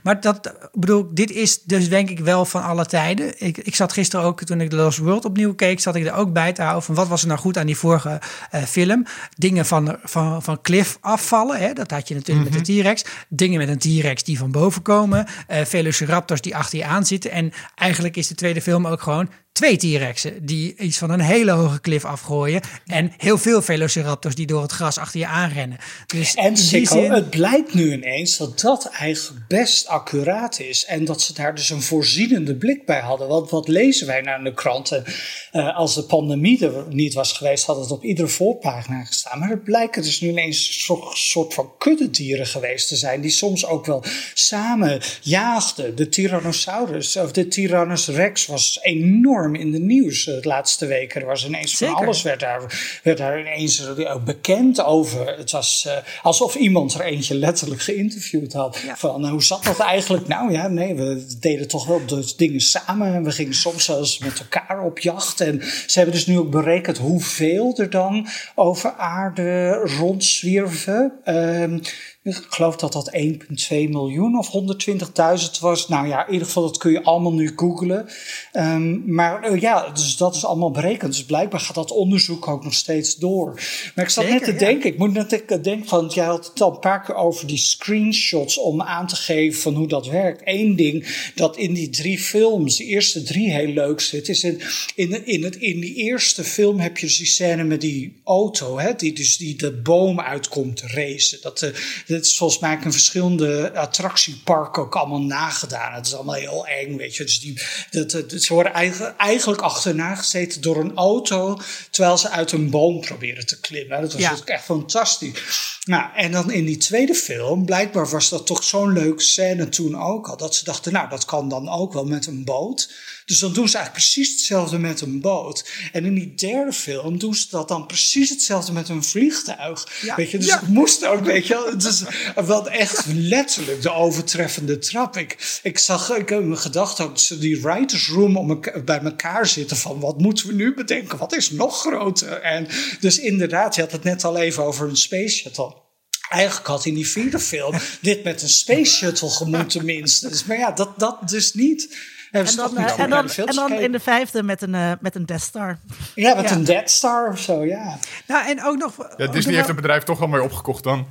maar dat, ik bedoel, dit is dus denk ik wel van alle tijden. Ik, ik zat gisteren ook, toen ik The Lost World opnieuw keek, zat ik er ook bij te houden van wat was er nou goed aan die vorige eh, film. Dingen van, van, van cliff afvallen, hè? dat had je natuurlijk met de T-Rex. Dingen met een T-Rex die van boven komen. eh Velociraptors die achter je aan zitten. En eigenlijk is de tweede film ook gewoon twee T-Rexen die iets van een hele hoge klif afgooien. En heel veel Velociraptors die door het gras achter je aanrennen. Dus En Sikko, zin- het blijkt nu ineens dat dat eigenlijk best accuraat is. En dat ze daar dus een voorzienende blik bij hadden. Want wat lezen wij nou in de kranten? Eh, als de pandemie er niet was geweest, had het op iedere voorpagina gestaan. Maar het blijken dus nu ineens een soort, soort van kuddedieren geweest te zijn. Die soms ook wel samen jaagden. De Tyrannosaurus of de Tyrannus Rex was enorm in de nieuws eh, de laatste weken. Er was ineens van alles werd daar, werd daar ineens eh, bekend over. Het was eh, alsof iemand er eentje letterlijk geïnterviewd had. Van hoe zat dat eigenlijk? Nou ja, nee, we deden toch wel de dingen samen. En we gingen soms zelfs met elkaar op jacht. En ze hebben dus nu ook berekend hoeveel er dan over aarde rondzwierven. Ehm, ik geloof dat dat 1,2 miljoen of 120.000 was. Nou ja, in ieder geval, dat kun je allemaal nu googlen. Ehm, maar eh, ja, dus dat is allemaal berekend. Dus blijkbaar gaat dat onderzoek ook nog steeds door. Maar ik zat net te ja. denken, ik moet net ik denken van, jij had het al een paar keer over die screenshots om aan te geven van hoe dat werkt. Eén ding dat in die drie films, de eerste drie heel leuk zit, is in, in, in, het, in die eerste film heb je dus die scène met die auto, hè, die dus die de boom uitkomt racen. Dat, eh, dat is volgens mij in verschillende attractieparken ook allemaal nagedaan. Het is allemaal heel eng, weet je. Dus die, dat, dat, ze worden eigenlijk, eigenlijk achterna gezeten door een auto, terwijl ze uit een boom proberen te klimmen. Dat was Ja. echt fantastisch. Nou, en dan in die tweede film, blijkbaar was dat toch zo'n leuke scène toen ook al, dat ze dachten, nou, dat kan dan ook wel met een boot. Dus dan doen ze eigenlijk precies hetzelfde met een boot. En in die derde film doen ze dat dan precies hetzelfde met een vliegtuig. Ja. Weet je, dus Ja. het moest ook, weet je is wel echt letterlijk de overtreffende trap. Ik, ik zag, ik heb me gedacht dat ze die writers room om bij elkaar zitten van wat moeten we nu bedenken? Wat is nog groter? En dus inderdaad, je had het net al even over een space shuttle. Eigenlijk had in die vierde film dit met een space shuttle gemoet tenminste. Dus, maar ja, dat, dat dus niet. En dan, eh, en dan, en dan in de vijfde met een, eh, met een Death Star. Ja, met Ja. een Dead Star of zo, ja. Nou, en ook nog. Ja, ook nog Disney wel- heeft het bedrijf toch wel mee opgekocht dan.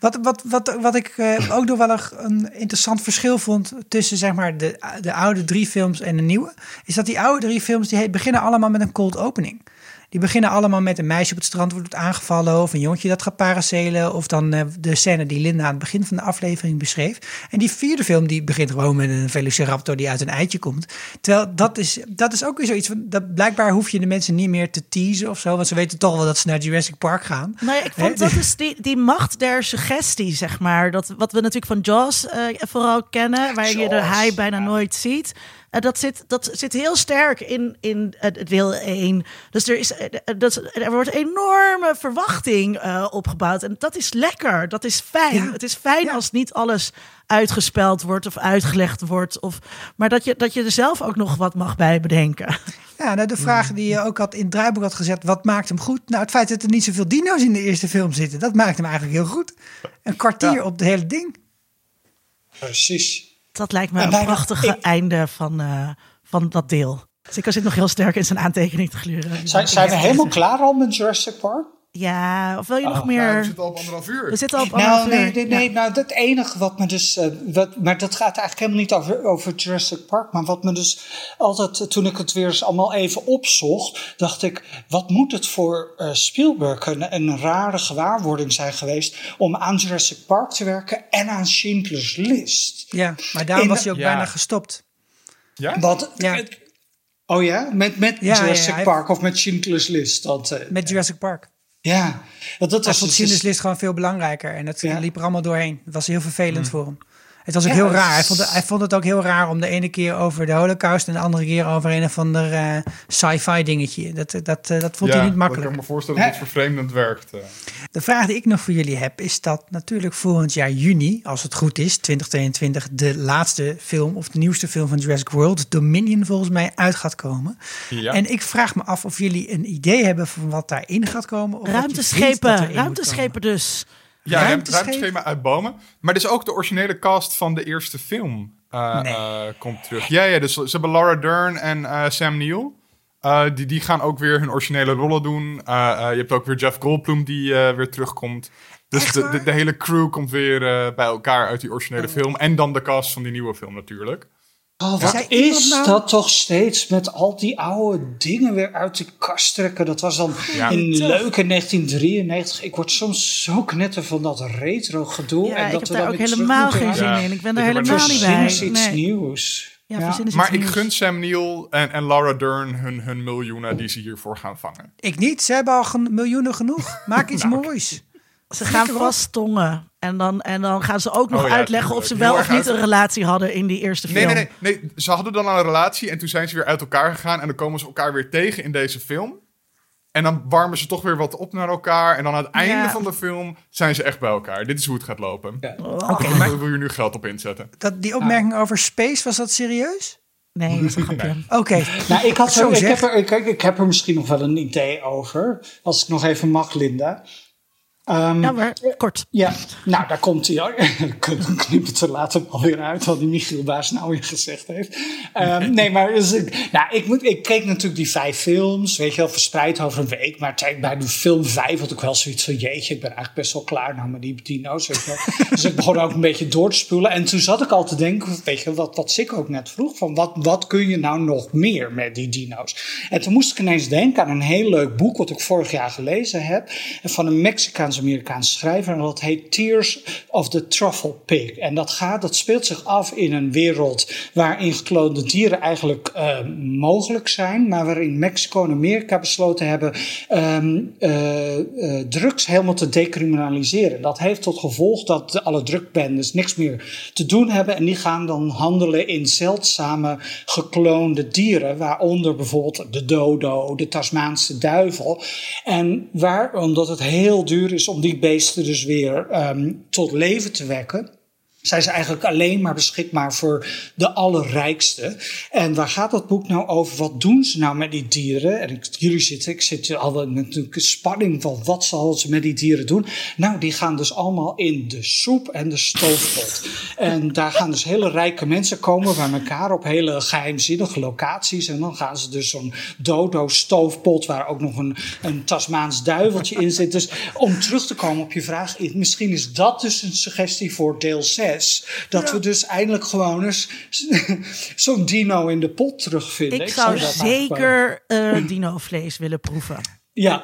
Wat, wat, wat, wat ik eh, ook nog wel een, een interessant verschil vond tussen zeg maar, de, de oude drie films en de nieuwe, is dat die oude drie films die beginnen allemaal met een cold opening. Die beginnen allemaal met een meisje op het strand wordt aangevallen. Of een jongetje dat gaat paracelen. Of dan eh, de scène die Linda aan het begin van de aflevering beschreef. En die vierde film die begint gewoon met een velociraptor die uit een eitje komt. Terwijl dat is, dat is ook weer zoiets van... Dat blijkbaar hoef je de mensen niet meer te teasen of zo. Want ze weten toch wel dat ze naar Jurassic Park gaan. Nou ja, ik vond dat is die, die macht der suggestie, zeg maar. Dat, wat we natuurlijk van Jaws eh, vooral kennen, waar je de haai bijna ja. nooit ziet. Eh, dat, zit, dat zit heel sterk in, in eh, deel 1. Dus er, is, eh, dat, er wordt enorme verwachting eh, opgebouwd. En dat is lekker, dat is fijn. Ja. Het is fijn Ja. als niet alles uitgespeld wordt of uitgelegd wordt. Of, maar dat je, dat je er zelf ook nog wat mag bij bedenken. Ja, nou, de vraag die je ook had in het draaiboek had gezet, wat maakt hem goed? Nou, het feit dat er niet zoveel dino's in de eerste film zitten, dat maakt hem eigenlijk heel goed. Een kwartier Ja. op het hele ding. Precies. Dat lijkt me En een prachtige ik- einde van, eh, van dat deel. Dus ik zit nog heel sterk in zijn aantekening te gluren. Zijn, zijn we helemaal klaar al met Jurassic Park? Ja, of wil je nog Oh, meer? Ja, we zitten al op anderhalf uur. we zitten al op Nou, anderhalf nee, uur. nee, nee. Nou, het enige wat me dus. eh, wat, maar dat gaat eigenlijk helemaal niet over, over Jurassic Park. Maar wat me dus altijd, toen ik het weer eens allemaal even opzocht, dacht ik: wat moet het voor eh, Spielberg een, een rare gewaarwording zijn geweest om aan Jurassic Park te werken en aan Schindler's List? Ja, maar daarom In- was hij ook Ja. bijna gestopt. Ja? Het- oh ja, met, met Ja, ja, Jurassic Park of met Schindler's List? Dat, eh, Met Jurassic Park. Ja, dat was vond dus- Schindler's List gewoon veel belangrijker. En dat Ja. liep er allemaal doorheen. Het was heel vervelend voor hem. Het was ook Ja, heel raar. Hij vond, het, hij vond het ook heel raar om de ene keer over de holocaust... en de andere keer over een of ander eh, sci-fi dingetje. Dat, dat, eh, dat vond hij niet Ik makkelijk. kan me voorstellen dat het vervreemdend werkt. eh. De vraag die ik nog voor jullie heb, is dat natuurlijk volgend jaar juni, als het goed is, 2022, de laatste film of de nieuwste film van Jurassic World, Dominion volgens mij, uit gaat komen. Ja. En ik vraag me af of jullie een idee hebben van wat daarin gaat komen. Of Ruimteschepen, ruimteschepen dus. Ja, ruim- ruimteschepen? ruimteschema uit bomen. Maar dus ook de originele cast van de eerste film eh, Nee. eh, komt terug. Ja, ja, dus ze hebben Laura Dern en eh, Sam Neill. Die, die gaan ook weer hun originele rollen doen. Je hebt ook weer Jeff Goldblum die weer terugkomt. Dus de, waar? de, de hele crew komt weer bij elkaar uit die originele film. En dan de cast van die nieuwe film natuurlijk. Oh, wat is nou- dat toch steeds met al die oude dingen weer uit de kast trekken? Dat was dan Ja. in leuke 1993. Ik word soms zo knetter van dat retro gedoe. Ja, en ik dat heb we daar dan ook helemaal geen zin Ja. in. Ik ben er helemaal niet Verzin bij. eens iets Nee. nieuws. Ja, Ja. verzin eens Maar ik gun Sam Neill en, en Laura Dern hun, hun miljoenen die ze hiervoor gaan vangen. Ik niet, ze hebben al miljoenen genoeg. Maak iets moois. Ze gaan vast tongen. En dan, en dan gaan ze ook nog Oh ja, uitleggen of ze wel of niet een relatie hadden in die eerste Nee, film. nee, nee, nee. Ze hadden dan al een relatie en toen zijn ze weer uit elkaar gegaan. En dan komen ze elkaar weer tegen in deze film. En dan warmen ze toch weer wat op naar elkaar. En dan aan het einde Ja. van de film zijn ze echt bij elkaar. Dit is hoe het gaat lopen. Ja. Oké, Daar maar wil je nu geld op inzetten. dat, die opmerking over space, was dat serieus? Nee, dat is een grapje. Oké. Nou, ik, had Zo zo, ik, zeg. heb er, ik, ik heb er misschien nog wel een idee over. Als ik nog even mag, Linda. Ehm, Ja, maar kort. Ja, nou, daar komt hij knip het er later alweer uit, wat die Michiel Baas nou weer gezegd heeft. Ehm, nee, maar dus ik, nou, ik, moet, ik keek natuurlijk die vijf films, weet je wel, verspreid over een week. Maar bij de film vijf had ik wel zoiets van, jeetje, ik ben eigenlijk best wel klaar nou met die dino's, weet je wel. dus ik begon ook een beetje door te spulen. En toen zat ik al te denken, weet je, wat, wat Sick ook net vroeg, van wat, wat kun je nou nog meer met die dino's? En toen moest ik ineens denken aan een heel leuk boek, wat ik vorig jaar gelezen heb, van een Mexicaans-Amerikaanse schrijver. En dat heet Tears of the Truffle Pig. En dat, gaat, dat speelt zich af in een wereld waarin gekloonde dieren eigenlijk eh, mogelijk zijn, maar waarin Mexico en Amerika besloten hebben ehm, eh, eh, drugs helemaal te decriminaliseren. Dat heeft tot gevolg dat alle drugbendes niks meer te doen hebben en die gaan dan handelen in zeldzame gekloonde dieren, waaronder bijvoorbeeld de dodo, de Tasmaanse duivel. En waar, omdat het heel duur is om die beesten dus weer ehm, tot leven te wekken zijn ze eigenlijk alleen maar beschikbaar voor de allerrijkste. En waar gaat dat boek nou over? Wat doen ze nou met die dieren? En jullie zitten, ik zit al met een spanning van wat zal ze met die dieren doen? Nou, die gaan dus allemaal in de soep en de stoofpot. en daar gaan dus hele rijke mensen komen bij elkaar op hele geheimzinnige locaties. En dan gaan ze dus zo'n dodo-stoofpot waar ook nog een, een Tasmaans duiveltje in zit. Dus om terug te komen op je vraag, misschien is dat dus een suggestie voor deel 6. Dat we dus eindelijk gewoon eens zo'n dino in de pot terugvinden. Ik zou zeker eh dino-vlees willen proeven. Ja,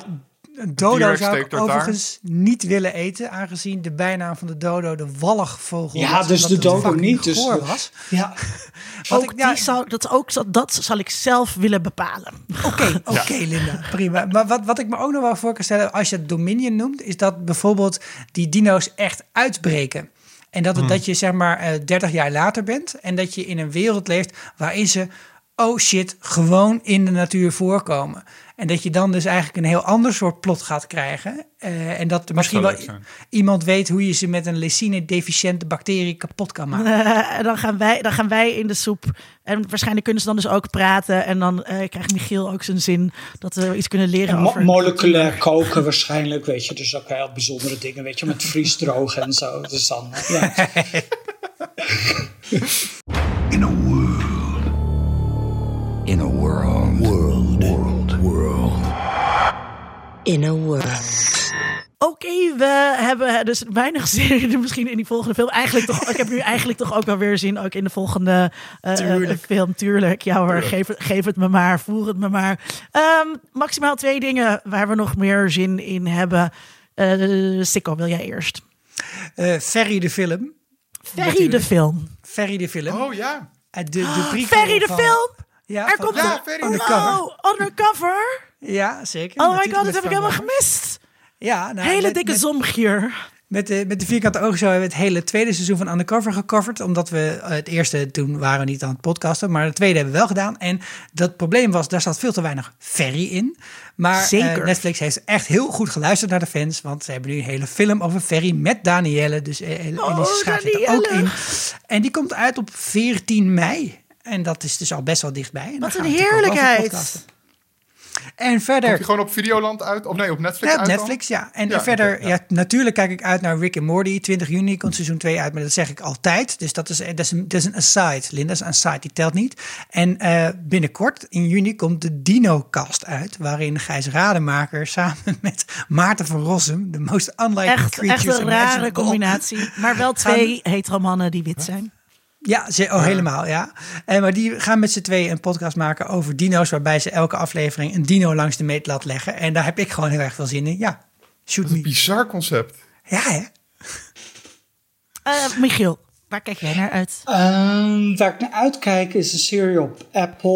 Een dodo zou ik overigens niet willen eten, aangezien de bijnaam van de dodo de walligvogel Ja, was, dus de dodo niet, dus goor de- was. ja. Wat Ook ik- ja, die zou, dat, ook, dat zal ik zelf willen bepalen. Oké, oké Linda, prima. Maar wat, wat ik me ook nog wel voor kan stellen, als je het Dominion noemt, is dat bijvoorbeeld die dino's echt uitbreken. En dat, het, dat je zeg maar eh 30 jaar later bent en dat je in een wereld leeft waarin ze, oh shit, gewoon in de natuur voorkomen. En dat je dan dus eigenlijk een heel ander soort plot gaat krijgen. Eh, en dat er misschien wel iemand weet hoe je ze met een lysine-deficiënte bacterie kapot kan maken. En dan gaan, wij, dan gaan wij in de soep. En waarschijnlijk kunnen ze dan dus ook praten. En dan eh, krijgt Michiel ook zijn zin dat we iets kunnen leren mo- over... moleculair koken waarschijnlijk, weet je. Dus ook heel bijzondere dingen, weet je, met vriesdrogen en zo. Dus dan, ja. In a In a world. Oké, we hebben dus weinig zin in, misschien in die volgende film. Eigenlijk toch, ik heb nu eigenlijk toch ook wel weer zin ook in de volgende eh, Tuurlijk. eh, film. Tuurlijk, ja hoor, geef, het- geef het me maar, voer het me maar. Ehm, maximaal twee dingen waar we nog meer zin in hebben. Eh Sikko, wil jij eerst? Eh, Ferry de film. Ferry de film. Ferry de film. Oh ja. De, de prequel Ferry de van- film? Ja, Er komt Ja, een... Ferry oh, de Undercover. undercover? Ja, zeker. Oh my god, dat heb ik helemaal gemist. Ja, nou, Hele met- dikke zomgier. Met de, met de vierkante ogen zo hebben we het hele tweede seizoen van Undercover gecoverd. Omdat we eh, het eerste, toen waren we niet aan het podcasten. Maar het tweede hebben we wel gedaan. En dat probleem was, daar zat veel te weinig Ferry in. Maar eh, Zeker. Netflix heeft echt heel goed geluisterd naar de fans. Want ze hebben nu een hele film over Ferry met Danielle. Dus Elise Oh, Schaap zit er ook in. En die komt uit op 14 mei. En dat is dus al best wel dichtbij. En Wat een heerlijkheid. En Komt verder... die gewoon op Videoland uit? Of nee, op Netflix Ja, op uit dan? Netflix, ja. En Ja, verder, ja. ja. natuurlijk kijk ik uit naar Rick en Morty. 20 juni komt seizoen 2 uit, maar dat zeg ik altijd. Dus dat is, dat is, een, dat is een aside. Linda, is een aside, die telt niet. En eh, binnenkort, in juni, komt de Dino-cast uit. Waarin Gijs Rademaker samen met Maarten van Rossum, de most unlikely Echt, creatures echt een rare combinatie. Maar wel twee hetero mannen die wit zijn. Ja, ze, oh, helemaal, ja. En, maar die gaan met z'n tweeën een podcast maken over dino's... waarbij ze elke aflevering een dino langs de meetlat leggen. En daar heb ik gewoon heel erg veel zin in. Ja, shoot me. Bizar concept. Ja, hè? Eh, Michiel, waar kijk jij naar uit? Ehm, waar ik naar uitkijk is een serie op Apple.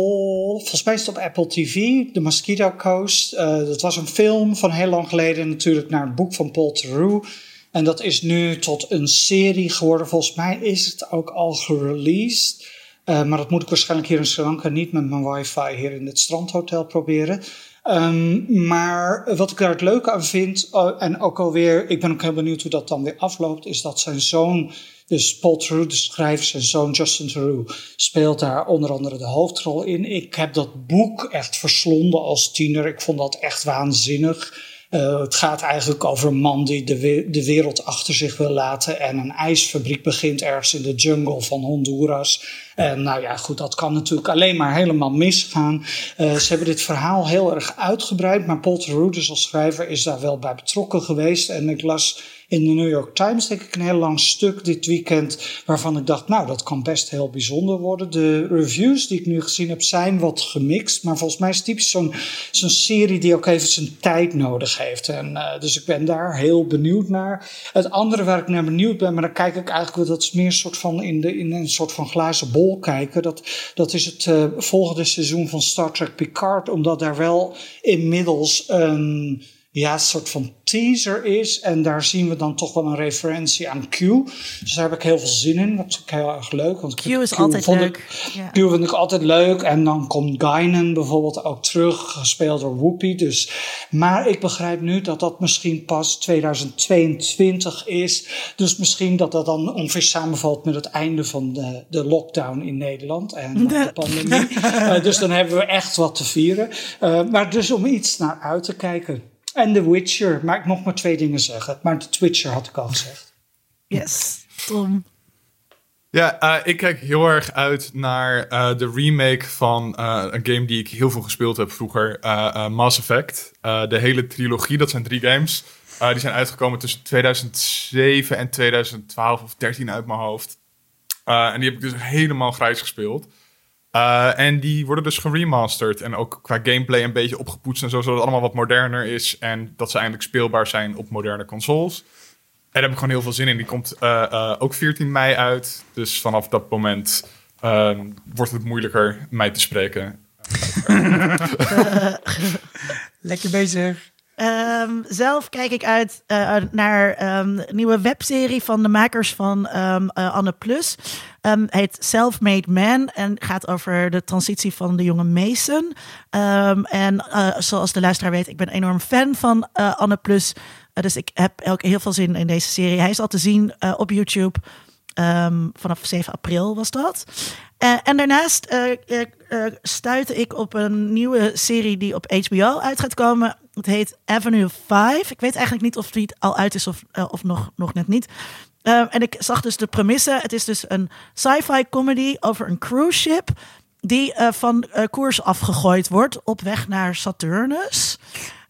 Volgens mij is het op Apple TV. The Mosquito Coast. Eh, dat was een film van heel lang geleden. Natuurlijk naar het boek van Paul Theroux. En dat is nu tot een serie geworden. Volgens mij is het ook al gereleased. Eh, maar dat moet ik waarschijnlijk hier in Sri Lanka niet met mijn wifi hier in het strandhotel proberen. Ehm, maar wat ik daar het leuke aan vind, oh, en ook alweer, ik ben ook heel benieuwd hoe dat dan weer afloopt, is dat zijn zoon, dus Paul Theroux, de schrijver, zijn zoon Justin Theroux, speelt daar onder andere de hoofdrol in. Ik heb dat boek echt verslonden als tiener. Ik vond dat echt waanzinnig. Uh, het gaat eigenlijk over een man die de, we de, wereld achter zich wil laten en een ijsfabriek begint ergens in de jungle van Honduras. En nou ja, goed, dat kan natuurlijk alleen maar helemaal misgaan. Uh, ze hebben dit verhaal heel erg uitgebreid, maar Paul Theroux, dus als schrijver, is daar wel bij betrokken geweest. En ik las in de New York Times, denk ik, een heel lang stuk dit weekend, waarvan ik dacht, nou, dat kan best heel bijzonder worden. De reviews die ik nu gezien heb, zijn wat gemixt, maar volgens mij is het typisch zo'n serie die ook even zijn tijd nodig heeft. En, uh, dus ik ben daar heel benieuwd naar. Het andere waar ik naar benieuwd ben, maar dan kijk ik eigenlijk, dat is meer een soort van in, de, in een soort van glazen bol kijken. Dat, dat is het uh, volgende seizoen van Star Trek Picard, omdat daar wel inmiddels een ja, een soort van teaser is. En daar zien we dan toch wel een referentie aan Q. Dus daar heb ik heel veel zin in. Dat vind ik heel erg leuk. Want Q is Q altijd leuk. Ik, ja. Q vind ik altijd leuk. En dan komt Guinan bijvoorbeeld ook terug, gespeeld door Whoopi. Dus, maar ik begrijp nu dat dat misschien pas 2022 is. Dus misschien dat dat dan ongeveer samenvalt met het einde van de, de lockdown in Nederland. En de pandemie. uh, dus dan hebben we echt wat te vieren. Uh, maar dus om iets naar uit te kijken. En The Witcher. Maar ik mocht maar twee dingen zeggen. Maar The Witcher had ik al gezegd. Yes, Tom. Ja, uh, ik kijk heel erg uit naar uh, de remake van uh, een game die ik heel veel gespeeld heb vroeger. Mass Effect. de hele trilogie, dat zijn drie games. die zijn uitgekomen tussen 2007 en 2012 of 13 uit mijn hoofd. en die heb ik dus helemaal grijs gespeeld. Uh, en die worden dus geremasterd. En ook qua gameplay een beetje opgepoetst en zo. Zodat het allemaal wat moderner is. En dat ze eindelijk speelbaar zijn op moderne consoles. En daar heb ik gewoon heel veel zin in. Die komt uh, uh, ook 14 mei uit. Dus vanaf dat moment wordt het moeilijker mij te spreken. Lekker bezig. Um, zelf kijk ik uit uh, naar um, een nieuwe webserie van de makers van um, uh, Anne Plus. Heet Self-Made Man en gaat over de transitie van de jonge Mason. en uh, zoals de luisteraar weet, ik ben enorm fan van Anne Plus. dus ik heb heel veel zin in deze serie. Hij is al te zien op YouTube. vanaf 7 april was dat. En daarnaast uh, stuitte ik op een nieuwe serie die op HBO uit gaat komen. Het heet Avenue 5. Ik weet eigenlijk niet of die al uit is of, of nog, nog net niet. En ik zag dus de premisse. Het is dus een sci-fi comedy over een cruise ship die van koers afgegooid wordt op weg naar Saturnus.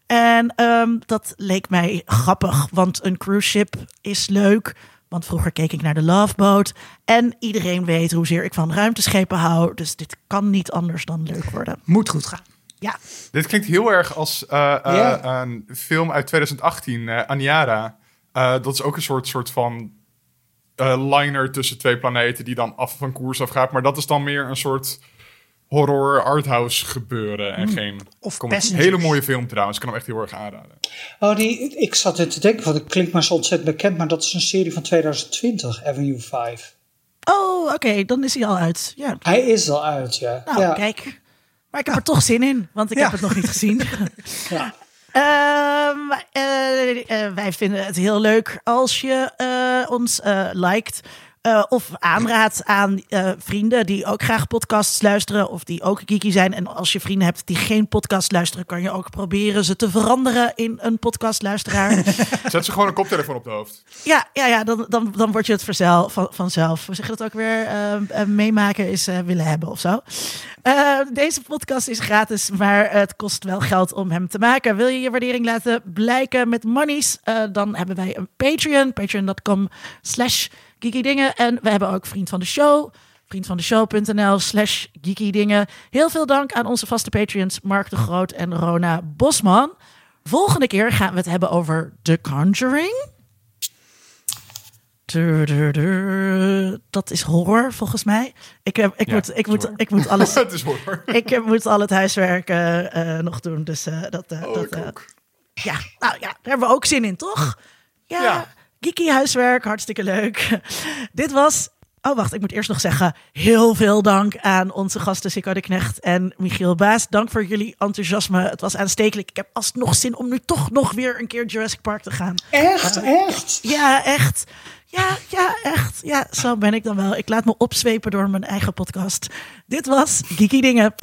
En um, dat leek mij grappig, want een cruise ship is leuk. Want vroeger keek ik naar de Love Boat. En iedereen weet hoezeer ik van ruimteschepen hou. Dus dit kan niet anders dan leuk worden. Moet goed gaan. Ja. Dit klinkt heel erg als uh, uh, yeah. een film uit 2018, uh, Aniara. dat is ook een soort, soort van liner tussen twee planeten die dan af van koers afgaat. Maar dat is dan meer een soort horror arthouse gebeuren en mm. geen of een hele mooie film trouwens. Ik kan hem echt heel erg aanraden. Oh, die, ik zat er te denken, want het klinkt maar zo ontzettend bekend, maar dat is een serie van 2020, Avenue 5. Oh, oké, okay, dan is hij al uit. Ja. Hij is al uit, ja. Nou, ja. kijk. Maar ik heb er toch zin in, want ik ja. heb het nog niet gezien. ja. Um, uh, uh, wij vinden het heel leuk als je uh, ons liked eh, of aanraad aan eh, vrienden die ook graag podcasts luisteren of die ook geeky zijn. En als je vrienden hebt die geen podcast luisteren, kan je ook proberen ze te veranderen in een podcastluisteraar. Zet ze gewoon een koptelefoon op de hoofd. ja, ja, ja dan, dan, dan word je het verzel, van, vanzelf. We zeggen dat ook weer, eh, meemaken is willen hebben of zo. Deze podcast is gratis, maar het kost wel geld om hem te maken. Wil je je waardering laten blijken met monies? Dan hebben wij een Patreon, patreon.com slash geekydingen. En we hebben ook Vriend van de Show, vriendvandeshow.nl slash geekydingen. Heel veel dank aan onze vaste Patreons Mark de Groot en Rona Bosman. Volgende keer gaan we het hebben over The Conjuring. Dat is horror, volgens mij. Ik, heb, ik, Ja, moet, het ik, is moet, horror. ik moet alles het is horror. ik moet al het huiswerk eh, eh, nog doen. Dus eh, dat, Oh, dat ja, nou ja, daar hebben we ook zin in, toch? Ja, Ja. Geeky huiswerk, hartstikke leuk. Dit was, oh wacht, ik moet eerst nog zeggen, heel veel dank aan onze gasten Sikko de Knecht en Michiel Baas. Dank voor jullie enthousiasme. Het was aanstekelijk. Ik heb alsnog zin om nu toch nog weer een keer Jurassic Park te gaan. Echt, echt. Ja, echt. Ja, ja, echt. Ja, zo ben ik dan wel. Ik laat me opzwepen door mijn eigen podcast. Dit was Geeky Dingen.